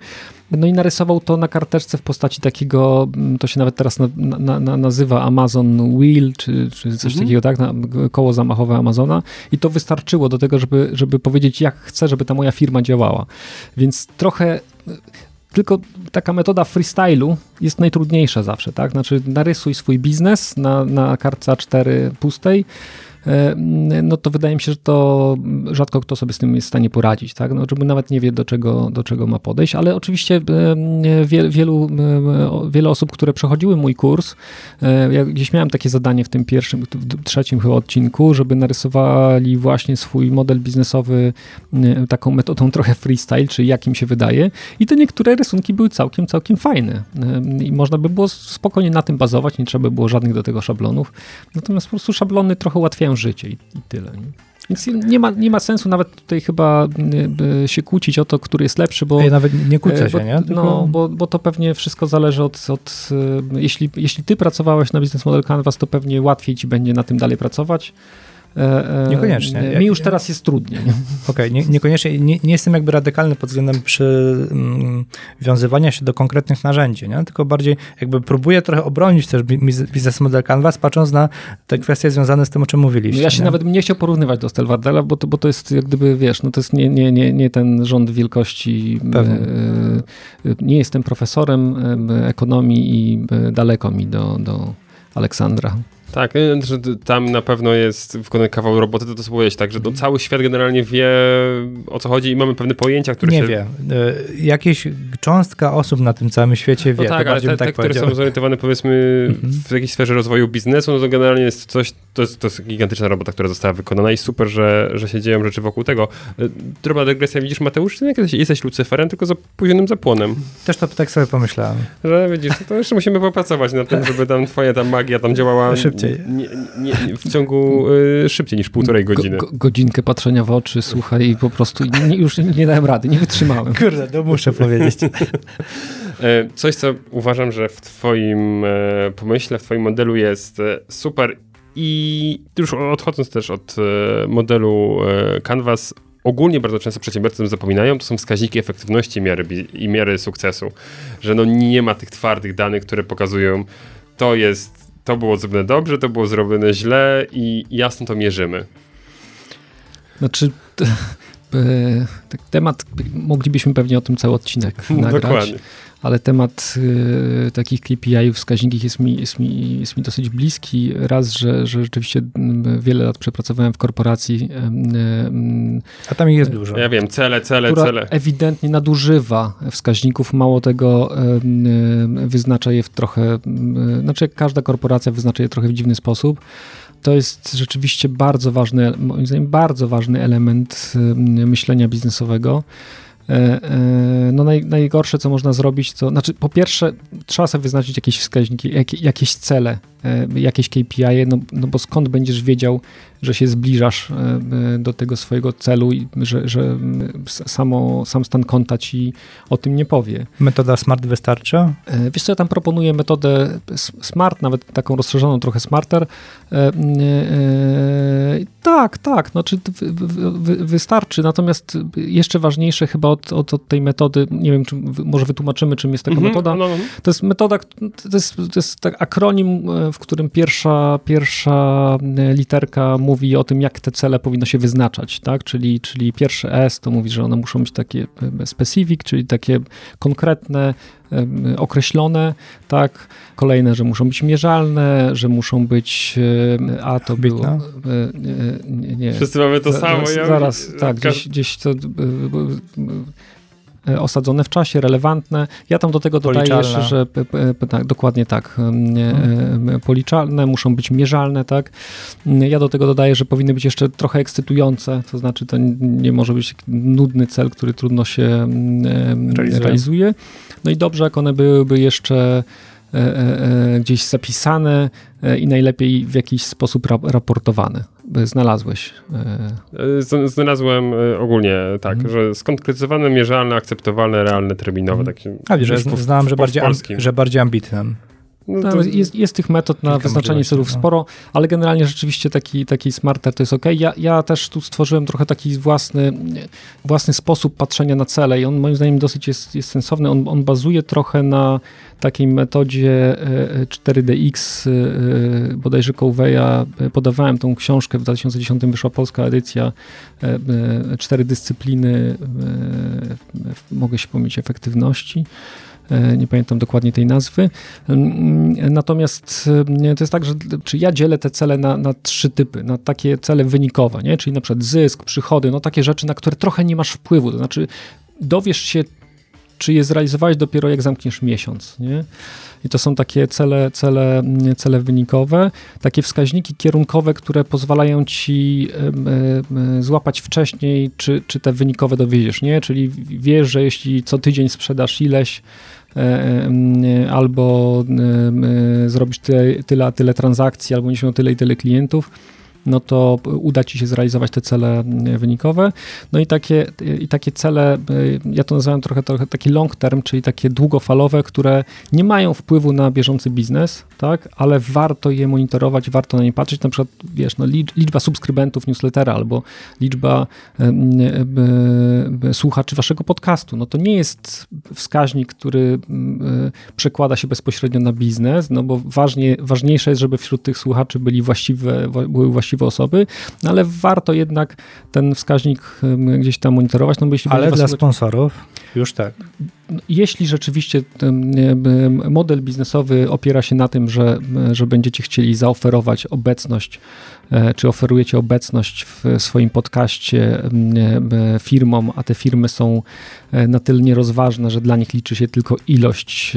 No i narysował to na karteczce w postaci takiego, mm, to się nawet teraz na, na, na, nazywa Amazon Wheel, czy, czy coś Mhm. takiego, tak? Na, koło zamachowe Amazona. I to wystarczyło do tego, żeby, żeby powiedzieć, jak chcę, żeby ta moja firma działała. Więc trochę tylko taka metoda freestylu jest najtrudniejsza zawsze, tak? Znaczy narysuj swój biznes na, na kartce A4 pustej, no to wydaje mi się, że to rzadko kto sobie z tym jest w stanie poradzić, tak? No, żeby nawet nie wie, do czego, do czego ma podejść, ale oczywiście e, wie, wielu, e, wiele osób, które przechodziły mój kurs, e, ja gdzieś miałem takie zadanie w tym pierwszym, w trzecim chyba odcinku, żeby narysowali właśnie swój model biznesowy e, taką metodą trochę freestyle, czyli jak im się wydaje. I te niektóre rysunki były całkiem, całkiem fajne. E, i można by było spokojnie na tym bazować, nie trzeba by było żadnych do tego szablonów, natomiast po prostu szablony trochę ułatwiają życie i, i tyle. Nie? Więc nie ma, nie ma sensu nawet tutaj chyba y, się kłócić o to, który jest lepszy, bo... Ja nawet nie kłócę się, bo, nie? Tylko... No, bo, bo to pewnie wszystko zależy od, od e, jeśli, jeśli ty pracowałeś na Business Model Canvas, to pewnie łatwiej ci będzie na tym dalej pracować. E, e, Niekoniecznie. Mi już teraz jest trudniej. nie? Okej, nie, niekoniecznie, nie, nie jestem jakby radykalny pod względem przywiązywania się do konkretnych narzędzi, nie? tylko bardziej jakby próbuję trochę obronić też bi- biz- biznes model Canvas, patrząc na te kwestie związane z tym, o czym mówiliście. No ja się nie? nawet nie chciał porównywać do Stelwardela, bo to, bo to jest jak gdyby, wiesz, no to jest nie, nie, nie, nie ten rząd wielkości. Pewnie. E, nie jestem profesorem ekonomii i daleko mi do, do Aleksandra. Tak, y, że tam na pewno jest wykonany kawał roboty, to to powiedzieć, tak, że to cały świat generalnie wie o co chodzi i mamy pewne pojęcia, które Nie się... wie. Y, Jakieś cząstka osób na tym całym świecie wie. No tak, ale te, bym te tak które są zorientowane powiedzmy w jakiejś sferze rozwoju biznesu, no to generalnie jest coś, to jest, to jest gigantyczna robota, która została wykonana i super, że, że się dzieją rzeczy wokół tego. Y, Drobna dygresja, widzisz Mateusz, ty nie jesteś, jesteś Lucyferem, tylko z opóźnionym zapłonem. Też to tak sobie pomyślałem. Że widzisz, to jeszcze musimy popracować nad tym, żeby tam twoja ta magia tam działała Szybciej. Nie, nie, nie, w ciągu y, szybciej niż półtorej godziny. Go, go, godzinkę patrzenia w oczy, słuchaj, i po prostu nie, już nie, nie dałem rady, nie wytrzymałem. Kurde, no muszę powiedzieć. E, Coś, co uważam, że w Twoim e, pomyśle, w Twoim modelu jest super i już odchodząc też od e, modelu e, Canvas, ogólnie bardzo często przedsiębiorcy zapominają, to są wskaźniki efektywności miary, i miary sukcesu, że no nie ma tych twardych danych, które pokazują, to jest, to było zrobione dobrze, to było zrobione źle i jasno to mierzymy. Znaczy, temat, moglibyśmy pewnie o tym cały odcinek nagrać, Dokładnie. ale temat e, takich KPI-ów, wskaźników jest mi, jest, mi, jest mi dosyć bliski. Raz, że, że rzeczywiście wiele lat przepracowałem w korporacji, em, em, A tam ich jest dużo. Ja wiem, cele, cele, która cele. ewidentnie nadużywa wskaźników, mało tego wyznacza je w trochę, znaczy jak każda korporacja wyznacza je trochę w dziwny sposób. To jest rzeczywiście bardzo ważny, moim zdaniem bardzo ważny element em, myślenia biznesowego. E, e, No naj, najgorsze, co można zrobić, to znaczy po pierwsze trzeba sobie wyznaczyć jakieś wskaźniki, jak, jakieś cele, jakieś KPI, no, no bo skąd będziesz wiedział, że się zbliżasz e, e, do tego swojego celu i że, że samo, sam stan konta ci o tym nie powie. Metoda SMART wystarczy? E, Wiesz co, ja tam proponuję metodę smart, nawet taką rozszerzoną trochę smarter. E, e, e, tak, tak, wy, wy, wystarczy, natomiast jeszcze ważniejsze chyba od, od, od tej metody, nie wiem, czy, może wytłumaczymy, czym jest taka Mhm, metoda. no, no, no. To jest metoda, to jest, to jest tak akronim, e, w którym pierwsza, pierwsza e, literka mówi o tym, jak te cele powinno się wyznaczać, tak? Czyli, czyli pierwsze S to mówi, że one muszą być takie e, specific, czyli takie konkretne, określone, tak? Kolejne, że muszą być mierzalne, że muszą być, e, a to było, Ambitne? e, e, nie, nie. Wszyscy mamy to samo. Zaraz, ja- zaraz tak, gdzieś, gdzieś to e, e, e, osadzone w czasie, relevantne. Ja tam do tego dodaję Policzalne. jeszcze, że tak, dokładnie tak, em, e, e, policzalne, muszą być mierzalne, tak. Mm, Ja do tego dodaję, że powinny być jeszcze trochę ekscytujące, to znaczy to nie może być nudny cel, który trudno się mm, em, Realizuje. realizuje. No i dobrze, jak one byłyby jeszcze e, e, e, gdzieś zapisane e, i najlepiej w jakiś sposób ra raportowane. Znalazłeś. e, Znalazłem e, ogólnie tak, Mhm. że skonkretyzowane, mierzalne, akceptowalne, realne, terminowe. Mhm. Takie, A że po- znałem, że po bardziej, że bardziej ambitnym. No No, to- jest, jest tych metod na wyznaczanie celów no. sporo, ale generalnie rzeczywiście taki, taki smarter to jest ok. Ja, ja też tu stworzyłem trochę taki własny, własny sposób patrzenia na cele i on moim zdaniem dosyć jest, jest sensowny. On, on bazuje trochę na takiej metodzie e, 4DX, e, bodajże Coveya. Podawałem tą książkę, w 2010 wyszła polska edycja, e, e, cztery dyscypliny, e, mogę się pomylić, efektywności. E, Nie pamiętam dokładnie tej nazwy. Natomiast e, to jest tak, że czy ja dzielę te cele na, na trzy typy, na takie cele wynikowe, nie? czyli na przykład zysk, przychody, no takie rzeczy, na które trochę nie masz wpływu. To znaczy, dowiesz się, czy je zrealizowałeś dopiero jak zamkniesz miesiąc. Nie? I to są takie cele, cele, mm, cele wynikowe, takie wskaźniki kierunkowe, które pozwalają ci złapać wcześniej, czy, czy te wynikowe dowiedziesz, nie? Czyli wiesz, że jeśli co tydzień sprzedasz ileś, albo em, e, zrobisz tyle, tyle, a tyle transakcji, albo będziesz miał tyle i tyle klientów, no to uda ci się zrealizować te cele m, wynikowe. No i takie, i takie cele, y, ja to nazywam trochę, trochę taki long term, czyli takie długofalowe, które nie mają wpływu na bieżący biznes, tak, ale warto je monitorować, warto na nie patrzeć, na przykład, wiesz, no, licz- liczba subskrybentów newslettera albo liczba e, e, słuchaczy waszego podcastu, no to nie jest wskaźnik, który e, przekłada się bezpośrednio na biznes, no bo ważnie, ważniejsze jest, żeby wśród tych słuchaczy byli właściwe, były właściwe osoby, no ale warto jednak ten wskaźnik gdzieś tam monitorować, no bo jeśli Ale dla sponsorów już tak. Jeśli rzeczywiście model biznesowy opiera się na tym, że, że będziecie chcieli zaoferować obecność, e, czy oferujecie obecność w swoim podcaście firmom, a te firmy są e, na tyle nierozważne, że dla nich liczy się tylko ilość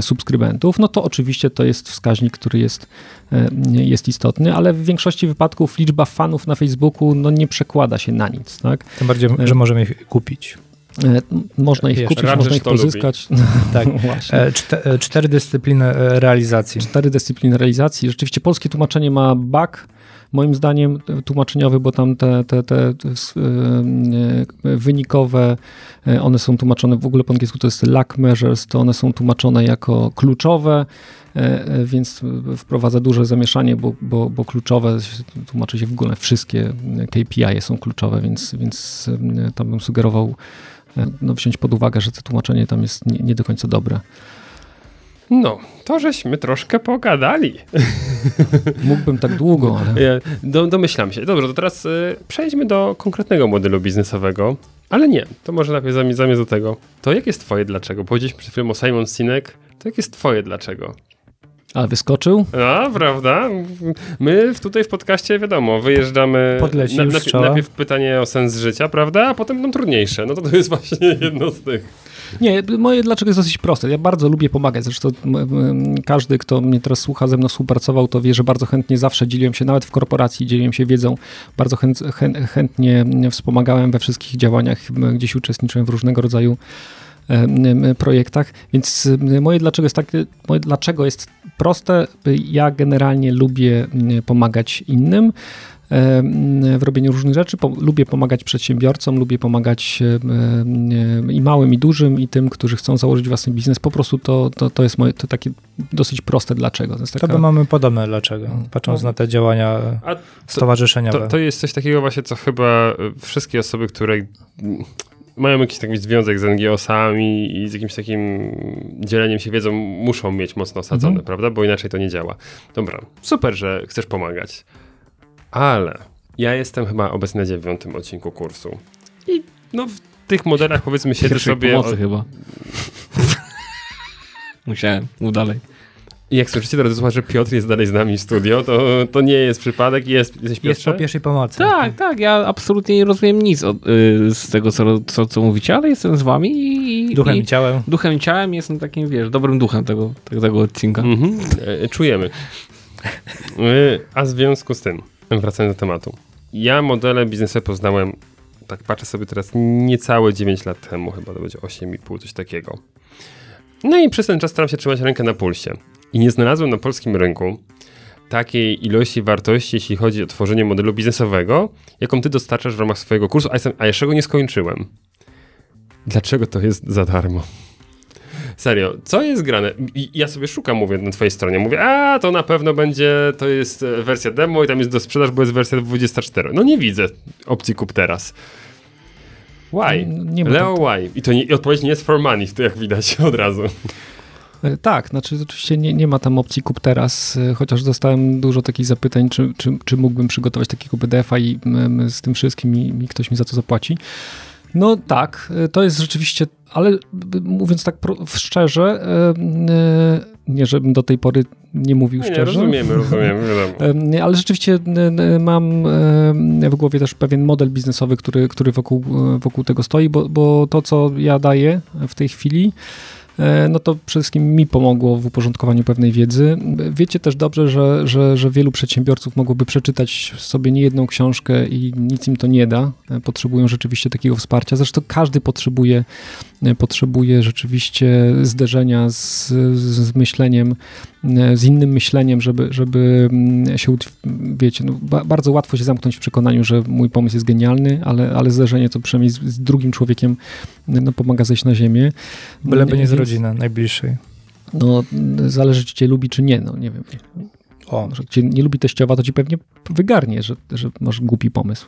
subskrybentów, no to oczywiście to jest wskaźnik, który jest, e, jest istotny, ale w większości wypadków liczba fanów na Facebooku no, nie przekłada się na nic. Tak? Tym bardziej, że możemy ich kupić. E, Można ich Jeszcze kupić, można ich pozyskać. Tak. Właśnie. E, czte, e, cztery dyscypliny realizacji. cztery dyscypliny realizacji. Rzeczywiście polskie tłumaczenie ma bug, moim zdaniem tłumaczeniowy, bo tam te, te, te, te wynikowe, one są tłumaczone w ogóle po angielsku, to jest lack measures, to one są tłumaczone jako kluczowe, więc wprowadza duże zamieszanie, bo, bo, bo kluczowe tłumaczy się w ogóle wszystkie KPI są kluczowe, więc, więc tam bym sugerował no, wziąć pod uwagę, że to tłumaczenie tam jest nie, nie do końca dobre. No, to żeśmy troszkę pogadali. Mógłbym tak długo, ale... Do, domyślam się. Dobrze, to teraz y, przejdźmy do konkretnego modelu biznesowego. Ale nie, to może najpierw zamiast, zamiast do tego. To jak jest twoje dlaczego? Powiedzieliśmy przed chwilą o Simon Sinek. To jak jest twoje dlaczego? Ale wyskoczył? A, prawda? My tutaj w podcaście, wiadomo, wyjeżdżamy. Podlecił najpierw- strzała. najpierw pytanie o sens życia, prawda? A potem będą trudniejsze. No to to jest właśnie jedno z tych. Nie, moje dlaczego jest dosyć proste. Ja bardzo lubię pomagać. Zresztą każdy, kto mnie teraz słucha, ze mną współpracował, to wie, że bardzo chętnie zawsze dzieliłem się, nawet w korporacji dzieliłem się wiedzą. Bardzo chęt, chę, chętnie wspomagałem we wszystkich działaniach, gdzieś uczestniczyłem w różnego rodzaju projektach, więc em, moje dlaczego jest takie, moje dlaczego jest proste. Ja generalnie lubię pomagać innym w robieniu różnych rzeczy. Po, lubię pomagać przedsiębiorcom, lubię pomagać i małym, i dużym, i tym, którzy chcą założyć własny biznes. Po prostu to, to, to jest moje to takie dosyć proste dlaczego. To jest To taka, by mamy podobne dlaczego, patrząc na te działania e, stowarzyszeniowe. To, to jest coś takiego właśnie, co chyba wszystkie osoby, które mają jakiś taki związek z NGO-sami i z jakimś takim dzieleniem się wiedzą, muszą mieć mocno osadzone, Mhm. prawda? Bo inaczej to nie działa. Dobra, super, że chcesz pomagać, ale ja jestem chyba obecny na dziewiątym odcinku kursu i no w tych modelach powiedzmy siedzę Pierwszej sobie... pomocy od- chyba. Musiałem, mów dalej. I jak słyszycie, drodzy słuchacze, Piotr jest dalej z nami w studio, to, to nie jest przypadek, jest, jesteś Jest Piotrze? po pierwszej pomocy. Tak, tak, ja absolutnie nie rozumiem nic od, y, z tego, co, co, co mówicie, ale jestem z wami i... Duchem i, ciałem. Duchem i ciałem jestem takim, wiesz, dobrym duchem tego, tego, tego odcinka. Mhm, e, czujemy. E, A w związku z tym, wracając do tematu. Ja modele biznesowe poznałem, tak patrzę sobie teraz, niecałe 9 lat temu, chyba to będzie 8,5, coś takiego. No i przez ten czas staram się trzymać rękę na pulsie. I nie znalazłem na polskim rynku takiej ilości wartości, jeśli chodzi o tworzenie modelu biznesowego, jaką ty dostarczasz w ramach swojego kursu, a, jestem, a jeszcze go nie skończyłem. Dlaczego to jest za darmo? Serio, co jest grane? I ja sobie szukam, mówię na twojej stronie, mówię, a to na pewno będzie, to jest e, wersja demo i tam jest do sprzedaż, bo jest wersja 24. No nie widzę opcji kup teraz. Why? Nie ma Leo, why? I to nie, i odpowiedź nie jest for money, to jak widać od razu. E, Tak, znaczy oczywiście nie, nie ma tam opcji kup teraz, e, chociaż dostałem dużo takich zapytań, czy, czy, czy mógłbym przygotować takiego PDF-a i z tym wszystkim i, i ktoś mi za to zapłaci. No tak, e, to jest rzeczywiście, ale mówiąc tak szczerze, nie żebym do tej pory nie mówił Nie, szczerze. rozumiemy, rozumiemy, wiadomo. Ale rzeczywiście mam w głowie też pewien model biznesowy, który, który wokół, wokół tego stoi, bo, bo to, co ja daję w tej chwili, no to przede wszystkim mi pomogło w uporządkowaniu pewnej wiedzy. Wiecie też dobrze, że, że, że wielu przedsiębiorców mogłoby przeczytać sobie niejedną książkę i nic im to nie da. E, Potrzebują rzeczywiście takiego wsparcia. Zresztą każdy potrzebuje, e, potrzebuje rzeczywiście zderzenia z, z myśleniem, e, z innym myśleniem, żeby, żeby mm, się, wiecie, no, ba, bardzo łatwo się zamknąć w przekonaniu, że mój pomysł jest genialny, ale, ale zderzenie to przynajmniej z, z drugim człowiekiem no, pomaga zejść na ziemię. Byleby nie z rodziny najbliższej. No, zależy, czy cię lubi, czy nie, no nie wiem. O, Że cię nie lubi teściowa, to ci pewnie wygarnie, że, że masz głupi pomysł.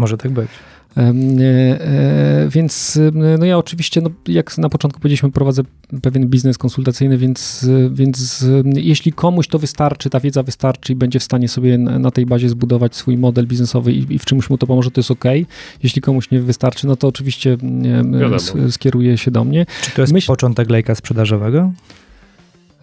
Może tak być. E, e, Więc no ja oczywiście, no, jak na początku powiedzieliśmy, prowadzę pewien biznes konsultacyjny, więc, e, więc jeśli komuś to wystarczy, ta wiedza wystarczy i będzie w stanie sobie na, tej bazie zbudować swój model biznesowy i, i w czymś mu to pomoże, to jest ok. Jeśli komuś nie wystarczy, no to oczywiście Wiadomo. skieruje się do mnie. Czy to jest Myśl- początek lejka sprzedażowego?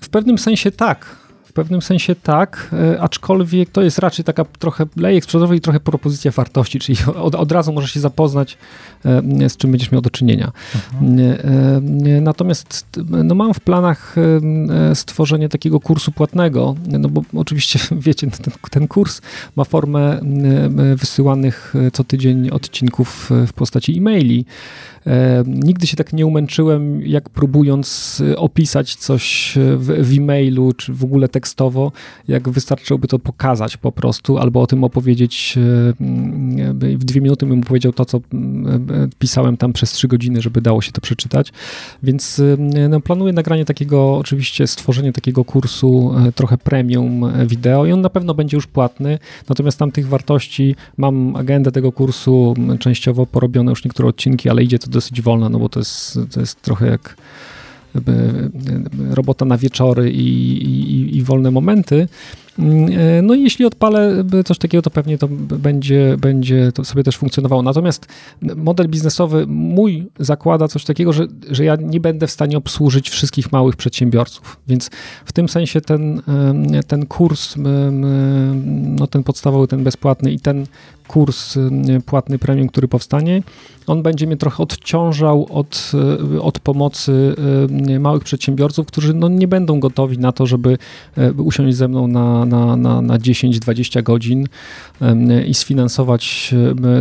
W pewnym sensie tak. W pewnym sensie tak, e, aczkolwiek to jest raczej taka trochę lejek sprzedażowy i trochę propozycja wartości, czyli od, od razu możesz się zapoznać, e, z czym będziesz miał do czynienia. Nie, e, Natomiast no mam w planach stworzenie takiego kursu płatnego, no bo oczywiście wiecie, ten, ten kurs ma formę wysyłanych co tydzień odcinków w postaci e-maili. E, Nigdy się tak nie umęczyłem, jak próbując e, opisać coś e, w, w e-mailu, czy w ogóle tekstowo, jak wystarczyłoby to pokazać po prostu, albo o tym opowiedzieć w dwie minuty bym powiedział to, co pisałem tam przez trzy godziny, żeby dało się to przeczytać. Więc no, planuję nagranie takiego, oczywiście stworzenie takiego kursu trochę premium wideo i on na pewno będzie już płatny, natomiast tam tych wartości, mam agendę tego kursu, częściowo porobione już niektóre odcinki, ale idzie to dosyć wolno, no bo to jest, to jest trochę jak e, robota na wieczory i, i, i wolne momenty. Mm, e, No i jeśli odpalę e, coś takiego, to pewnie to będzie, będzie to sobie też funkcjonowało. Natomiast model biznesowy mój zakłada coś takiego, że, że ja nie będę w stanie obsłużyć wszystkich małych przedsiębiorców. Więc w tym sensie ten, ten kurs, no ten podstawowy, ten bezpłatny i ten kurs płatny premium, który powstanie, on będzie mnie trochę odciążał od, e, od pomocy małych przedsiębiorców, którzy no, nie będą gotowi na to, żeby usiąść ze mną na, na, na, na 10-20 godzin i sfinansować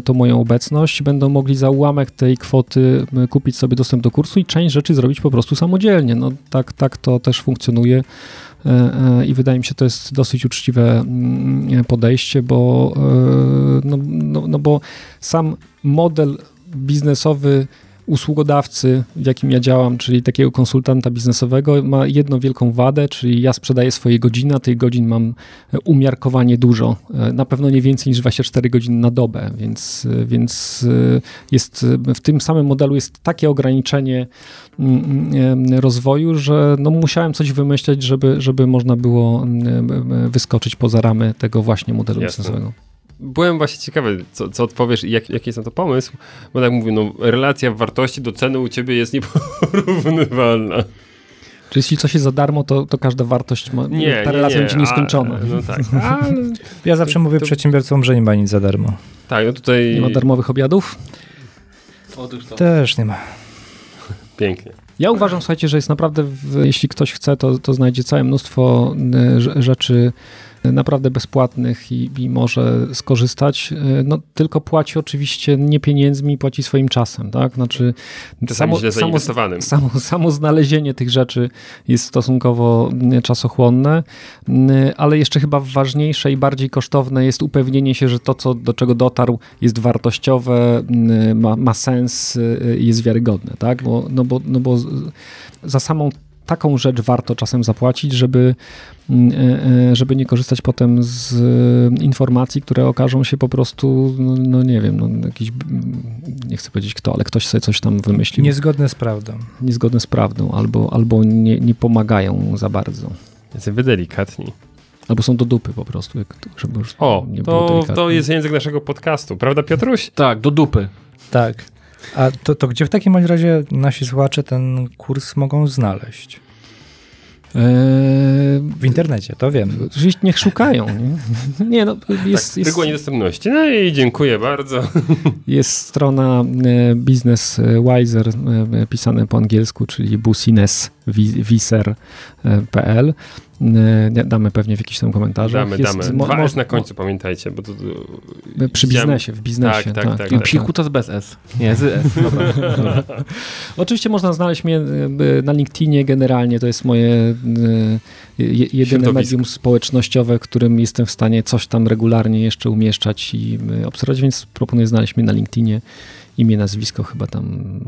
tą moją obecność. Będą mogli za ułamek tej kwoty kupić sobie dostęp do kursu i część rzeczy zrobić po prostu samodzielnie. No, tak, tak to też funkcjonuje. E, e, I wydaje mi się, to jest dosyć uczciwe podejście, bo, e, no, no, no bo sam model biznesowy usługodawcy, w jakim ja działam, czyli takiego konsultanta biznesowego, ma jedną wielką wadę, czyli ja sprzedaję swoje godziny, a tych godzin mam e, umiarkowanie dużo. E, Na pewno nie więcej niż 24 godziny na dobę, więc, e, więc jest w tym samym modelu jest takie ograniczenie mm, mm, rozwoju, że no musiałem coś wymyśleć, żeby, żeby można było mm, wyskoczyć poza ramy tego właśnie modelu Jasne. biznesowego. Byłem właśnie ciekawy, co, co odpowiesz i jak, jaki jest na to pomysł, bo tak mówię, no relacja wartości do ceny u ciebie jest nieporównywalna. Czy jeśli coś jest za darmo, to, to każda wartość ma, Nie, ta nie, relacja nie. będzie nieskończona. A, no tak, ale, Ja zawsze mówię to- przedsiębiorcom, że nie ma nic za darmo. tak, no tutaj Nie ma darmowych obiadów? Też nie ma. pięknie. Ja uważam, słuchajcie, że jest naprawdę, w, jeśli ktoś chce, to, to znajdzie całe mnóstwo y, rze- rzeczy naprawdę bezpłatnych i, i może skorzystać. Y, No, tylko płaci oczywiście nie pieniędzmi, płaci swoim czasem, tak? Znaczy, Czasami źle zainwestowanym. samo, samo znalezienie tych rzeczy jest stosunkowo y, czasochłonne, y, ale jeszcze chyba ważniejsze i bardziej kosztowne jest upewnienie się, że to, co, do czego dotarł, jest wartościowe, ma, ma sens, jest wiarygodne, tak? Bo, no, bo, no bo za samą taką rzecz warto czasem zapłacić, żeby, e, e, żeby nie korzystać potem z e, informacji, które okażą się po prostu, no, no nie wiem, no, jakiś, mm, nie chcę powiedzieć kto, ale ktoś sobie coś tam wymyślił Niezgodne z prawdą. niezgodne z prawdą, albo, albo nie, nie pomagają za bardzo. Jacy wy delikatni. Albo są do dupy po prostu, jak, żeby już O, nie było to, delikatnie. to jest język naszego podcastu, prawda Piotruś? Tak, do dupy. Tak. A to, to gdzie w takim razie nasi słuchacze ten kurs mogą znaleźć? Eee, W internecie, to wiem. Oczywiście niech szukają. Nie, nie no, jest, tak, jest, niedostępności. No i dziękuję bardzo. jest strona e, Business Wiser e, pisane po angielsku, czyli businesswiser.pl. E, Damy pewnie w jakichś tam komentarzach. Damy, Jest, damy. mo- Dwa mo- S na końcu, pamiętajcie, bo to... mo- Przy biznesie, w biznesie. Tak, tak, tak, I tak. to jest bez S. Nie, z S. Dobra. Oczywiście można znaleźć mnie e, na LinkedInie generalnie, to jest moje e, je- jedyne medium społecznościowe, w którym jestem w stanie coś tam regularnie jeszcze umieszczać i obserwować, więc proponuję znaleźć mnie na LinkedInie. Imię, nazwisko chyba tam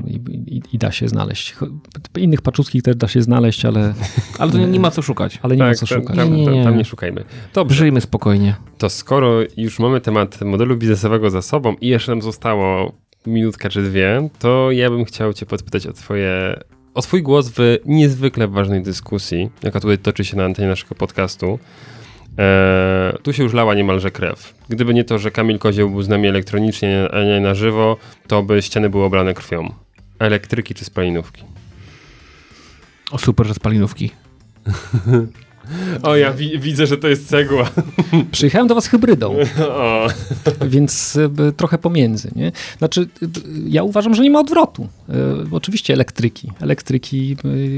i, i, i da się znaleźć. Innych paczuckich też da się znaleźć, ale, Ale to nie, nie ma co szukać. ale nie ma tak, co tam, szukać. Tam, Nie, tam, nie. tam nie szukajmy. Dobrze, Żyjmy spokojnie. to skoro już mamy temat modelu biznesowego za sobą i jeszcze nam zostało minutka czy dwie, to ja bym chciał cię podpytać o twoje o twój głos w niezwykle ważnej dyskusji, jaka tutaj toczy się na antenie naszego podcastu. Eee, tu się już lała niemalże krew. Gdyby nie to, że Kamil Kozioł był z nami elektronicznie, a nie na żywo, to by ściany były oblane krwią. Elektryki czy spalinówki? O super, że spalinówki. O, ja wi- widzę, że to jest cegła. Przyjechałem do was hybrydą. O. Więc y, trochę pomiędzy, nie? Znaczy, y, ja uważam, że nie ma odwrotu. Y, Oczywiście elektryki. Elektryki,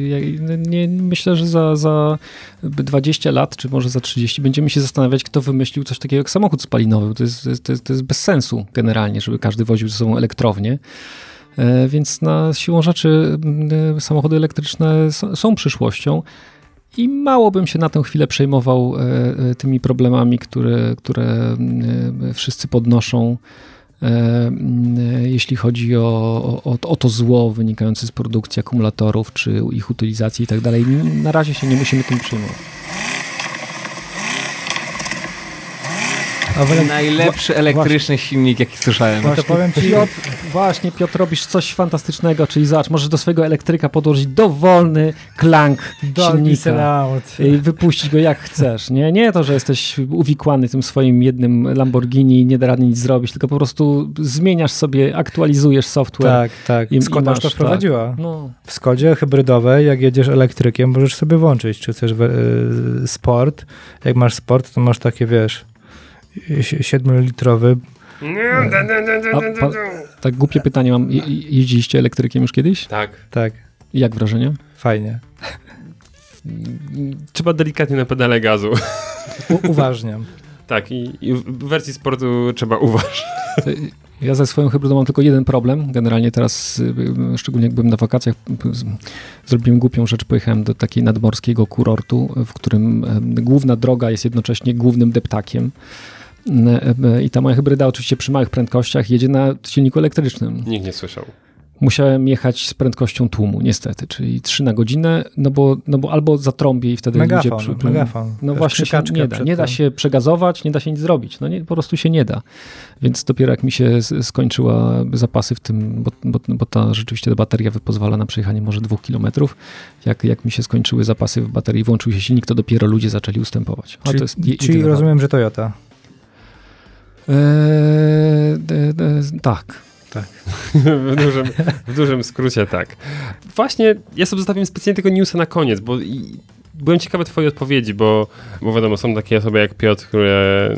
ja nie, myślę, że za, za 20 lat, czy może za 30 będziemy się zastanawiać, kto wymyślił coś takiego jak samochód spalinowy. To jest, to jest, to jest bez sensu generalnie, żeby każdy woził ze sobą elektrownię. E, Więc na siłą rzeczy samochody elektryczne są przyszłością. I mało bym się na tę chwilę przejmował e, e, tymi problemami, które, które e, wszyscy podnoszą, jeśli chodzi o, o, o to zło wynikające z produkcji akumulatorów, czy ich utylizacji i tak. Na razie się nie musimy tym przejmować. Najlepszy elektryczny silnik, jaki słyszałem. No to powiem ci, Piotr, właśnie, Piotr, robisz coś fantastycznego, czyli zobacz, możesz do swojego elektryka podłożyć dowolny klank Dolby silnika. I wypuścić go jak chcesz. Nie, nie to, że jesteś uwikłany tym swoim jednym Lamborghini i nie da rady nic zrobić, tylko po prostu zmieniasz sobie, aktualizujesz software. Tak, tak. I- i Skoda już masz, to tak. wprowadziła. No, W Skodzie hybrydowej, jak jedziesz elektrykiem, możesz sobie włączyć, czy chcesz y, sport. Jak masz sport, to masz takie, wiesz, 7-litrowy. A, pa, tak głupie pytanie mam. Je, jeździliście elektrykiem już kiedyś? Tak. Tak, Jak wrażenie? fajnie. Trzeba delikatnie na pedale gazu. U- uważniam. Tak, i, i w wersji sportu trzeba uważać. Ja ze swoją hybrydą mam tylko jeden problem. Generalnie teraz, y, y, szczególnie jak byłem na wakacjach, zrobiłem głupią rzecz. Pojechałem do takiej nadmorskiego kurortu, w którym główna droga jest jednocześnie głównym deptakiem. E, e, I ta moja hybryda oczywiście przy małych prędkościach jedzie na silniku elektrycznym. Nikt nie słyszał. Musiałem jechać z prędkością tłumu, niestety, czyli 3 na godzinę, no bo, no bo albo zatrąbię i wtedy Megafon, ludzie... Przy, megafon. no właśnie się nie da. Nie da się przegazować, nie da się nic zrobić. No nie, po prostu się nie da. Więc dopiero jak mi się skończyła zapasy w tym, bo, bo, bo ta rzeczywiście ta bateria pozwala na przejechanie może dwóch kilometrów. Jak, jak mi się skończyły zapasy w baterii, włączył się silnik, to dopiero ludzie zaczęli ustępować. A Czyli, to jest je- czyli rozumiem, że Toyota. Eee, de, tak. w, dużym, w dużym skrócie tak. Właśnie, ja sobie zostawiłem specjalnie tego newsa na koniec, bo i, byłem ciekawy twojej odpowiedzi, bo, bo wiadomo, są takie osoby jak Piotr, które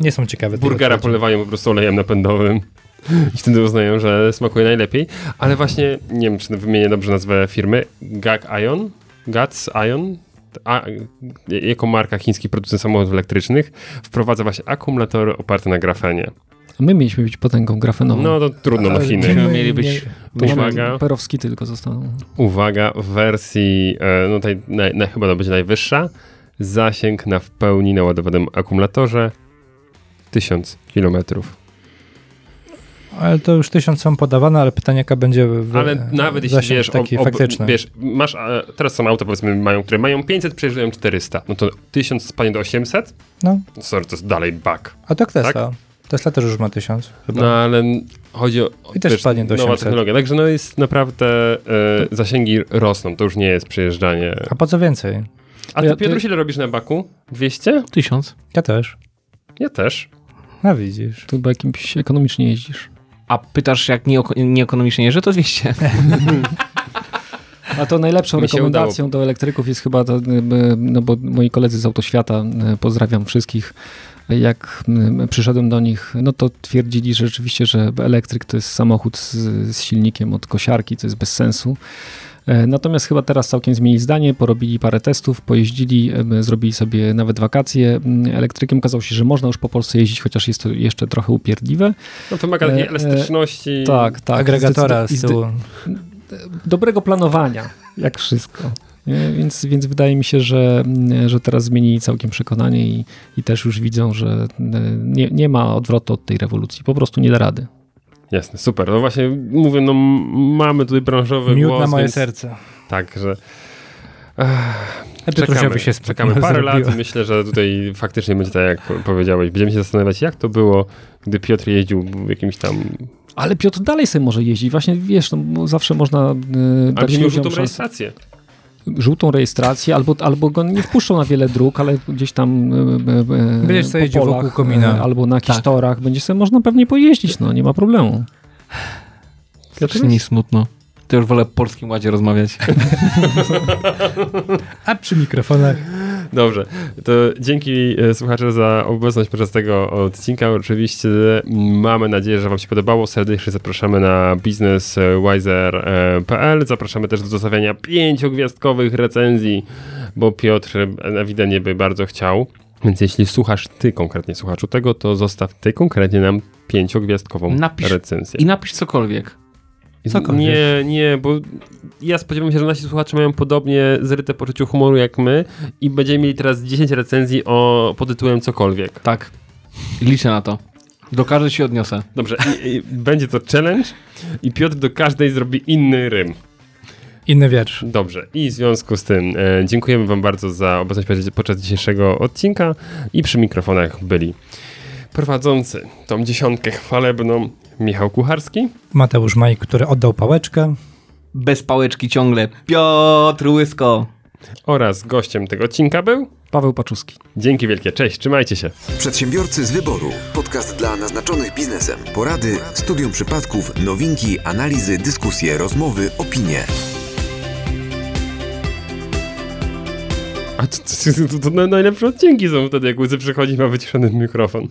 Nie są ciekawe. burgera polewają po prostu olejem napędowym i wtedy uznają, że smakuje najlepiej. Ale właśnie, nie wiem, czy wymienię dobrze nazwę firmy, Gag Ion, Gats Ion, a, jako marka chiński producent samochodów elektrycznych, wprowadza właśnie akumulatory oparte na grafenie. A my mieliśmy być potęgą grafenową. No to trudno na Ale Chiny. my- Mieli być- Uwaga, Perowski tylko zostaną. uwaga, w wersji, e, no tej, naj, naj, chyba to będzie najwyższa, zasięg na w pełni naładowanym akumulatorze 1000 kilometrów. Ale to już tysiąc są podawane, ale pytanie, jaka będzie w, Ale nawet jeśli wiesz, taki ob, ob, faktyczny. wiesz, masz, teraz są auta powiedzmy mają, które mają 500, przejeżdżają 400, no to 1000 spadnie do 800? No, Sorry, to jest dalej bug. a tak Tesla. Tesla też już ma tysiąc chyba. No ale chodzi o I też spadnie do nowa 800. technologia, także no jest naprawdę, e, zasięgi rosną, to już nie jest przejeżdżanie. A po co więcej? A ty Ja- Piotruś ile robisz na baku? 200? Tysiąc. Ja też. Ja też. No widzisz. To chyba jakimś ekonomicznie jeździsz. A pytasz, jak nieekonomicznie jeżdżę, to 200. A to najlepszą rekomendacją do elektryków jest chyba, to, no bo moi koledzy z Autoświata, y, pozdrawiam wszystkich, jak y, przyszedłem do nich, no to twierdzili że rzeczywiście, że elektryk to jest samochód z, z silnikiem od kosiarki, to jest bez sensu. E, Natomiast chyba teraz całkiem zmienili zdanie, porobili parę testów, pojeździli, em, zrobili sobie nawet wakacje elektrykiem. Okazało się, że można już po Polsce jeździć, chociaż jest to jeszcze trochę upierdliwe. No wymaga takiej E, e, elastyczności. Tak, tak. Agregatora z tyłu. dobrego planowania, jak wszystko. Więc, więc wydaje mi się, że, że teraz zmienili całkiem przekonanie i, i też już widzą, że e, nie, nie ma odwrotu od tej rewolucji. Po prostu nie da rady. Jasne, super. No właśnie mówię, no mamy tutaj branżowy Miód głos, na moje więc serce. tak, że A czekamy, Piotrusiowi się czekamy parę zrobiło. lat i myślę, że tutaj faktycznie będzie tak, jak powiedziałeś. Będziemy się zastanawiać, jak to było, gdy Piotr jeździł w jakimś tam... Ale Piotr dalej sobie może jeździć. Właśnie wiesz, no, zawsze można e, Ale dać ludziom szansę. rejestrację. Żółtą rejestrację, albo, albo go nie wpuszczą na wiele dróg, ale gdzieś tam e, e, Będziesz sobie po polach, wokół komina. e, albo na jakichś Tak. torach, będzie sobie można pewnie pojeździć, no nie ma problemu. Strasznie mi smutno. To już wolę w Polskim Ładzie rozmawiać. A przy mikrofonach Dobrze, to dzięki e, słuchacze za obecność podczas tego odcinka. Oczywiście mamy nadzieję, że Wam się podobało. Serdecznie zapraszamy na businesswiser.pl. Zapraszamy też do zostawiania pięciogwiazdkowych recenzji, bo Piotr ewidentnie by bardzo chciał. Więc jeśli słuchasz ty konkretnie słuchaczu tego, to zostaw ty konkretnie nam pięciogwiazdkową Napisz- recenzję. I napisz cokolwiek. Cokolwiek. Nie, nie, bo ja spodziewam się, że nasi słuchacze mają podobnie zryte poczucie humoru jak my i będziemy mieli teraz 10 recenzji o pod tytułem cokolwiek. Tak. Liczę na to. Do każdej się odniosę. Dobrze, i, i będzie to challenge i Piotr do każdej zrobi inny rym. inny wiersz. Dobrze, i w związku z tym e, dziękujemy wam bardzo za obecność podczas- podczas dzisiejszego odcinka i przy mikrofonach byli prowadzący tą dziesiątkę chwalebną Michał Kucharski. Mateusz Maj, który oddał pałeczkę. Bez pałeczki ciągle. Piotr Łysko. oraz gościem tego odcinka był Paweł Paczuski. Dzięki wielkie, cześć, trzymajcie się. Przedsiębiorcy z wyboru. Podcast dla naznaczonych biznesem. Porady, studium przypadków, nowinki, analizy, dyskusje, rozmowy, opinie. A to, to, to, to najlepsze odcinki są wtedy, jak łzy przychodzi ma wyciszony mikrofon.